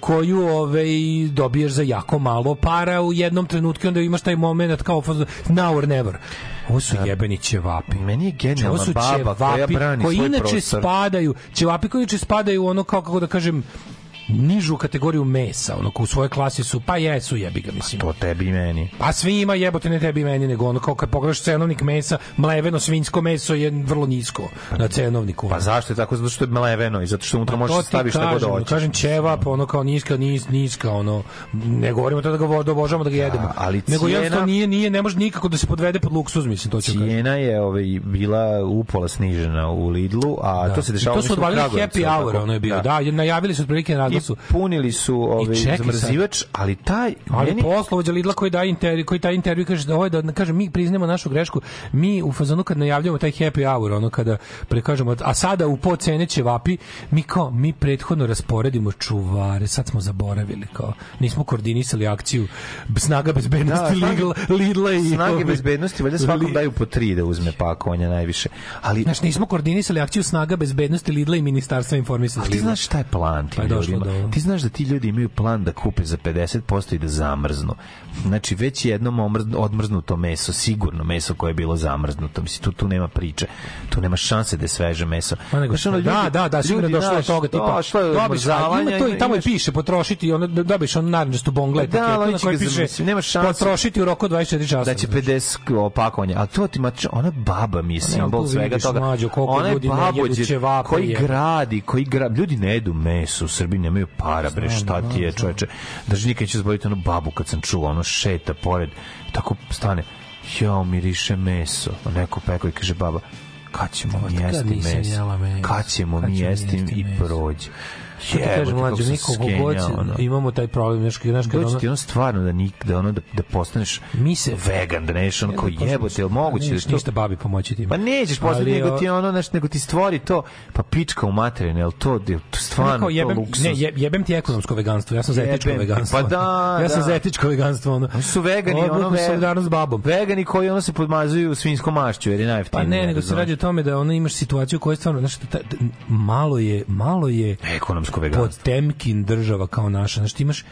koju ovaj dobiješ za jako malo para u jednom trenutku onda imaš taj moment kao now or never. Ovo su jebeni ćevapi. Meni je Ovo genijalna su baba koja brani koji svoj inače prostor. spadaju, ćevapi koji inače spadaju ono kao kako da kažem nižu kategoriju mesa, ono ko u svojoj klasi su, pa jesu jebi ga, mislim. To tebi i meni. Pa svi ima jebote ne tebi i meni, nego ono kao kad pogledaš cenovnik mesa, mleveno svinjsko meso je vrlo nisko na cenovniku. Pa zašto je tako? Zato što je mleveno i zato što unutra možeš To da ti staviš šta god kažem, hoćeš. Kažem ćevap, ono kao niska, nis, niska, ono, ne govorimo to da ga da obožavamo da ga jedemo. ali nego cijena- jednostavno nije, nije, ne može nikako da se podvede pod luksuz, mislim, to ću kažem. Cijena je ovaj, bila upola snižena u Lidlu, a to se I dešava to su odvalili happy hour, ono je bio. Da, najavili su otprilike na I naglasu. punili su ovaj, čekaj sad. zamrzivač, ali taj... Ali meni- poslovođa Lidla koji daje intervju, koji taj intervju kaže da ovaj da kaže mi priznajemo našu grešku. Mi u fazonu kad najavljujemo taj happy hour, ono kada prekažemo a sada u po cene ćevapi, mi kao mi prethodno rasporedimo čuvare, sad smo zaboravili kao nismo koordinisali akciju snaga bezbednosti Da, Lidla, Lidla i snage ovi- bezbednosti, valjda svakom daju po tri da uzme pakovanja najviše. Ali, Znaš, nismo koordinisali akciju snaga bezbednosti Lidla i ministarstva informisanja a ti znaš šta je plan tim Pa je došlo do- Ti znaš da ti ljudi imaju plan da kupe za 50% i da zamrznu. Znači, već je jednom odmrznuto meso, sigurno meso koje je bilo zamrznuto. Mislim, tu, tu nema priče. Tu nema šanse da je sveže meso. Pa nego, Znaš, ono, da, ljudi- da, da, sigurno je ljudi, došlo do toga tipa. došlo je do dobiš, a ima to i tamo imaš- piše potrošiti, ono dobiš on narančastu bongle Da, ali na kojoj piše nema šanse. potrošiti u roku od 24 časa. da će 50 opakovanja. A to ti ma ona baba mi je simbol svega toga. mlađo, koliko Ona je babođe koji je. gradi, koji gradi. Ljudi ne jedu meso u Srbiji, nemaju para, bre, šta ti je, čoveče. Držnik neće zbaviti onu babu kad sam čuo, ono šeta pored, tako stane jao, miriše meso. Neko pekao i kaže, baba, kad ćemo mi jesti meso? Kad ćemo mi jesti i prođe. Što ti kažem, mlađe, mi koliko god imamo taj problem, znaš, znaš, kad Dođe ono- ti ono stvarno da, nik, da, ono, da, da postaneš Mi se- vegan, da neš ono kao jebote, jel moguće da Nećeš to... ništa babi pomoći ti. Pa nećeš postati, nego ti ono, znaš, nego ti stvori to, pa pička u materinu, jel to, jel to stvarno kao to jebem, luksuz? ne, je- jebem ti ekonomsko veganstvo, ja sam za Jebem etičko ti, veganstvo. pa da, ja sam da. za etičko veganstvo. Ono. Su vegani, ono, ve- solidarnost s babom. Vegani koji ono se podmazuju svinskom mašću, jer je Pa najjeftinije. ne, nego se radi o tome da ono imaš situaciju koja je stvarno, znaš, malo je, malo je Ekonomsko veganstvo. Potemkin država kao naša, znaš, ti imaš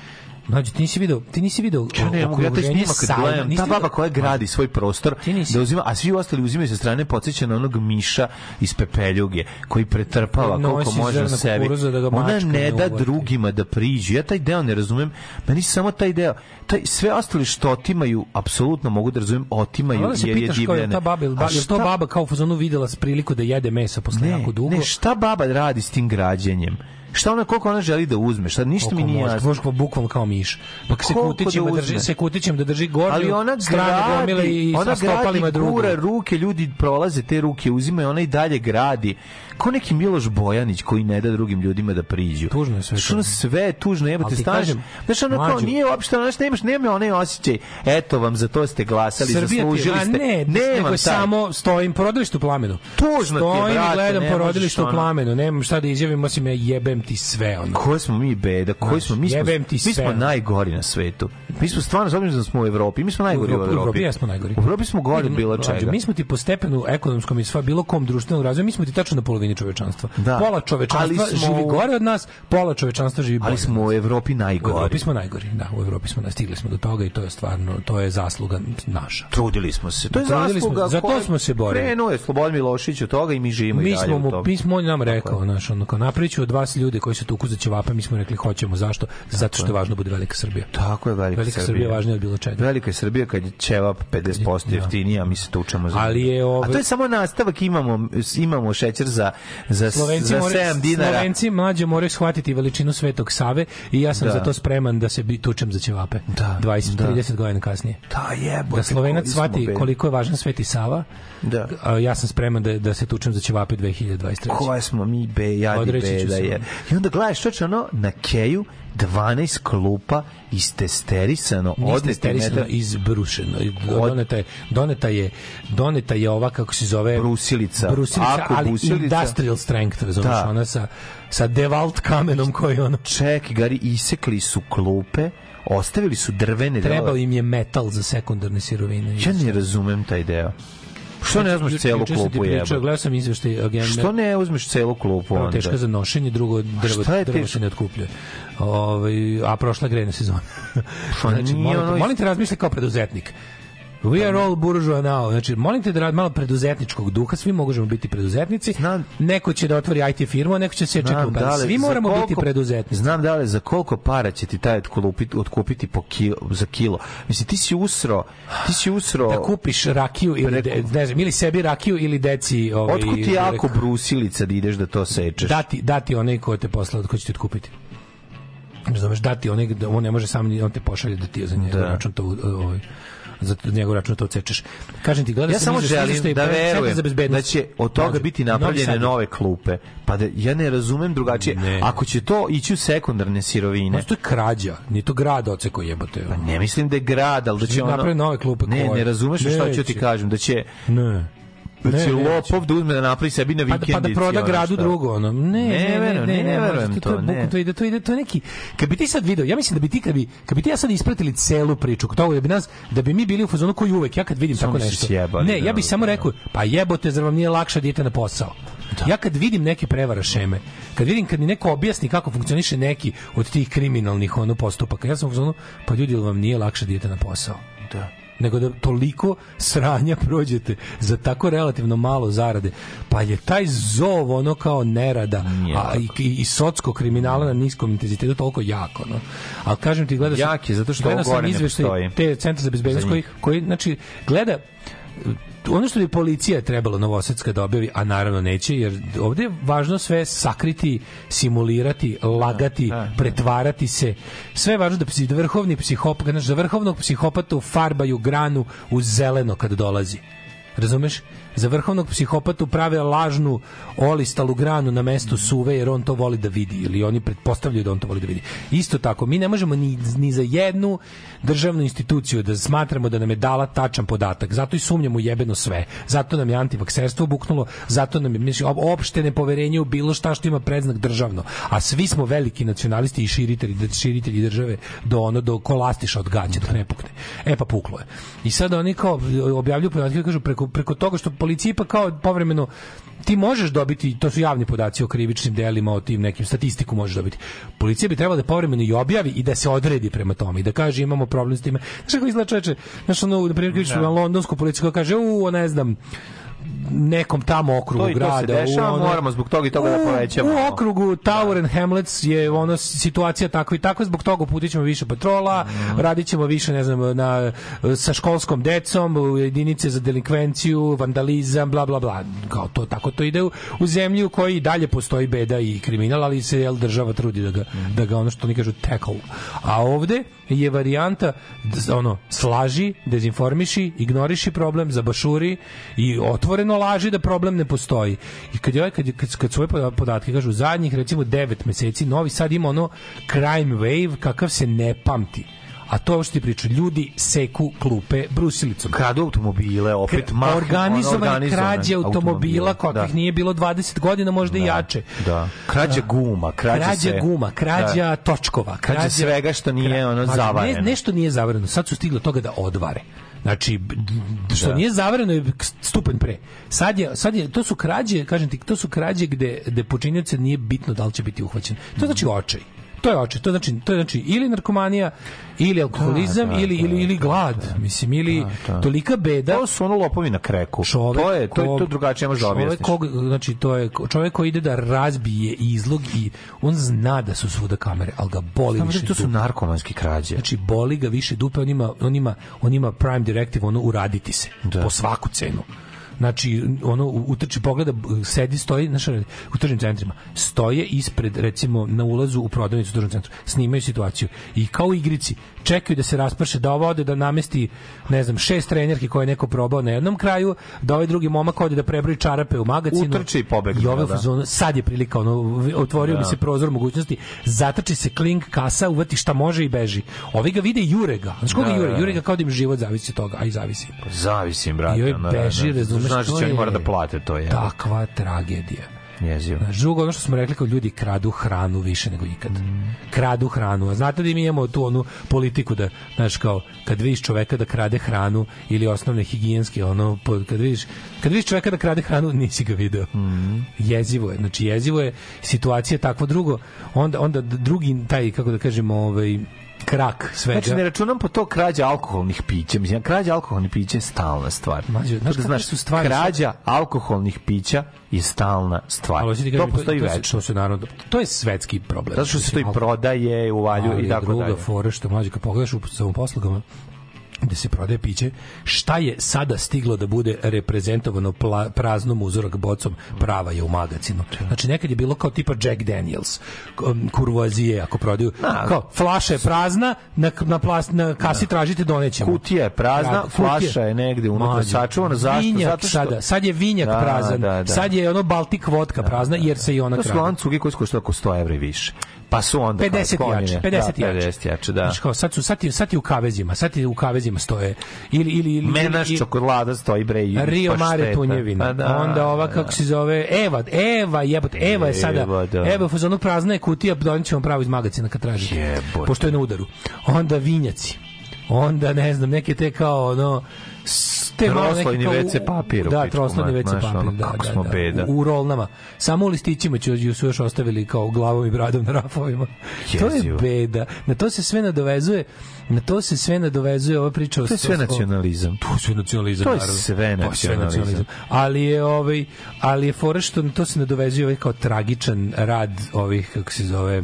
Mlađe, ti nisi video, ti nisi video Ja ne ja okruženje snimak kad gledam, ta baba koja gradi svoj prostor, da uzima, a svi ostali uzimaju sa strane podsjeća na onog miša iz pepeljuge, koji pretrpava Nosi koliko može sebi. da ga Ona ne da uvati. drugima da priđu. Ja taj deo ne razumem. Meni samo taj deo, taj, sve ostali što otimaju, apsolutno mogu da razumem, otimaju jer je pitaš kao je divljene. ta baba, ba, je to baba kao u fazonu videla s priliku da jede meso posle ne, jako dugo? Ne, šta baba radi s tim građenjem? Šta ona, koliko ona želi da uzme? Šta, ništa mi nije jasno. može kao bukvalno kao miš. Pa se kutićima da drži, uzme? se kutićem da drži gornju, ali ona stranu gomile gradi, i ona gradi, gura ruke, ljudi prolaze te ruke, uzimaju, ona i dalje gradi. Kao neki Miloš Bojanić koji ne da drugim ljudima da priđu. Tužno je sve Znaš, to. ono sve je tužno, jebote, kažem, Znaš, ono kao, nije uopšte, znaš, nemaš, nema onaj osjećaj, eto vam, za to ste glasali, Srbija zaslužili ste. ne, Nemam nego taj. samo stojim porodilištu u plamenu. Tužno ti je, Stojim brate, i gledam ne porodilište u plamenu, nemam šta da izjavim, osim ja jebem ti sve. Ono. Ko smo mi beda, koji smo mi smo, jebem ti mi smo sve. najgori na svetu. Mi smo stvarno s obzirom da smo u Evropi, mi smo najgori u U Evropi. Evropi jesmo najgori. U Evropi smo gori bilo čega. Mi smo ti po stepenu ekonomskom i sva bilo kom društvenog razvoja, mi smo ti tačno na polovini čovečanstva. Da. Pola čovečanstva smo- živi gore od nas, pola čovečanstva živi bolje. Ali smo u Evropi U najgori. Evropi smo najgori, da, u Evropi smo stigli smo do toga i to je stvarno, to je zasluga naša. Trudili smo se. To je Trudili smo- zasluga. za to smo se borili. Krenuo je Slobodan Milošević od toga i mi živimo i Mi dalje smo u mu, tom. mi smo on nam rekao, znaš, ono, kao napraviću od vas ljude koji se tuku za ćevape, mi smo rekli hoćemo, zašto? Zato što je važno da bude velika Srbija. Tako je velika, Velika Srbija je važnija od bilo čega. Velika je Srbija kad je ćevap 50% jeftiniji, a mi se tučemo za Ali je ovaj- A to je samo nastavak, imamo, imamo šećer za, za, Slovenci, za moraju- 7 dinara. Slovenci mlađe moraju shvatiti veličinu Svetog Save i ja sam Da. za to spreman da se tučem za ćevape. Da, 20, da. 30 godina kasnije. Da, jebote. Da Slovenac shvati koliko je važan Sveti Sava, Da. a ja sam spreman da, da se tučem za ćevape 2023. Koje smo mi be, jadi Odreći beda se. je. I onda gledaš čoče ono na keju 12 klupa istesterisano Niste odete sterisano metar izbrušeno. Doneta je, doneta je, doneta je ova, kako se zove... Brusilica. Brusilica, Ako ali brusilica- industrial strength, razumiješ, Da. ona sa, sa devalt kamenom koji ono... ček, gari, isekli su klupe, ostavili su drvene Trebao im je metal za sekundarne sirovine. Ja ne razumem taj deo. Što ne uzmeš celu klupu jeba? Gledao sam izveštaj agenda. Što ne uzmeš celu klupu onda? teška za nošenje, drugo drvo, je drvo se ne otkupljuje. Ovaj, a prošla grejna sezona. Pa znači, molim, te, ono- molim te razmišljaj kao preduzetnik. We are all bourgeois now. Znači, molim te da rad malo preduzetničkog duha, svi možemo biti preduzetnici. Neko će da otvori IT firmu, a neko će se Znam čekati. da Svi moramo biti koliko- preduzetnici. Znam da li za koliko para će ti taj otkupiti, otkupiti po kilo, za kilo. Mislim, ti si usro, ti si usro... Da kupiš rakiju ili, de, ne znam, ili sebi rakiju ili deci... Ovaj, Otkud ti jako rekao, brusilica da ideš da to sečeš? dati, dati onaj ko te posla, ko će ti otkupiti. Razumeš, dati onaj, da on ne može sam, on te pošalje da ti za njegov Da. račun to, ovaj, za njegov račun to odsečeš. Kažem ti, gledaj Ja samo želim da verujem za da će od toga biti napravljene nove klupe. Pa da ja ne razumem drugačije. Ne. Ako će to ići u sekundarne sirovine, Znači, to je krađa, ni to grad oceko jebote. pa ne mislim da je grad, ali da će ono... napravi nove klupe. Ne, ne razumeš šta ću ti Neće. kažem, da će Ne. Da Ne, će lopov da uzme da napravi sebi na Pa da, vikendici. pa da proda gradu drugo ono. Ne, ne, ne, ne, ne, verujem može, to, ne. to ide, to ide, to neki kad bi ti sad video, ja mislim da bi ti kad bi kad bi ti ja sad ispratili celu priču, to da bi nas da bi mi bili u fazonu koji uvek ja kad vidim tako nešto. ne, da, ja bih samo da. rekao, pa jebote, zar vam nije lakše da idete na posao? Ja kad vidim neke prevara šeme, kad vidim kad mi neko objasni kako funkcioniše neki od tih kriminalnih ono postupaka, ja sam u pa ljudi, vam nije lakše da idete na posao? Da. Nego da toliko sranja prođete za tako relativno malo zarade. Pa je taj zov ono kao nerada Nije a, i, i, i socko kriminala na niskom intenzitetu toliko jako. No. Ali kažem ti, gledaš... Jak je, zato što ovo gore ne postoji. Te centra za bezbednost koji, koji, znači, gleda ono što bi policija trebalo novosadska da objavi, a naravno neće, jer ovde je važno sve sakriti, simulirati, lagati, pretvarati se. Sve je važno da, psi- da vrhovni psihopat, znaš, da vrhovnog psihopatu farbaju granu u zeleno kad dolazi. Razumeš? Za vrhovnog psihopatu prave lažnu olistalu granu na mestu suve jer on to voli da vidi ili oni pretpostavljaju da on to voli da vidi. Isto tako, mi ne možemo ni, ni za jednu državnu instituciju da smatramo da nam je dala tačan podatak. Zato i sumnjamo jebeno sve. Zato nam je antivakserstvo buknulo, zato nam je mislim, op- opšte nepoverenje u bilo šta što ima predznak državno. A svi smo veliki nacionalisti i širitelji, širitelji države do ono do kolastiša od gaća dok ne pukne. E pa puklo je. I sad oni kao objavljuju podatke kažu preko preko toga što policija ipak kao povremeno ti možeš dobiti, to su javni podaci o krivičnim delima, o tim nekim statistiku možeš dobiti. Policija bi trebala da povremeno i objavi i da se odredi prema tome i da kaže imamo problem s time. Znaš kako izgleda čoveče? Znaš ono, na primjer, krivičnu Da. londonsku policiju koja kaže, u, ne znam, nekom tamo okrugu To i to grada. se dešava, ono- moramo zbog toga i toga da U- povećamo. U okrugu Tower and Hamlets je ono situacija takva i takva, zbog toga uputit ćemo više patrola, Mhm. radit ćemo više, ne znam, na, sa školskom decom, u jedinice za delikvenciju, vandalizam, bla, bla, bla. Kao to, tako to ide u, u zemlji u kojoj i dalje postoji beda i kriminal, ali se jel, država trudi da ga, Mhm. da ga ono što oni kažu tackle. A ovde je varijanta ono slaži, dezinformiši, ignoriši problem, zabašuri i otvoreno laži da problem ne postoji. I kad je kad, kad, kad svoje poda- podatke kažu zadnjih recimo 9 meseci Novi Sad ima ono crime wave kakav se ne pamti. A to ovo što ti priča, ljudi seku klupe brusilicom. Kradu automobile, opet Kra- mah, organizovane ono, krađe automobila automobile, kakvih da. nije bilo 20 godina, možda i Da, jače. Da. Krađa guma, krađa, krađa sve. guma, krađa Da. točkova, Krađa svega što nije, ono, Ma, zavareno. Ne, nešto nije zavareno, sad su stigli toga da odvare. Znači, što Da. nije zavareno je stupanj pre. Sad je, sad je, to su krađe, kažem ti, to su krađe gde, gde počinioce nije bitno da li će biti uhvaćen. To znači očaj. To je očaj, to znači, to je znači ili narkomanija, ili alkoholizam, Da, da, ili, da, ili, ili glad, mislim, ili da. tolika beda. To su ono lopovi na kreku. Čovek to je, to, je, to drugačije možda čovek objasniš. kog- znači to je čovek koji ide da razbije izlog i on zna da su svuda kamere, ali ga boli Samo više. da to su narkomanski krađe. Znači boli ga više dupe, on ima, on ima, on ima prime directive, ono uraditi se po svaku cenu. Znači, ono, utrči pogleda, sedi, stoji, znaš, u tržnim centrima, stoje ispred, recimo, na ulazu u prodavnicu u tržnom centru, snimaju situaciju i kao u igrici, čekaju da se rasprše, da ovo ode da namesti, ne znam, šest trenerki koje je neko probao na jednom kraju, da ovaj drugi momak ode da prebroji čarape u magacinu. Utrči i pobegne, I ove u da. sad je prilika, ono, otvorio Da. mi se prozor mogućnosti, zatrči se klink, kasa, uvati šta može i beži. Ovi ga vide i jure ga. Znaš koga Da, jure? da, Jure da. ga kao da im život zavisi od toga, a i zavisi. Zavisim, brate. I ovaj ono, beži, da, da. razumeš, Znaš da će oni je mora da plate to, je. Takva tragedija. Jezivo. Znaš, drugo, ono što smo rekli kao ljudi kradu hranu više nego ikad. Kradu hranu. A znate da mi imamo tu onu politiku da, znaš, kao, kad vidiš čoveka da krade hranu ili osnovne higijenske, ono, kad vidiš, kad vidiš čoveka da krade hranu, nisi ga video. Jezivo je. Znači, jezivo je situacija takvo drugo. Onda, onda drugi, taj, kako da kažemo, ovaj, krak svega. Znači, ne računam po to krađa alkoholnih pića. Mislim, krađa alkoholnih pića je stalna stvar. Mlađe, znaš To da kakve su stvari krađa alkoholnih pića je stalna stvar. Ali to postoji to, večno. To se naravno, to je svetski problem. Zato što se to i prodaje, uvaljuje ali i tako druga dalje. fora što mlađe kad pogledaš u samoposlugama gde se prodaje piće, šta je sada stiglo da bude reprezentovano pla, praznom uzorak bocom, prava je u magacinu. Znači nekad je bilo kao tipa Jack Daniels, kurvoazije ako prodaju, Da. kao flaša je prazna, na, na, plas, na kasi tražite donećemo. Kutija je prazna, Da, kutija. flaša je negde unutra sačuvana. Zašto? Vinjak Zato što... sada, sad je vinjak Da, prazan, da, da. sad je ono Baltik vodka prazna, jer se i ona To su krade. lancugi koji su koštaju oko 100 evra i više. Pa su onda... 50 kao jače, sklonjene. 50 da, jače. 50 jače, da. Znači kao sad su sad ti sad ti u kavezima, sad ti u kavezima stoje ili ili ili Menaš ili- čokolada stoji bre i Rio. Mare tunjevina. Pa da, onda ova da. kako se zove Eva, Eva jebote, Eva je sada Eva, da. Eva u fazonu prazna je kutija, donećemo pravo iz magacina kad tražite. Jebote. Pošto je na udaru. Onda vinjaci. Onda ne znam, neke te kao ono te u- WC papir Da, WC znaš, papir, ono, da, kako da, smo da. beda. U, u rolnama. Samo u listićima ću, su još ostavili kao glavom i bradom na rafovima. To je Jezivo. beda. Na to se sve nadovezuje na to se sve nadovezuje ova priča o To je sve nacionalizam. To je sve nacionalizam, To je sve To je nacionalizam. Ali je ovaj ali je fora što na to se nadovezuje ovaj kao tragičan rad ovih kako se zove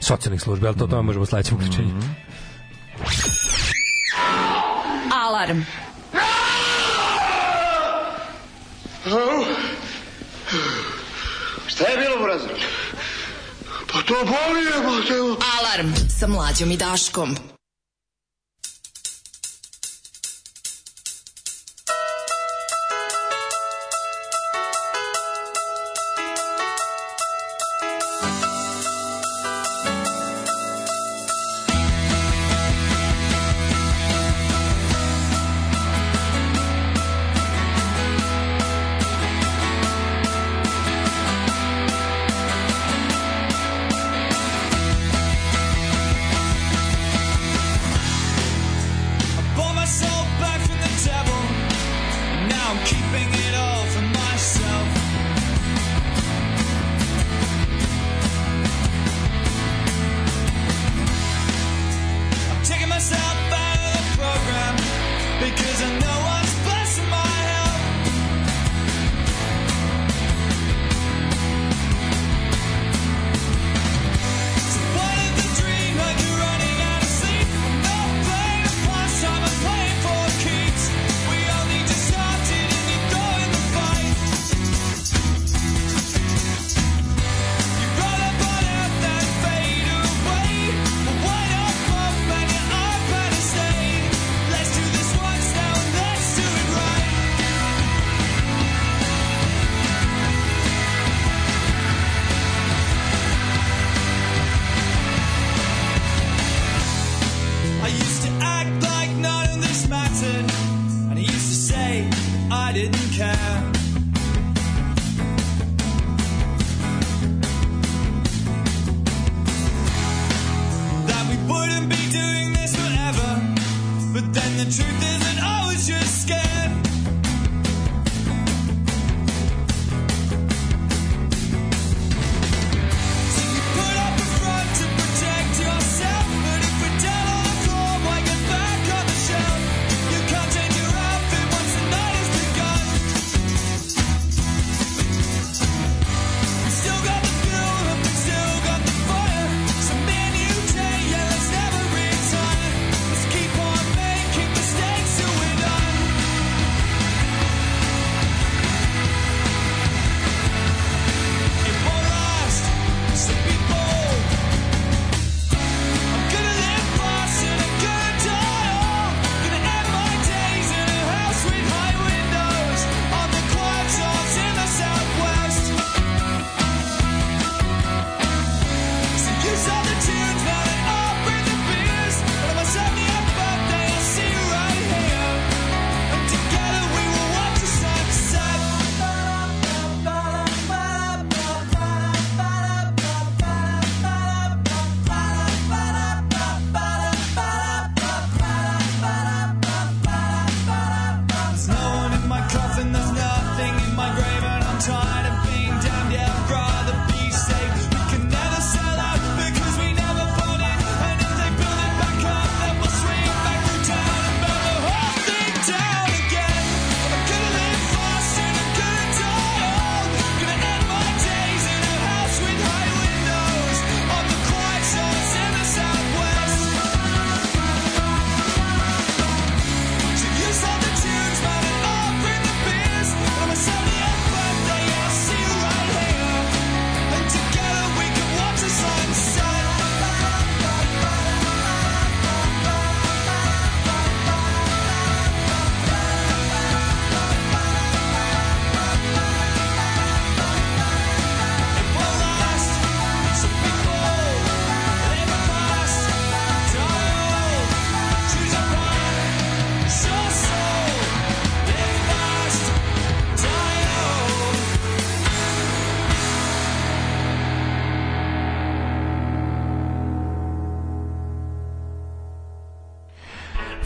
socijalnih službi, ali to o tome možemo u sledećem uključenju. Alarm. Alo? Šta je bilo, Brazo? Pa to bolje, pa te... Alarm sa mlađom i Daškom.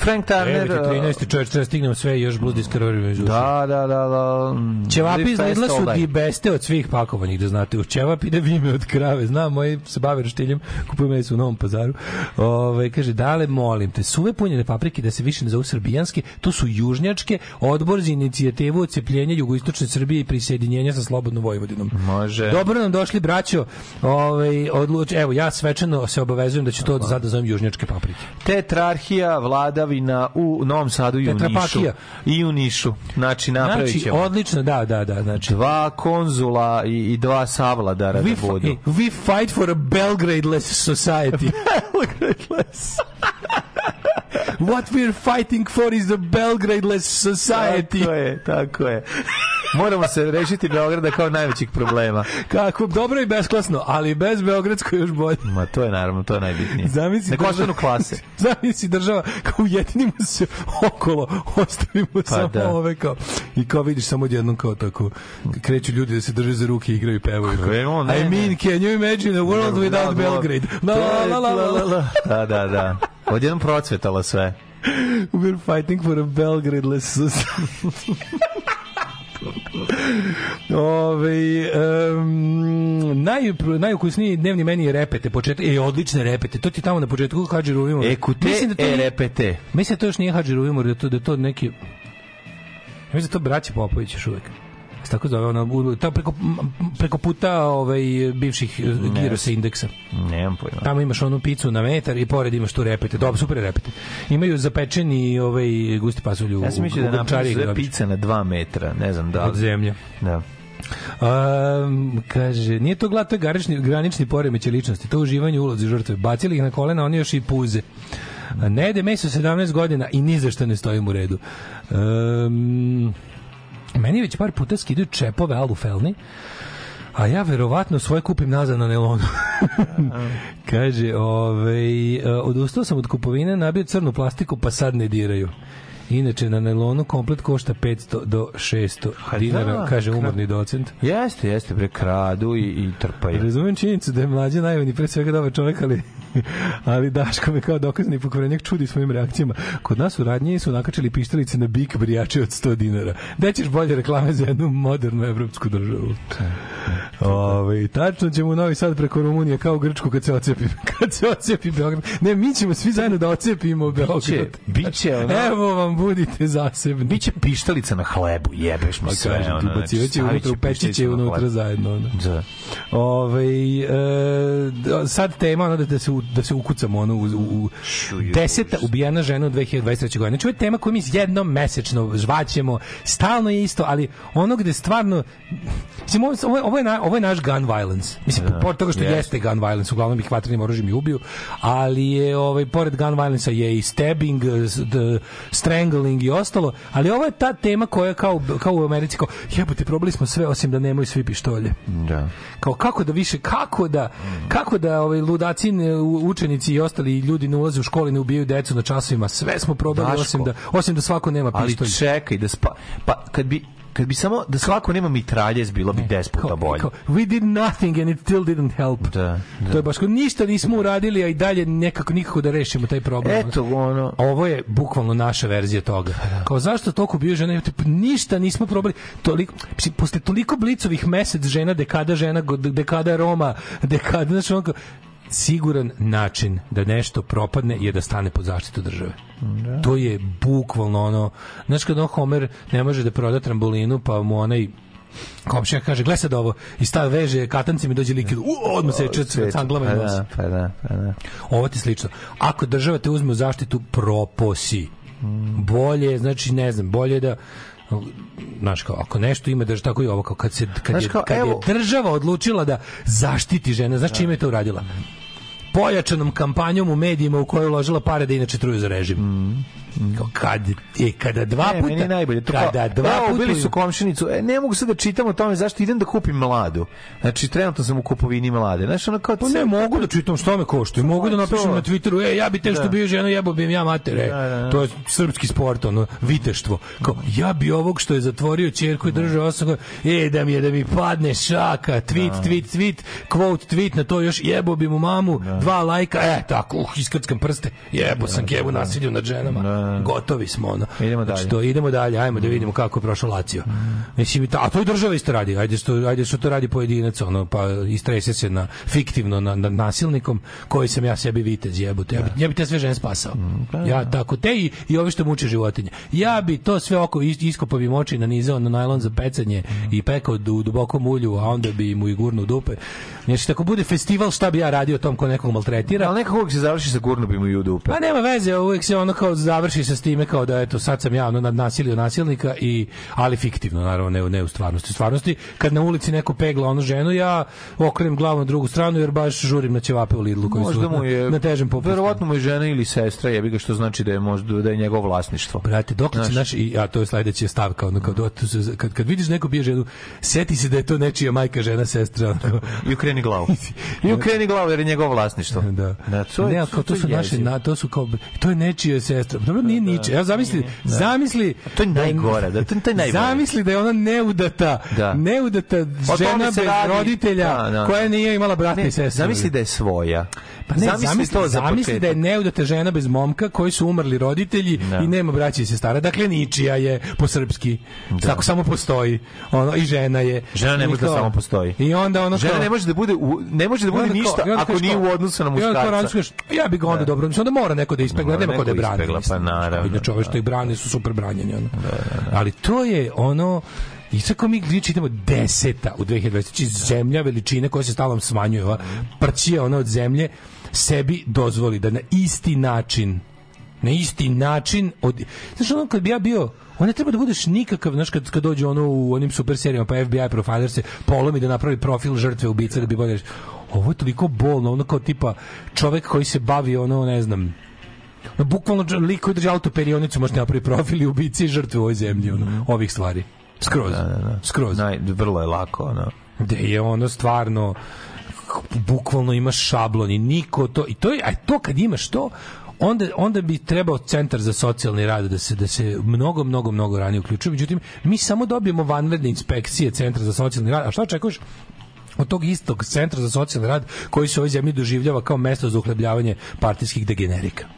Frank Turner... 13. Da. čovječ, treba da stignem sve i još Blue Discovery iz Da, da, da, da. Mm, Čevapi izgledla su ti beste od svih pakovanih, da znate. U čevap ide vime od krave. Znam, moji se bave roštiljem, kupujem mesu u Novom pazaru. Ove, kaže, dale, molim te, suve punjene paprike da se više ne zau srbijanske, to su južnjačke, odbor za inicijativu ocepljenja jugoistočne Srbije i prisjedinjenja sa Slobodnom Vojvodinom. Može. Dobro nam došli, braćo. Ove, odluč, evo, ja svečano se obavezujem da ću to Aha. zada zovem južnjačke paprike. Tetrarhija, vladavi i na u Novom Sadu i u Nišu. I u Nišu. Znači napravit Znači, ćemo. odlično, da, da, da, znači. Dva konzula i, i dva savladara We, da budu. we fight for a Belgrade-less society. Belgrade-less. What we're fighting for is the Belgrade-less society. Tako je, tako je. Moramo se rešiti Beograda kao najvećih problema. Kako, dobro i besklasno, ali bez Beogradsko još bolje. Ma to je naravno, to je najbitnije. Zamisli Nek država- ostanu klase. Zamisli država kao ujedinimo se okolo, ostavimo samo da. ove kao i kao vidiš samo odjednom kao tako kreću ljudi da se drže za ruke igraju i pevaju. Krenuo, ne, I ne. mean, can you imagine a world without Belgrade? La, la, la, la, la, la. Da, da, da. Odjednom procvetalo sve. We're fighting for a Belgrade-less. Ove, um, naj, najukusniji dnevni meni je repete, početak, e, odlične repete, to ti tamo na početku Hadži Ruvimor. Ekute Mislim da to e repete. Mislim da to još nije Hadži Ruvimor, da to, da to neki... Mislim da to braće Popović još uvek. Se tako zove, ono, ta preko, preko puta ovaj, bivših Ne. girosa indeksa. Nemam pojma. Tamo imaš onu picu na metar i pored imaš tu repete. Dobro, super repete. Imaju zapečeni ovaj gusti pasulj u Ja sam mislio da napraviš sve pice na dva metra, ne znam da li. od zemlje. Da. Um, kaže, nije to glad, to je granični, granični poremeće ličnosti, to uživanje ulozi žrtve. Bacili ih na kolena, oni još i puze. Ne jede meso 17 godina i ni za što ne stojim u redu. Um, meni već par puta skidaju čepove alufelni, a ja verovatno svoje kupim nazad na nelonu. Kaže, ovaj, e, odustao sam od kupovine, nabio crnu plastiku, pa sad ne diraju. Inače, na nelonu komplet košta 500 do 600 dinara, da, kaže kra- umorni docent. Jeste, jeste, bre, kradu i, i trpaju. Razumem činjenicu da je mlađe najavni pre svega dobar čovjek, ali, ali Daško me kao dokazani pokvarenjak čudi svojim reakcijama. Kod nas u radnji su nakačili pištalice na bik brijače od 100 dinara. Gde ćeš bolje reklame za jednu modernu evropsku državu? Ove, tačno ćemo u Novi Sad preko Rumunije kao u Grčku kad se ocepi, kad se ocepi Beograd. Ne, mi ćemo svi zajedno da ocepimo Beograd. Biće, biće ono... Evo vam, budite zasebni. Biće pištalica na hlebu, jebeš mi Pa sve. kažem ti, ono, ubacivat će stavit unutra, u pištalicu peći će na unutra zajedno. Ono. Da. Ove, e, d- sad tema ono da, da se da se ukucamo ono u, u, u deseta ubijena žena u 2023. godine. Znači ovo je tema koju mi jednom mesečno žvaćemo, stalno je isto, ali ono gde stvarno mislim ovo, ovo, je- ovo je, na, ovo je naš gun violence. Mislim, Da. pored toga što Jeste. jeste gun violence, uglavnom ih vatrenim oružjem i ubiju, ali je ovaj pored gun violence je i stabbing, d- strangling i ostalo, ali ovo je ta tema koja kao kao u Americi kao jebote probali smo sve osim da nemaju svi pištolje Da. kao kako da više kako da kako da ovaj ludaci u- učenici i ostali ljudi ne ulaze u škole ne ubijaju decu na časovima sve smo probali Daško. osim da osim da svako nema Ali pištolj čekaj, da spa... Pa, kad bi, kad bi samo, da svako nema mitraljez, bilo bi des puta bolje. We did nothing and it still didn't help. Da, da. To je baš kao ništa nismo uradili, a i dalje nekako nikako da rešimo taj problem. Eto, ono... Ovo je bukvalno naša verzija toga. Kao zašto toliko bio žena? Eto, Ništa nismo probali. Toliko, posle toliko blicovih mesec žena, dekada žena, dekada Roma, dekada, znači ono kao, siguran način da nešto propadne je da stane pod zaštitu države. To je bukvalno ono, znaš kad on Homer ne može da proda trambolinu, pa mu onaj komšija kaže, gle sad ovo, i stav veže katancima i dođe likid, u, odmah se čet canglama i pa nos. da, pa da, pa da. Ovo ti slično. Ako država te uzme u zaštitu, proposi. Bolje, je, znači, ne znam, bolje je da znaš kao, ako nešto ima država, tako i ovo, kao kad, se, kad, Znaš je, kao, kad evo- je država odlučila da zaštiti žene, znaš čime je to uradila? Pojačanom kampanjom u medijima u kojoj je uložila pare da inače truju za režim. Kao kad, e, kada dva Ne, puta, je najbolje. To kada kao, dva puta ubili su komšinicu. E, ne mogu sad da čitam o tome zašto idem da kupim mladu. Znači, trenutno sam u kupovini mlade. Znaš, ono kao... Pa ne mogu da čitam što me košta. Mogu da napišem to. na Twitteru, e, ja bi te što Da. bio žena, jebo bi im ja mater, e. Da, da, da. To je srpski sport, ono, viteštvo. Kao, ja bi ovog što je zatvorio ćerku i držao osam, e, da mi je, da mi padne šaka, tweet, tweet, tweet, quote, tweet, na to još jebo bi mu mamu, dva lajka, e, tako, uh, iskrckam prste, jebo sam kevu nasilju nad ženama. Gotovi smo, ono. Idemo Znači, dalje. to, idemo dalje, ajmo da vidimo kako je prošao Lazio. Mislim, i ta- a to i država isto radi. Ajde što, ajde što to radi pojedinac, ono, pa istrese se na, fiktivno na, na nasilnikom koji sam ja sebi vitez jebote. Ja bi, ja bi te sve žene spasao. Ja tako, te i, i ovi što muče životinje. Ja bi to sve oko is- iskopao bi moči nanizao na najlon za pecanje i pekao du, u dubokom ulju, a onda bi mu i gurnu dupe. Znači, tako bude festival, šta bi ja radio tom ko neko nekog maltretira. Ali nekako se završi sa gurnubim i u dupe. Pa nema veze, uvijek se ono kao završi se s time kao da eto sad sam ja ono nad nasilio nasilnika i ali fiktivno naravno ne, ne u stvarnosti. U stvarnosti kad na ulici neko pegla onu ženu ja okrenem glavu na drugu stranu jer baš žurim na ćevape u Lidlu koji Možda su mu je, na, na težem popustu. verovatno mu je žena ili sestra, jebi ga što znači da je možda da je njegovo vlasništvo. Brate, dok će Znaš. naš i a to je sledeća stavka, ono kao do- tu se- kad kad vidiš neko bije ženu, seti se da je to nečija majka, žena, sestra. ono. I ukreni glavu. I ukreni glavu jer je njegovo vlasništvo. Da. Da, to je, ne, kao to su je naše, na, to su kao, to je nečija sestra. Dobro, nije niče. Ja zamisli, Da. zamisli. To je najgore, da, to, to je najgore. Zamisli da je ona neudata, Da. neudata žena bez radi. roditelja, Da, da. koja nije imala brata i sestra. Zamisli da je svoja. Pa ne, zamisli, zamisli to za zamisli da je neudata žena bez momka koji su umrli roditelji Da. i nema braće i sestara. Dakle, ničija je po srpski. Tako samo postoji. Ono, I žena je. Žena ne može da samo postoji. I onda ono Žena kao- ne može da bude u, ne može da bude ništa ako nije u odnosu na muškarca. ja bih ga onda Da. dobro, onda mora neko da ispegla, nema ko da je da brani. Naravno, Inače, ove što da. ih brane su super branjeni. Ono. Ali to je ono, i sad kao mi mi čitamo deseta u 2020, znači zemlja veličine koja se stalno smanjuje, ova prćija ona od zemlje, sebi dozvoli da na isti način na isti način od znaš ono kad bi ja bio on ne treba da budeš nikakav, znaš, kad, kad dođe ono u onim super serijama, pa FBI profiler se polomi da napravi profil žrtve ubice da bi bolje ovo je toliko bolno, ono kao tipa čovek koji se bavi ono, ne znam bukvalno lik koji drži autoperionicu može napravi profil i ubici i žrtve u ovoj zemlji, ono, ovih stvari. Skroz. Skroz. Naj, vrlo je lako, ono. Gde je ono stvarno bukvalno imaš šablon i niko to i to je a to kad imaš to onda onda bi trebao centar za socijalni rad da se da se mnogo mnogo mnogo ranije uključuje međutim mi samo dobijemo vanredne inspekcije centra za socijalni rad a šta očekuješ od tog istog centra za socijalni rad koji se u ovoj zemlji doživljava kao mesto za uhlebljavanje partijskih degenerika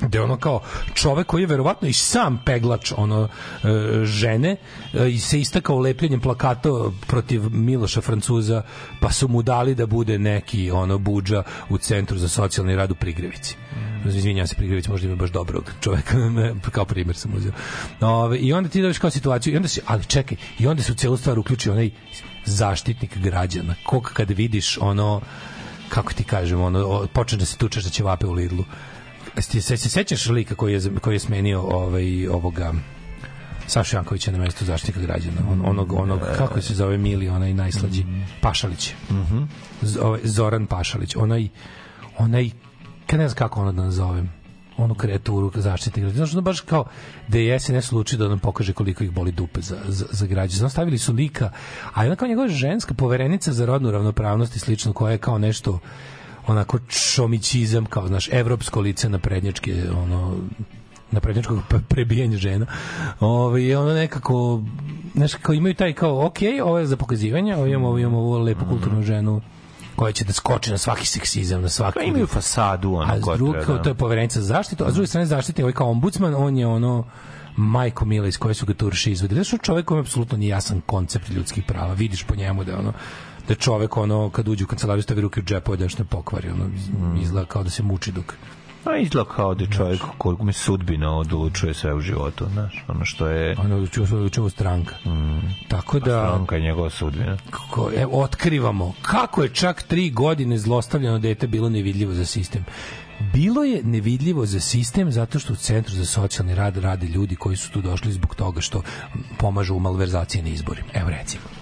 gde ono kao čovek koji je verovatno i sam peglač ono e, žene e, i se istakao lepljenjem plakata protiv Miloša Francuza pa su mu dali da bude neki ono buđa u centru za socijalni rad u Prigrevici. Izvinjavam se Prigrević možda ima baš dobrog čoveka kao primjer sam uzeo. Ove, i onda ti dobiš kao situaciju i onda se, ali čekaj i onda se u celu stvar uključi onaj zaštitnik građana kog kad vidiš ono kako ti kažem ono počne da se tučeš da će vape u Lidlu se, se sećaš lika koji je koji je smenio ovaj ovoga Saša Jankovića na mesto zaštitnika građana? On, onog onog kako se zove Mili onaj najslađi? Pašalić. Mhm. Z- ovaj, Zoran Pašalić. Onaj onaj kad ne znam kako ono da nazovem onu kreaturu zaštitnika građana. Znači ono baš kao da je SNS luči da nam pokaže koliko ih boli dupe za, za, za građane Znači, stavili su lika a ona kao njegova ženska poverenica za rodnu ravnopravnost i slično koja je kao nešto onako čomićizam kao znaš evropsko lice na prednjačke ono na prednjačkog pre- prebijanja žena. Ovaj ono nekako znaš kao imaju taj kao ok, ovo je za pokazivanje, ovo imamo, ovo imamo ovu lepu kulturnu ženu koja će da skoči na svaki seksizam, na svaki... Pa imaju fasadu, ono, A s druge, da. to je poverenica za zaštitu, a s druge strane zaštitnik, ovaj kao ombudsman, on je ono majko mila iz koje su ga turši izvodili. Znaš, čovjek koji apsolutno nije jasan koncept ljudskih prava. Vidiš po njemu da je ono da je čovjek ono kad uđe u kancelariju stavi ruke u džepove da još ne pokvari ono izgleda kao da se muči dok A izgleda kao da je čovjek mi sudbina odlučuje sve u životu, znaš, ono što je... ono odlučuje svoju odlučuje stranka. Tako da Stranka je njegova sudbina. kako, evo, otkrivamo kako je čak tri godine zlostavljeno dete bilo nevidljivo za sistem. Bilo je nevidljivo za sistem zato što u Centru za socijalni rad rade ljudi koji su tu došli zbog toga što pomažu u malverzaciji na izborima. Evo recimo.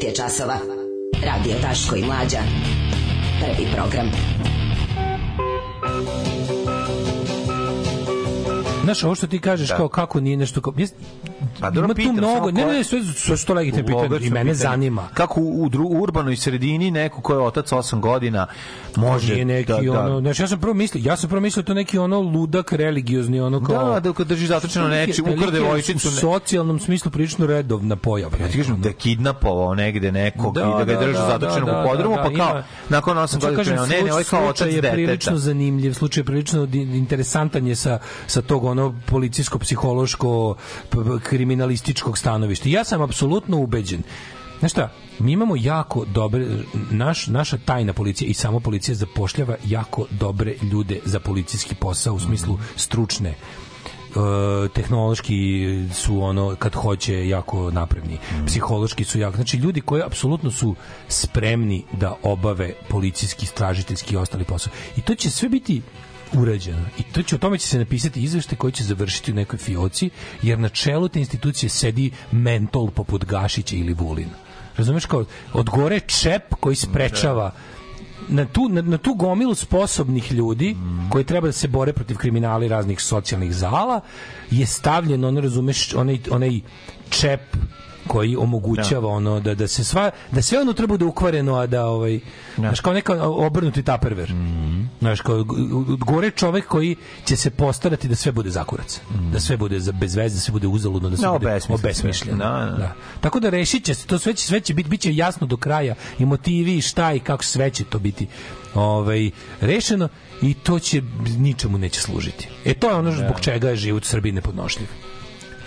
9 je časova. Radio Daško i Mlađa. Prvi program. Znaš, ovo što ti kažeš Da. kao kako nije nešto kao... Pa dobro, ima tu mnogo, ne, ne, sve, sve su to legitimne pitanje i mene pitanje. zanima. Kako u, u, u urbanoj sredini neko ko je otac 8 godina može nije neki da, da, ono, znači ja sam prvo mislio, ja sam prvo mislio to neki ono ludak religiozni ono kao Da, da, kad drži zatočeno Što da ukrade vojčicu, U socijalnom smislu prilično redovna pojava. Ja ti kažem da je kidnapovao negde nekog Da, i da ga je da, da, da, u podrumu, da, pa da, kao, ima- nakon 8 Znači, godina kažem, ne, ne, ovaj kao otac slučaj je prilično deteta. zanimljiv, slučaj je prilično interesantan je sa, sa tog ono policijsko-psihološko p- p- kriminalističkog stanovišta. Ja sam apsolutno ubeđen. Znaš šta, mi imamo jako dobre, naš, naša tajna policija i samo policija zapošljava jako dobre ljude za policijski posao u smislu stručne. E, tehnološki su ono kad hoće jako napredni psihološki su jako znači ljudi koji apsolutno su spremni da obave policijski stražiteljski i ostali posao. I to će sve biti urađeno i to će o tome će se napisati izveštaj koji će završiti u nekoj fioci jer na čelu te institucije sedi mentol poput Gašića ili Vulina. Razumeš kao od gore čep koji sprečava na tu, na, na tu gomilu sposobnih ljudi koji treba da se bore protiv kriminala i raznih socijalnih zala je stavljen ono razumeš onaj, onaj čep koji omogućava ono da da se sva da sve unutra bude ukvareno a da ovaj znaš kao neka obrnuti taperver. Znaš kao gore čovek koji će se postarati da sve bude zakurac da sve bude za, bez veze da sve bude uzaludno da sve Da, bude obesmišljeno. Da, da. tako da rešit će se, to sve će, sve će biti, bit će jasno do kraja i motivi i šta i kako sve će to biti ovaj, rešeno i to će ničemu neće služiti. E to je ono zbog čega je život u Srbiji nepodnošljiv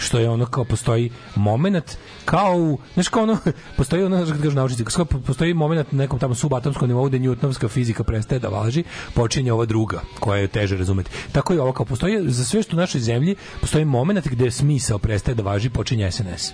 što je ono kao postoji moment kao u, znaš kao ono, postoji ono, kad kažu naučnici, kao postoji moment na nekom tamo subatomskom nivou gde newtonovska fizika prestaje da važi, počinje ova druga, koja je teže razumeti. Tako i ovo, kao postoji, za sve što u našoj zemlji, postoji moment gde smisao prestaje da važi, počinje SNS.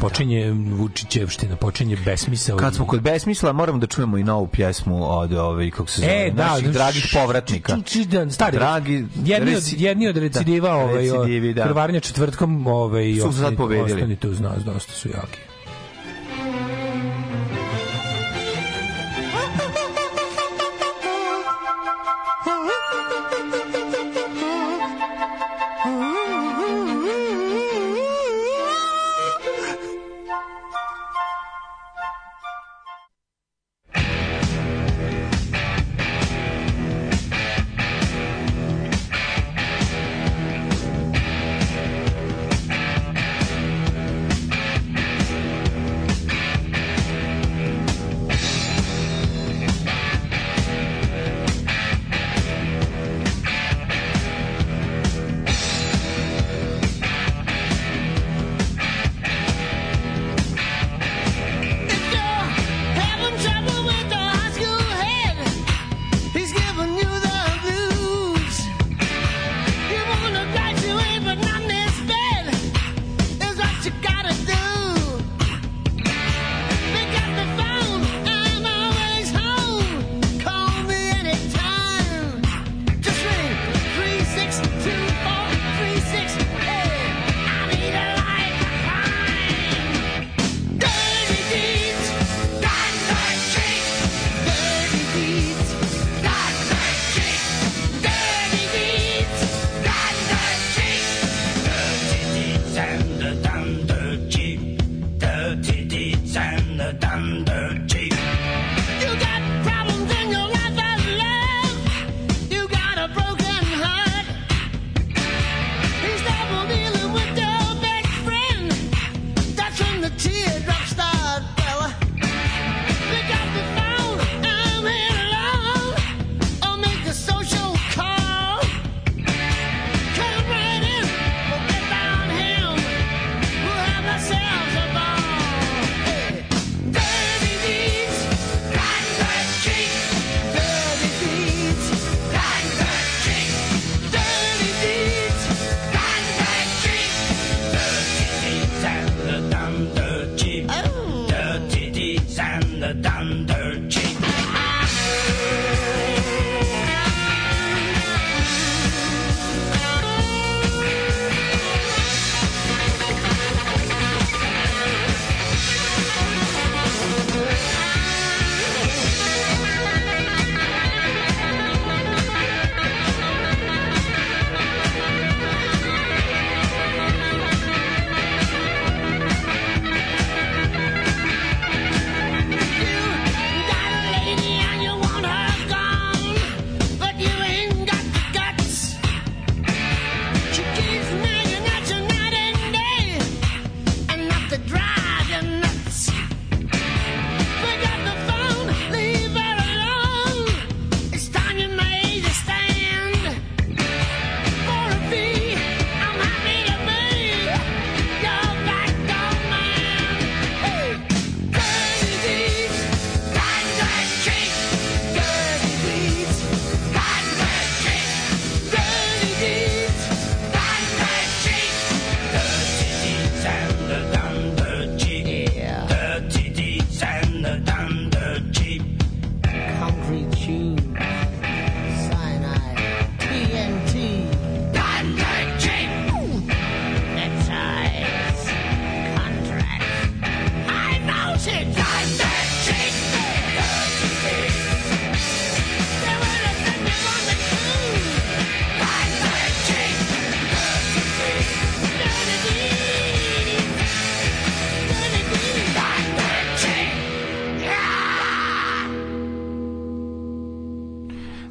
Počinje Vučićevština, počinje besmisao. Kad smo kod besmisla, moramo da čujemo i novu pjesmu od ovaj kako se zove, E, da, naših da, dragih povratnika. č- č- da, stari, Dragi jedni od, jedni od recidiva, da, ovaj, recidivi, da. četvrtkom, ovaj, Su sad pobedili. Ostanite uz nas, dosta su jaki.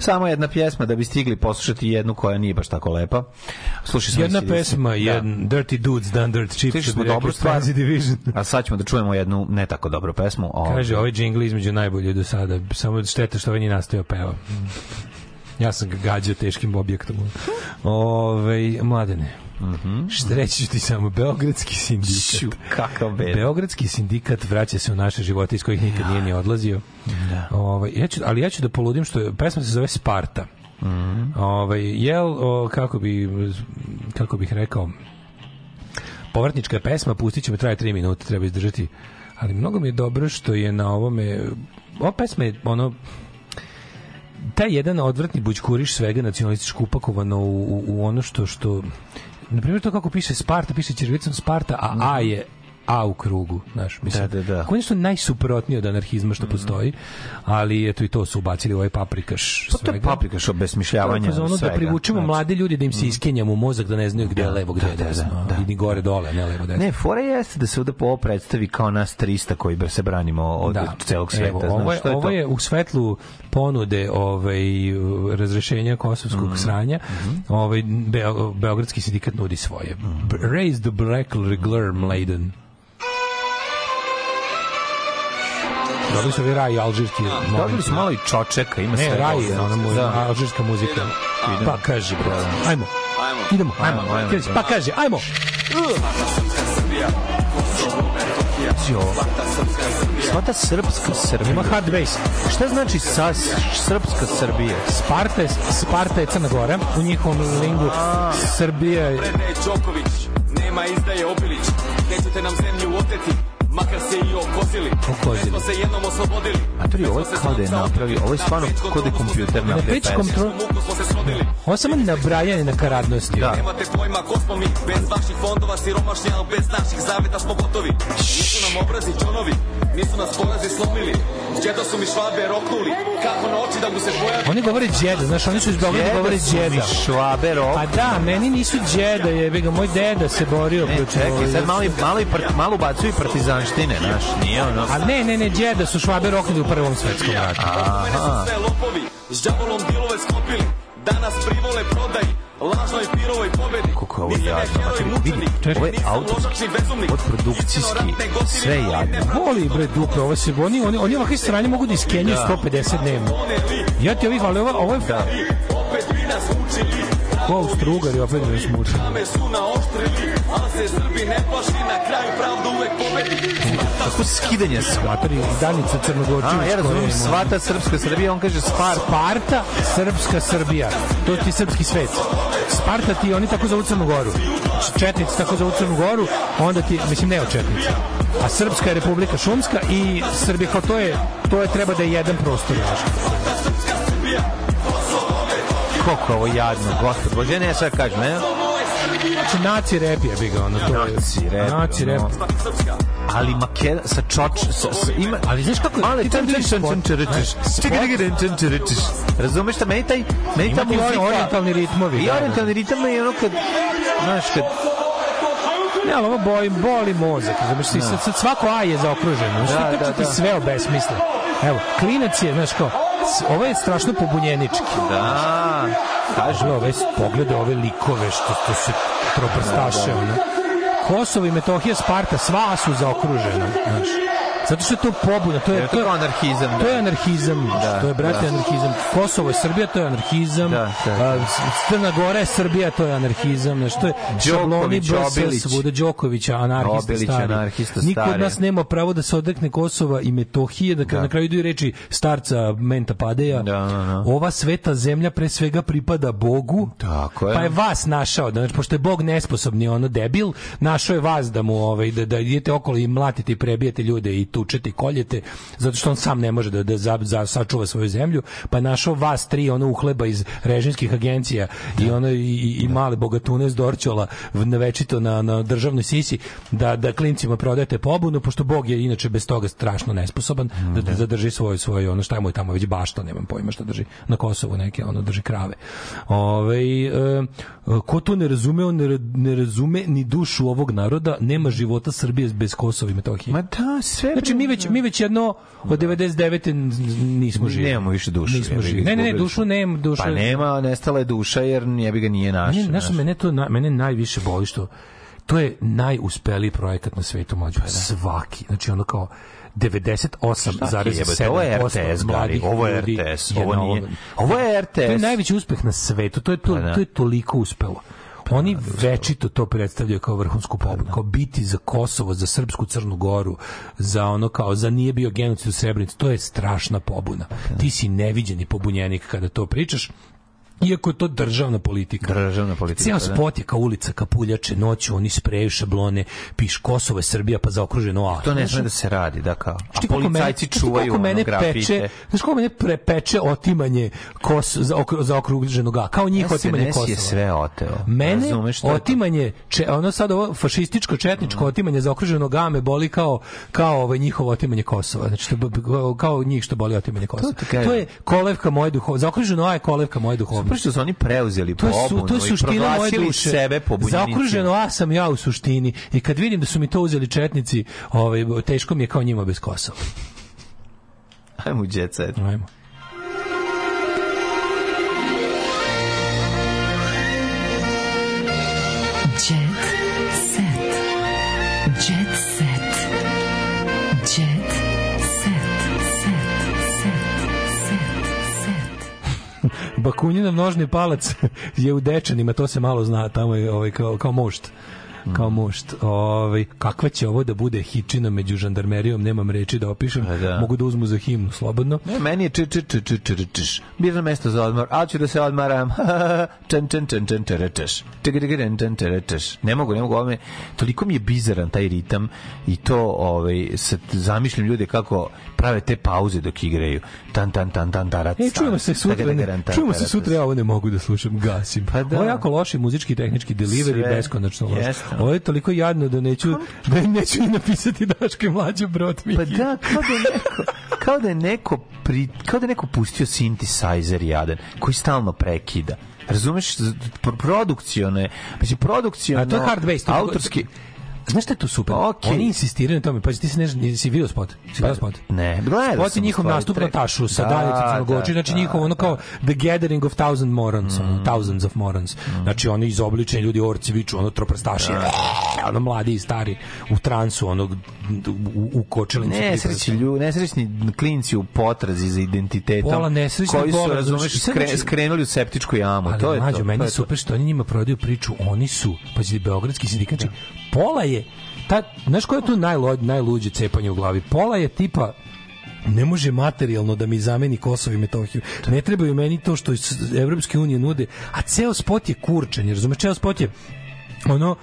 Samo jedna pjesma da bi stigli poslušati jednu koja nije baš tako lepa. Slušaj Jedna AC/DC. pesma, Da. jedan Dirty Dudes Done Dirt Cheap. Slišali što smo bi dobru rekli stvar. Fancy Division. A sad ćemo da čujemo jednu ne tako dobru pesmu. Ovaj, Kaže, ovaj džingl između najbolje do sada. Samo šteta što ovaj nije nastavio peva. Ja sam ga gađao teškim objektom. Ove, mladene, Šta reći ti samo, Beogradski sindikat. Šu, kakav bed. Beogradski sindikat vraća se u naše živote iz kojih nikad nije ni odlazio. Da. Ovaj, ja ću, ali ja ću da poludim što je, pesma se zove Sparta. Ovaj, jel, o, kako bi kako bih rekao povratnička pesma, pustit ćemo, traje 3 minute, treba izdržati. Ali mnogo mi je dobro što je na ovome ova pesma je ono taj jedan odvratni bućkuriš svega nacionalističko upakovano u, u, u ono što što na primjer to kako piše Sparta, piše ćirilicom Sparta, a A je A u krugu, znaš, mislim. Da, da, da. Oni su najsuprotniji od anarhizma što postoji, ali eto i to su ubacili u ovaj paprikaš Pa to je paprikaš obesmišljavanja za ono da privučemo Znači, mlade ljude da im se iskenjamo u mozak da ne znaju gde je levo, gde je da, da, desno, da. i ni gore dole, ne levo desno. Ne, fora jeste da se ovde po ovo predstavi kao nas 300 koji se branimo od celog sveta. Evo, ovo, je, što je ovo je u svetlu ponude ovaj, razrešenja kosovskog Mhm. sranja. Ovaj, Beo- Beogradski sindikat nudi svoje. B- Raise the black regular mladen. Dobili su ovi raj alžirski. Dobili su malo i čočeka, ima Ne, svega raj, ovde. ona mu, Da. alžirska muzika. Idemo. Pa kaže, bro, Da. ajmo. Idemo, ajmo, Ajmo, ajmo, pa kaže, ajmo. Jo. Svata srpska Srbija. Ima hard bass. Šta znači sa srpska Srbija? Sparta je, Sparta je Crna Gora, u njihovom lingu Srbija je nema izdaje Obilić, nećete nam zemlju oteti, makar se i. Okosili. Već smo se jednom oslobodili. A to je ovo je kao da je napravi, ovo je stvarno kao da je kompjuter na pesmu. control. Ovo je samo nabrajanje na karadnosti. Da. Nemate pojma ko smo mi, bez vaših fondova siromašni, ali bez naših zaveta smo gotovi. Nisu nam obrazi džonovi, nisu nas porazi slomili. Đedo su mi švabe roknuli, kako na oči da mu se pojavi. Oni govore džeda, znaš, oni su iz Beograda Djeda govore su mi džeda. švabe rok. A da, meni nisu džeda, jebi ga, moj deda se borio Ne, protiv čekaj, sad malo, malo, i part, malo ubacuju i partizanštine, znaš, nije ono... A ne, ne, ne, džeda su švabe roknuli u prvom svetskom ratu. Mene su sve lopovi, s đavolom dilove sklopili. Danas privole prodaj, lažnoj pirovoj pobedi. Kako je ovo ja jadno, znači, vidi, ovo je bezumnik. od produkcijski, sve je jadno. Voli bre dupe, ovo se oni oni oni ovakve strane mogu da iskenjaju Da. 150 dnevno. Ja ti ovih ali ovo ovo je Opet vi nas učili, ko u strugari opet me smuči. me su naoštrili, ali se Srbi ne plaši, na kraju pravda uvek pobedi. Kako skidanje sva? Matori Danica Crnogorčević. A, ja je- svata srpska Srbija, on kaže Spar. Sparta, srpska Srbija. To ti je srpski svet. Sparta ti, oni tako zovu Crnu Goru. Četnici tako zovu Crnu Goru, onda ti, mislim, ne od četnici. A Srpska je Republika Šumska i Srbija, kao to je, to je treba da je jedan prostor. znaš. Koliko ovo jadno, gospod. Bože, ne, sad kažem, ne? Znači, naci rep je, bi ga, ono, to je. Naci rep, Naci rep. Ali Makeda sa čoč, sa, sa, ima, Ali znaš kako je? Ti čan čan čan čan čan čan Razumeš šta meni taj meni ta Ima ti muzika orijentalni ritmovi, I da, da. orijentalni ritam je ono kad znaš kad Ne, ali ovo boli, boli mozak, razumiješ, ti sad, sad svako A je zaokruženo, znaš, Da, da, da. sve obesmisle. Evo, klinac je, znaš, kao, ovo je strašno pobunjenički. da Kaže, ove poglede, ove likove što, što se troprstaše, Da, da. Kosovo i Metohija, Sparta, sva su zaokružena, znaš. Zato što je to pobuna, to je, Je to kao anarhizam, da. To je anarhizam, Da, to je, brate, da. anarhizam. Kosovo je Srbija, to je anarhizam. Da, da, da. Crna Gora je Srbija, to je anarhizam. Znaš, to je šabloni BS, svuda Đokovića, anarhista Obilić, stari. anarhista Niko od nas nema pravo da se odrekne Kosova i Metohije, da, na kraju idu i reči starca Menta Padeja. Da, da, da. Ova sveta zemlja pre svega pripada Bogu. Tako je. Pa je vas našao, da, znači, pošto je Bog nesposobni, ono debil, našao je vas da mu ovaj, da, da idete okolo i mlatite i prebijete ljude i tučete i koljete, zato što on sam ne može da, da za, za, sačuva svoju zemlju, pa je našao vas tri ono uhleba iz režimskih agencija i ono i, i, i male bogatune s Dorćola na večito na, na državnoj sisi da, da klincima prodajete pobunu, pošto Bog je inače bez toga strašno nesposoban da, da zadrži svoje, svoje ono šta mu je tamo već bašta, nemam pojma šta drži na Kosovu neke, ono drži krave. Ove, e, ko to ne razume, on ne, ne razume ni dušu ovog naroda, nema života Srbije bez Kosova i Metohije. Ma da, sve Znači, mi već mi već jedno od 99. n- nismo živi. Nemamo više dušu. Nismo živi. Ne, ne, ne, dušu nema, dušu. Pa nema, nestala je duša jer jebi ga nije naša. Mene, znaš, mene to mene najviše boli što to je najuspeliji projekat na svetu mlađu. Svaki. Znači ono kao 98,7% Ovo je RTS, mladih ovo je RTS, ovo nije- ovo je RTS. To je najveći uspeh na svetu. To je to, Pa da. to je toliko uspelo. Oni večito to predstavljaju kao vrhunsku pobedu, kao biti za Kosovo, za Srpsku Crnu Goru, za ono kao za nije bio genocid u Srebrenici, to je strašna pobuna. Ti si neviđeni pobunjenik kada to pričaš. Iako je to državna politika. Državna politika, pa da. spot je kao ulica, kapuljače, noću, oni spreju šablone, piš Kosovo je Srbija, pa zaokruženo A. To ne sme da se radi, da kao. A Znaš ti koliko policajci mene- čuvaju ono mene grafite. peče, znaš koliko mene prepeče otimanje kos, za, okru, za okruženog A, kao njih otimanje SNS je Kosova. sve oteo. Mene Razumeš to? otimanje, če, ono sad ovo fašističko četničko otimanje za okruženog A me boli kao, kao ovaj njihovo otimanje Kosova. Znači, to, kao- njih što boli otimanje Kosova. kažem. To je kolevka moje duhovnosti. Za okruženo A je kolevka moje duhovnosti. Prvo što su oni preuzeli To su, to je suština moje duše. sebe. Zaokruženo A sam ja u suštini. I kad vidim da su mi to uzeli četnici, ovaj, teško mi je kao njima bez Kosova. Ajmo u jet set. Ajmo. Bakunjinov nožni palac je u Dečanima, to se malo zna, tamo je ovaj, kao, kao mošt kao mušt. Ovaj kakva će ovo da bude hičina među žandarmerijom, nemam reči da opišem. da. Mogu da uzmu za himnu slobodno. Ne, meni je č č č č č č. Birno mesto za odmor, ali ću da se odmaram. čan čan čan čš. Čigirigirin čan čan čš. Ne mogu, ne mogu, ovo me, toliko mi je bizaran taj ritam i to, ovaj, sad zamišljam ljude kako prave te pauze dok igraju. Tan tan tan tan tarat. E, čujemo se sutra, ne, čujemo se sutra, ja ovo ne mogu da slušam, gasim. Pa da. Ovo je jako loši muzički tehnički delivery, beskonačno loš. Jeste. Ovo je toliko jadno da neću, da neću ni napisati Daško i mlađe brod mi. Pa da, kao da je neko, kao da je neko, pri, kao da je neko pustio synthesizer jadan, koji stalno prekida. Razumeš, Z- pro- produkcione, mislim, produkciono, A to je hard bass, je- autorski, Znaš šta je tu super? Okej. Oni insistiraju na tome. Pa ti si ne nisi video spot. Si video spot? ne, gledao Spot je njihov nastup na tašu sa Da, daljicom Crnogorči, da, znači da, njihov ono kao The Gathering of Thousand Morons, ono, Thousands of Morons. Znači oni izobličeni ljudi orci viču, ono troprstaši, ono mladi i stari u transu, ono u, u. Nesrećni lju, nesrećni klinci u potrazi za identitetom. Pola nesrećnih, koji su, pola, razumeš, znaš, skre, znači- skrenuli u septičku jamu. Ali to je mlađo, to. meni je super što oni njima prodaju priču, oni su, pa beogradski sindikat, znači, pola je, ta, znaš koje je tu najlo, najluđe cepanje u glavi? Pola je tipa, ne može materijalno da mi zameni Kosovo i Metohiju. Ne trebaju meni to što iz Evropske unije nude, a ceo spot je kurčan, jer razumeš, ceo spot je ono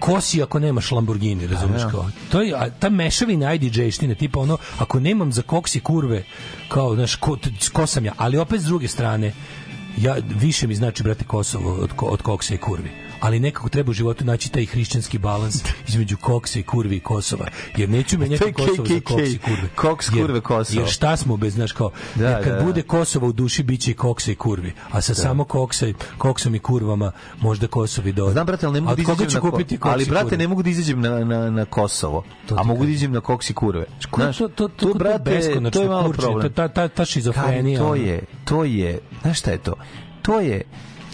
kosi ako nemaš Lamborghini, razumeš da. kao. To je a ta mešavina IDJ-štine, tipa ono ako nemam za koksi kurve, kao znaš ko, ko sam ja, ali opet s druge strane ja više mi znači brate Kosovo od ko- od koksa i kurvi. Ali nekako treba u životu naći taj hrišćanski balans između koksa i kurvi i Kosova. Jer neću To menjati Kosovo za koks i kurve. koks, kurve, Kosovo. Jer šta smo bez, znaš kao, Da, kad da, da. bude Kosovo u duši, bit će i koksa i kurvi. A sa samo koksa, koksom i kurvama možda Kosovi do... Znam, brate, ali ne mogu da izađem na, kupiti ali, brate, kurve? ne mogu da izađem na, na, na Kosovo, To a mogu da izađem na koks i kurve. Ko- to, to, to, to, brate, to je malo problem. Ta, ta, ta šizofrenija. To je, to je, znaš šta je to? To je,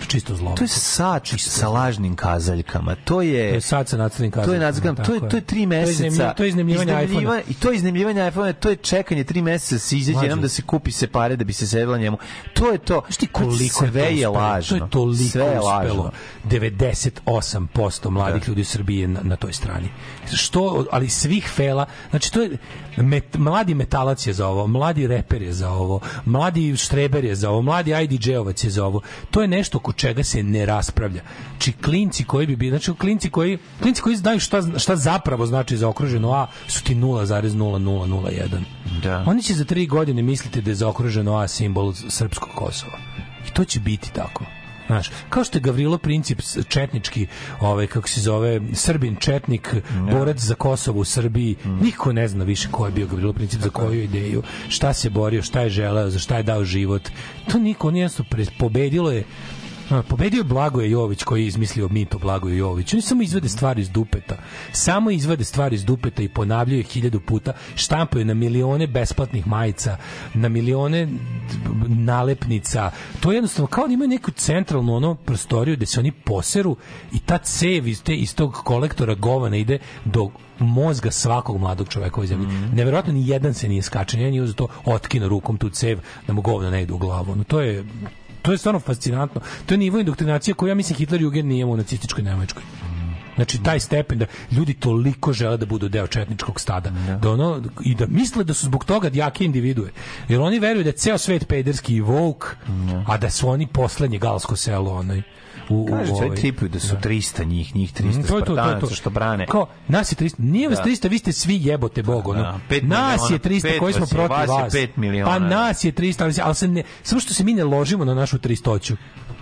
Čisto zlo. to je sač sa lažnim kazaljkama. To je, To je sad sa nacrnim kazaljkama, to je tako to je To je meseca. iznajmljiv- to je iznajmljivanje Iznajmljiva- iPhonea. I to je iznajmljivanje iPhonea, to je čekanje tri meseca se izađe nam da se kupi se pare da bi se sedela njemu. To je to. Znaš ti koliko sve je, lažno. To je toliko sve je lažno. 98% mladih Da. ljudi u Srbiji na, na toj strani. Što, ali svih fela, znači to je met, mladi metalac je za ovo, mladi reper je za ovo, mladi štreber je za ovo, mladi IDJ-ovac je za ovo. To je nešto oko čega se ne raspravlja. Či klinci koji bi bili, znači klinci koji, klinci koji znaju šta, šta zapravo znači za okruženo A su ti 0,0001. Da. Oni će za tri godine misliti da je zaokruženo A simbol srpskog Kosova. I to će biti tako. Znaš, kao što je Gavrilo Princip četnički, ovaj, kako se zove, Srbin četnik, borac za Kosovo u Srbiji, niko ne zna više ko je bio Gavrilo Princip, za koju ideju, šta se borio, šta je želeo, za šta je dao život. To niko, pre- pobedilo je Pobedio je Blagoje Jović koji je izmislio mito Blagoje Jović. Oni samo izvade stvari iz dupeta. Samo izvade stvari iz dupeta i ponavljaju ih hiljadu puta. Štampaju na milione besplatnih majica, na milione nalepnica. To je jednostavno kao da imaju neku centralnu ono prostoriju gde se oni poseru i ta cev iz, te, iz tog kolektora govana ide do mozga svakog mladog čoveka u zemlji. Neverovatno ni jedan se nije skačen, jedan je uzeo to otkino rukom tu cev da mu govna ne ide u glavu. No, to je to je stvarno fascinantno. To je nivo indoktrinacije koju ja mislim Hitler Jugend nije u nacističkoj Nemačkoj. Znači taj stepen da ljudi toliko žele da budu deo četničkog stada, da ono i da misle da su zbog toga jake individue. Jer oni veruju da je ceo svet pederski i vouk, a da su oni poslednje galsko selo onaj u, Kaže, ovaj- tripuju da su 300 njih, njih 300 Mm, to to, to to. Što brane. Kao, nas je 300, nije vas Da. 300, vi ste svi jebote Bog, ono. Da, pet nas je 300 pet koji smo protiv vas vas. pet miliona. Pa nas je 300, ali, se- ali se ne, samo što se mi ne ložimo na našu 300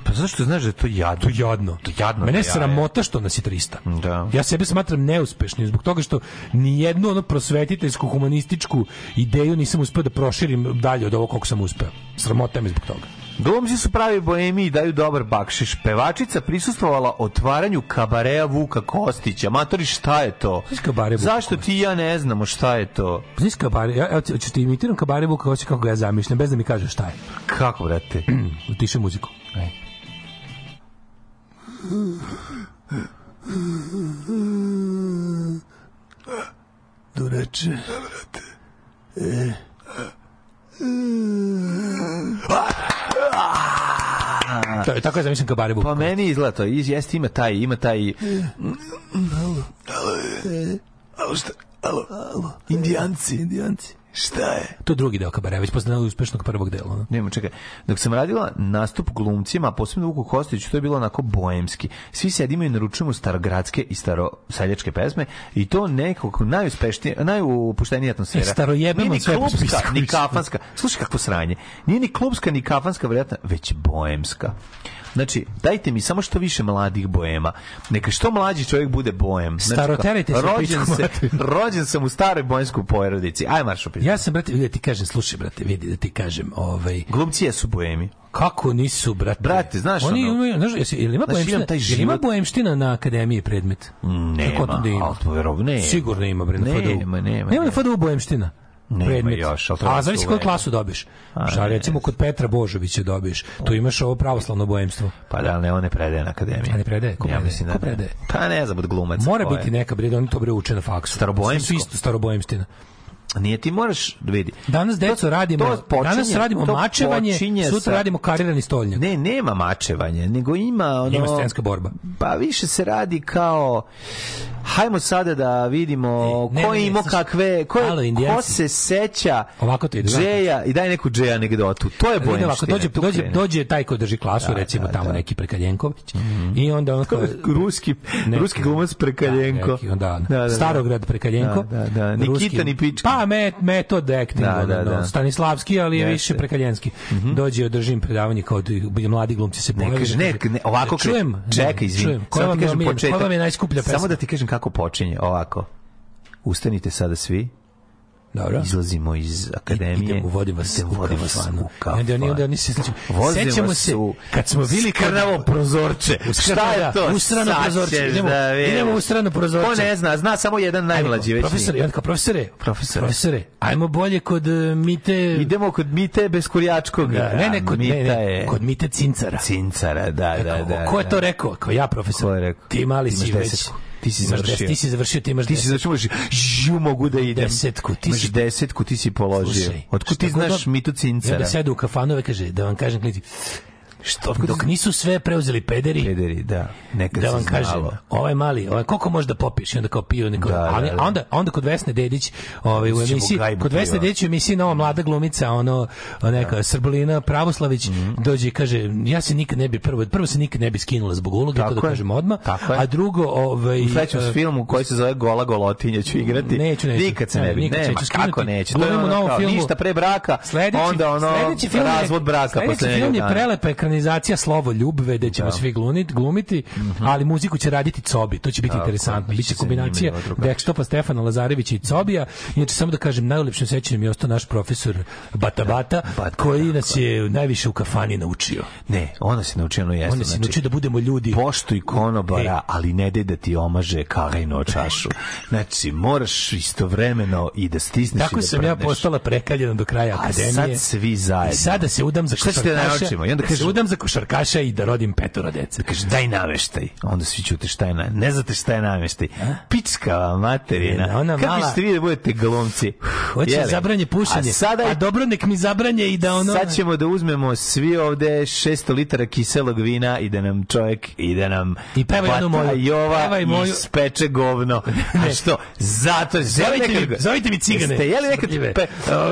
Pa zašto znaš da je to jadno? To jadno. To jadno. Mene je da ja- sramota što nas je 300. Da. Ja sebe smatram neuspešnim zbog toga što ni jednu ono prosvetiteljsku humanističku ideju nisam uspeo da proširim dalje od ovog koliko sam uspeo. Sramota me zbog toga. Glumci su pravi boemi i daju dobar bakšiš. Pevačica prisustvovala otvaranju kabareja Vuka Kostića. Matori, šta je to? kabare Zašto ti i ja ne znamo šta je to? Znaš kabare, ja, ja ću ti imitiram kabare Vuka Kostića kako ga ja zamišljam, bez da mi kažeš šta je. Kako, brate? Utiše muziku. Aj. Dureče. E. To je tako ja zamišljam kabare Vuka. Pa meni izgleda to. Iz, jeste, ima taj, ima taj... Alo, šta? Alo, alo. Indijanci. Indijanci. Šta je? To je drugi deo kabare, već posle uspešnog prvog dela. ono. Nema, čekaj. Dok sam radila nastup glumcima, posebno Vuku Kostiću, to je bilo onako boemski. Svi sedimo i naručujemo starogradske i staroseljačke pesme i to nekako najuspešnije, najupuštenija atmosfera. E, starojebemo Nije ni klubska, ni kafanska. Slušaj kakvo sranje. Nije ni klubska, ni kafanska, vjerojatno, već boemska. Znači, dajte mi samo što više mladih boema. Neka što mlađi čovjek bude boem. Znači, Staroterajte se, rođen, se, rođen sam u staroj boemskoj porodici. Aj, marš opet. Ja sam, brate, vidi da ti kažem, slušaj, brate, vidi da ti kažem, ovaj... Glumci jesu boemi. Kako nisu, brate? Brate, znaš Oni ono- imaju, znaš, jesi, jel ima Znaš, boemština, taj jel ima život- boemština na akademiji predmet? Nema, Kako da ima? ali to verov- nema. Sigurno ima, bre, na Nema, FDU. nema, Nema nema. na FDU boemština? Nema predmet. još, A zavisi koju klasu dobiješ. Šta recimo kod Petra Božovića dobiješ. Tu imaš ovo pravoslavno boemstvo. Pa da, ne, on ne predaje na akademiji. A ne predaje? Ko ja predaje? da Ko predaje? Pa ne znam, od glumac. Mora ko je. biti neka bre, da oni to bre uče na faksu. Starobojemsko? Svi su isto starobojemština. Nije ti moraš vidi. Danas deco radimo, to počinje- danas radimo to mačevanje, počinje sutra sa- radimo karirani stolnjak. Ne, nema mačevanje, nego ima ono... Ima scenska borba. Pa više se radi kao hajmo sada da vidimo Ne, ne, ko ne, je imao slušaj. kakve, ko, je, ko se seća Ovako to ide. Džeja i daj neku Džeja anegdotu. To je Ide ovako, dođe, dođe, dođe taj ko drži klasu, Da, recimo da, tamo da. neki Prekaljenković. I onda on kao, ruski, Neki- ruski glumac Prekaljenko. Da, neki, onda, Da, da, da. Starograd Prekaljenko. Da, da, da. Nikita Ruski- Nipički. Pa met, metod acting, Da, da, da. Stanislavski, ali je Jeste. više Prekaljenski. Dođe, održim predavanje kao da mladi glumci se Ne, pojave. kaže, ne, ne, ovako kre- čujem, Čekaj, izvini. Koja vam, ti je, početak. koja vam je najskuplja pesma? Samo da ti kažem kako počinje, ovako. Ustanite sada svi. Dobro. Izlazimo iz akademije. Idemo, vodim vas Idemo, u vodim vas kafanu. u I onda oni, oni se. Vozim Sećamo se, u kad smo bili skrnavo prozorče. Šta je to? U strano prozorče. Idemo, da idemo u strano prozorče. Ko ne zna, zna samo jedan najmlađi već. Profesor, i onda kao profesore, Profesore. profesore, ajmo bolje kod e, Mite... Idemo kod Mite bez Kurjačkog. Da, ne, ne, kod, ne, Mita ne, kod Mite Cincara. Cincara, da, da, da. Ko je to da. rekao? Kao ja, profesor. Ko je rekao? Ti mali si već. Ti si završio. Ti si završio, ti imaš Ti si završio, možeš, žu, mogu da idem. Desetku, ti Imaš si- desetku, ti si položio. Slušaj, Otkud ti znaš da- Mitu Cincara? onda sedu u kafanu i kaže, da vam kažem, klinici, što, dok nisu sve preuzeli pederi, Pederi, da. Nekad da vam kažem, ovaj mali, ovaj, koliko može da popiješ? I onda kao piju, neko, Da, da, ali, da. a onda, onda kod Vesne Dedić, ovaj, u emisiji, kod Vesne. Dedić u emisiji nova mlada glumica, ono, neka Srbolina Pravoslavić, Mhm. dođe i kaže, ja se nikad ne bi, prvo, prvo se nikad ne bi skinula zbog uloge, Tako to da kažem odmah, a drugo, ovaj, U sledećem e, filmu koji se zove Gola Golotinja ću igrati. Neću, neću. Nikad se ne, Ne, bi. nikad Nema, kako neće? To je ono kao, ništa pre braka, onda ono razvod braka sledeći film je prelepa ekranizacija Slovo ljubve, gde ćemo Da. Svi glumiti, glumiti ali muziku će raditi Cobi, to će biti Tako, interesantno. biće Biće kombinacija. Dekstopa, Stefana Lazarevića i Cobija. Inače, samo da kažem, najlepšim sećanjem je ostao naš profesor Bata Bata, koji nas je najviše u kafani naučio. Ne, ona se naučio ono jeste. On nas je naučio da budemo ljudi. Poštuj konobara, E. ali ne daj da ti omaže kajno čašu. Znači, moraš istovremeno i da stisneš Tako i da sam ja postala prekaljena do kraja A akademije. sad svi zajedno. I sada se udam za Šta ćete da naučimo? I onda da udam za košarkaša i da rodim petoro dece. Kaže, daj nameštaj. Onda svi ćute šta je na... Ne znate šta je nameštaj. Pička materina. Ona Kako mala- ćete vi da budete glumci? Hoće zabranje pušenje. A sada A dobro nek mi zabranje i da ono... Sad ćemo da uzmemo svi ovde 600 litara kiselog vina i da nam čovjek i da nam I pevaj Bata moju. Jova Pevaj moju. ispeče govno. A što? Zato Zovite mi- nekad- zovite mi cigane. Jeste jeli nekad pe,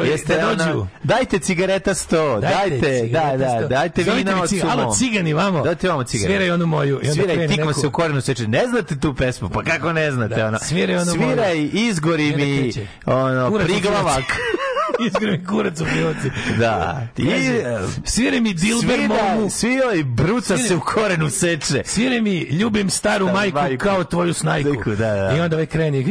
jeste da dođu. dajte cigareta 100, dajte, da, cigareta da, sto. dajte Zovite vina mi od ciga- sumo. Alo, cigani, vamo. Dajte vamo cigaret. Sviraj onu moju. I onda Sviraj, krene tikma neko- se u korenu seče. Ne znate tu pesmu? Pa kako ne znate? Da, ono? sviraj onu moju. Sviraj, izgori mi, ono, Kurac priglavak. Izgore mi kurac u pljuci. Da. I, Kaže, Sviraj mi Dilber Svira, momu. sviraj, bruca Sviraj- se u korenu seče. Sviraj mi, ljubim staru Da, majku, majku. kao tvoju snajku. Majku, da, da. I onda ovaj kreni.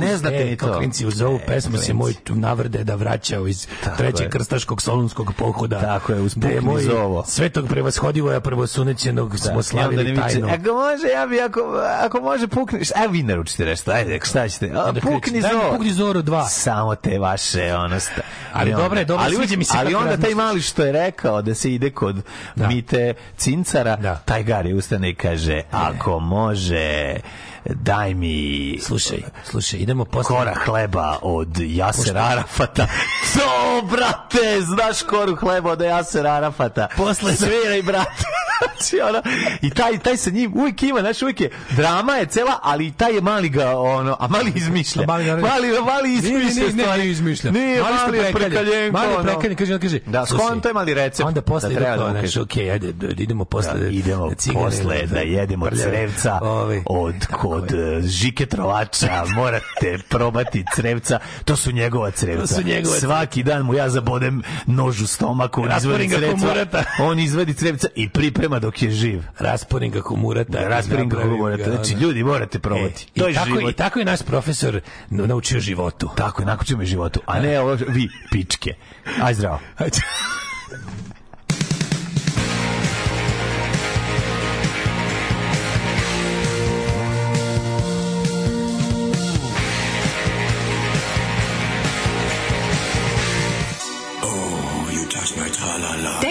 Ne znate ni to. Klinci uz ovu pesmu se moj navrde da vraćao iz trećeg krstaškog solunskog pohoda. Tako je, uz pukni moj zovo. Svetog prevashodivoja prvosunećenog smo slavili viče, tajno. ako može, ja bi, ako, ako može pukniš, a vi naručite nešto, ajde, šta ćete? A, pukni zoro. pukni Zoru dva. Samo te vaše, ono, sta. Ali dobro je, dobro, ali, sviđa mi se Ali onda taj mali što je rekao da se ide kod Mite Cincara, taj Gari ustane i kaže, ako može, daj mi Slušaj, slušaj, idemo posle. kora hleba od Jaser Arafata. To, brate, znaš koru hleba od Jaser Arafata. Posle- Sviraj, brate. Znači, ono, I taj, taj sa njim uvijek ima, znaš, uvijek je, drama je cela, ali i taj je mali ga, ono, a mali izmišlja. Mali, mali, mali Nije, izmišlja nije, nije, stvari. nije izmišlja. Nije, Mali mali je prekalje. prekaljenko. Mali je ono. prekaljen, kaže, kaže, Da, slušaj, skon, to je mali recept. Onda posle da ide treba da kažem. okej, ajde, d- idemo posle. Da, idemo cigane, posle da jedemo prljave. crevca Ovi. od kod eh, Žike Trovača morate probati crevca. To su njegova crevca. To su njegova svaki dan mu ja zabodem nož u stomak on izvadi crevca. on izvadi crevca i priprema dok je živ. Rasporim ga kumurata. da rasporim ga kako morate znači ljudi morate probati. E, to je tako, život I tako je naš profesor naučio životu. tako je nakon me životu a ne ovo vi pičke. Aj zdravo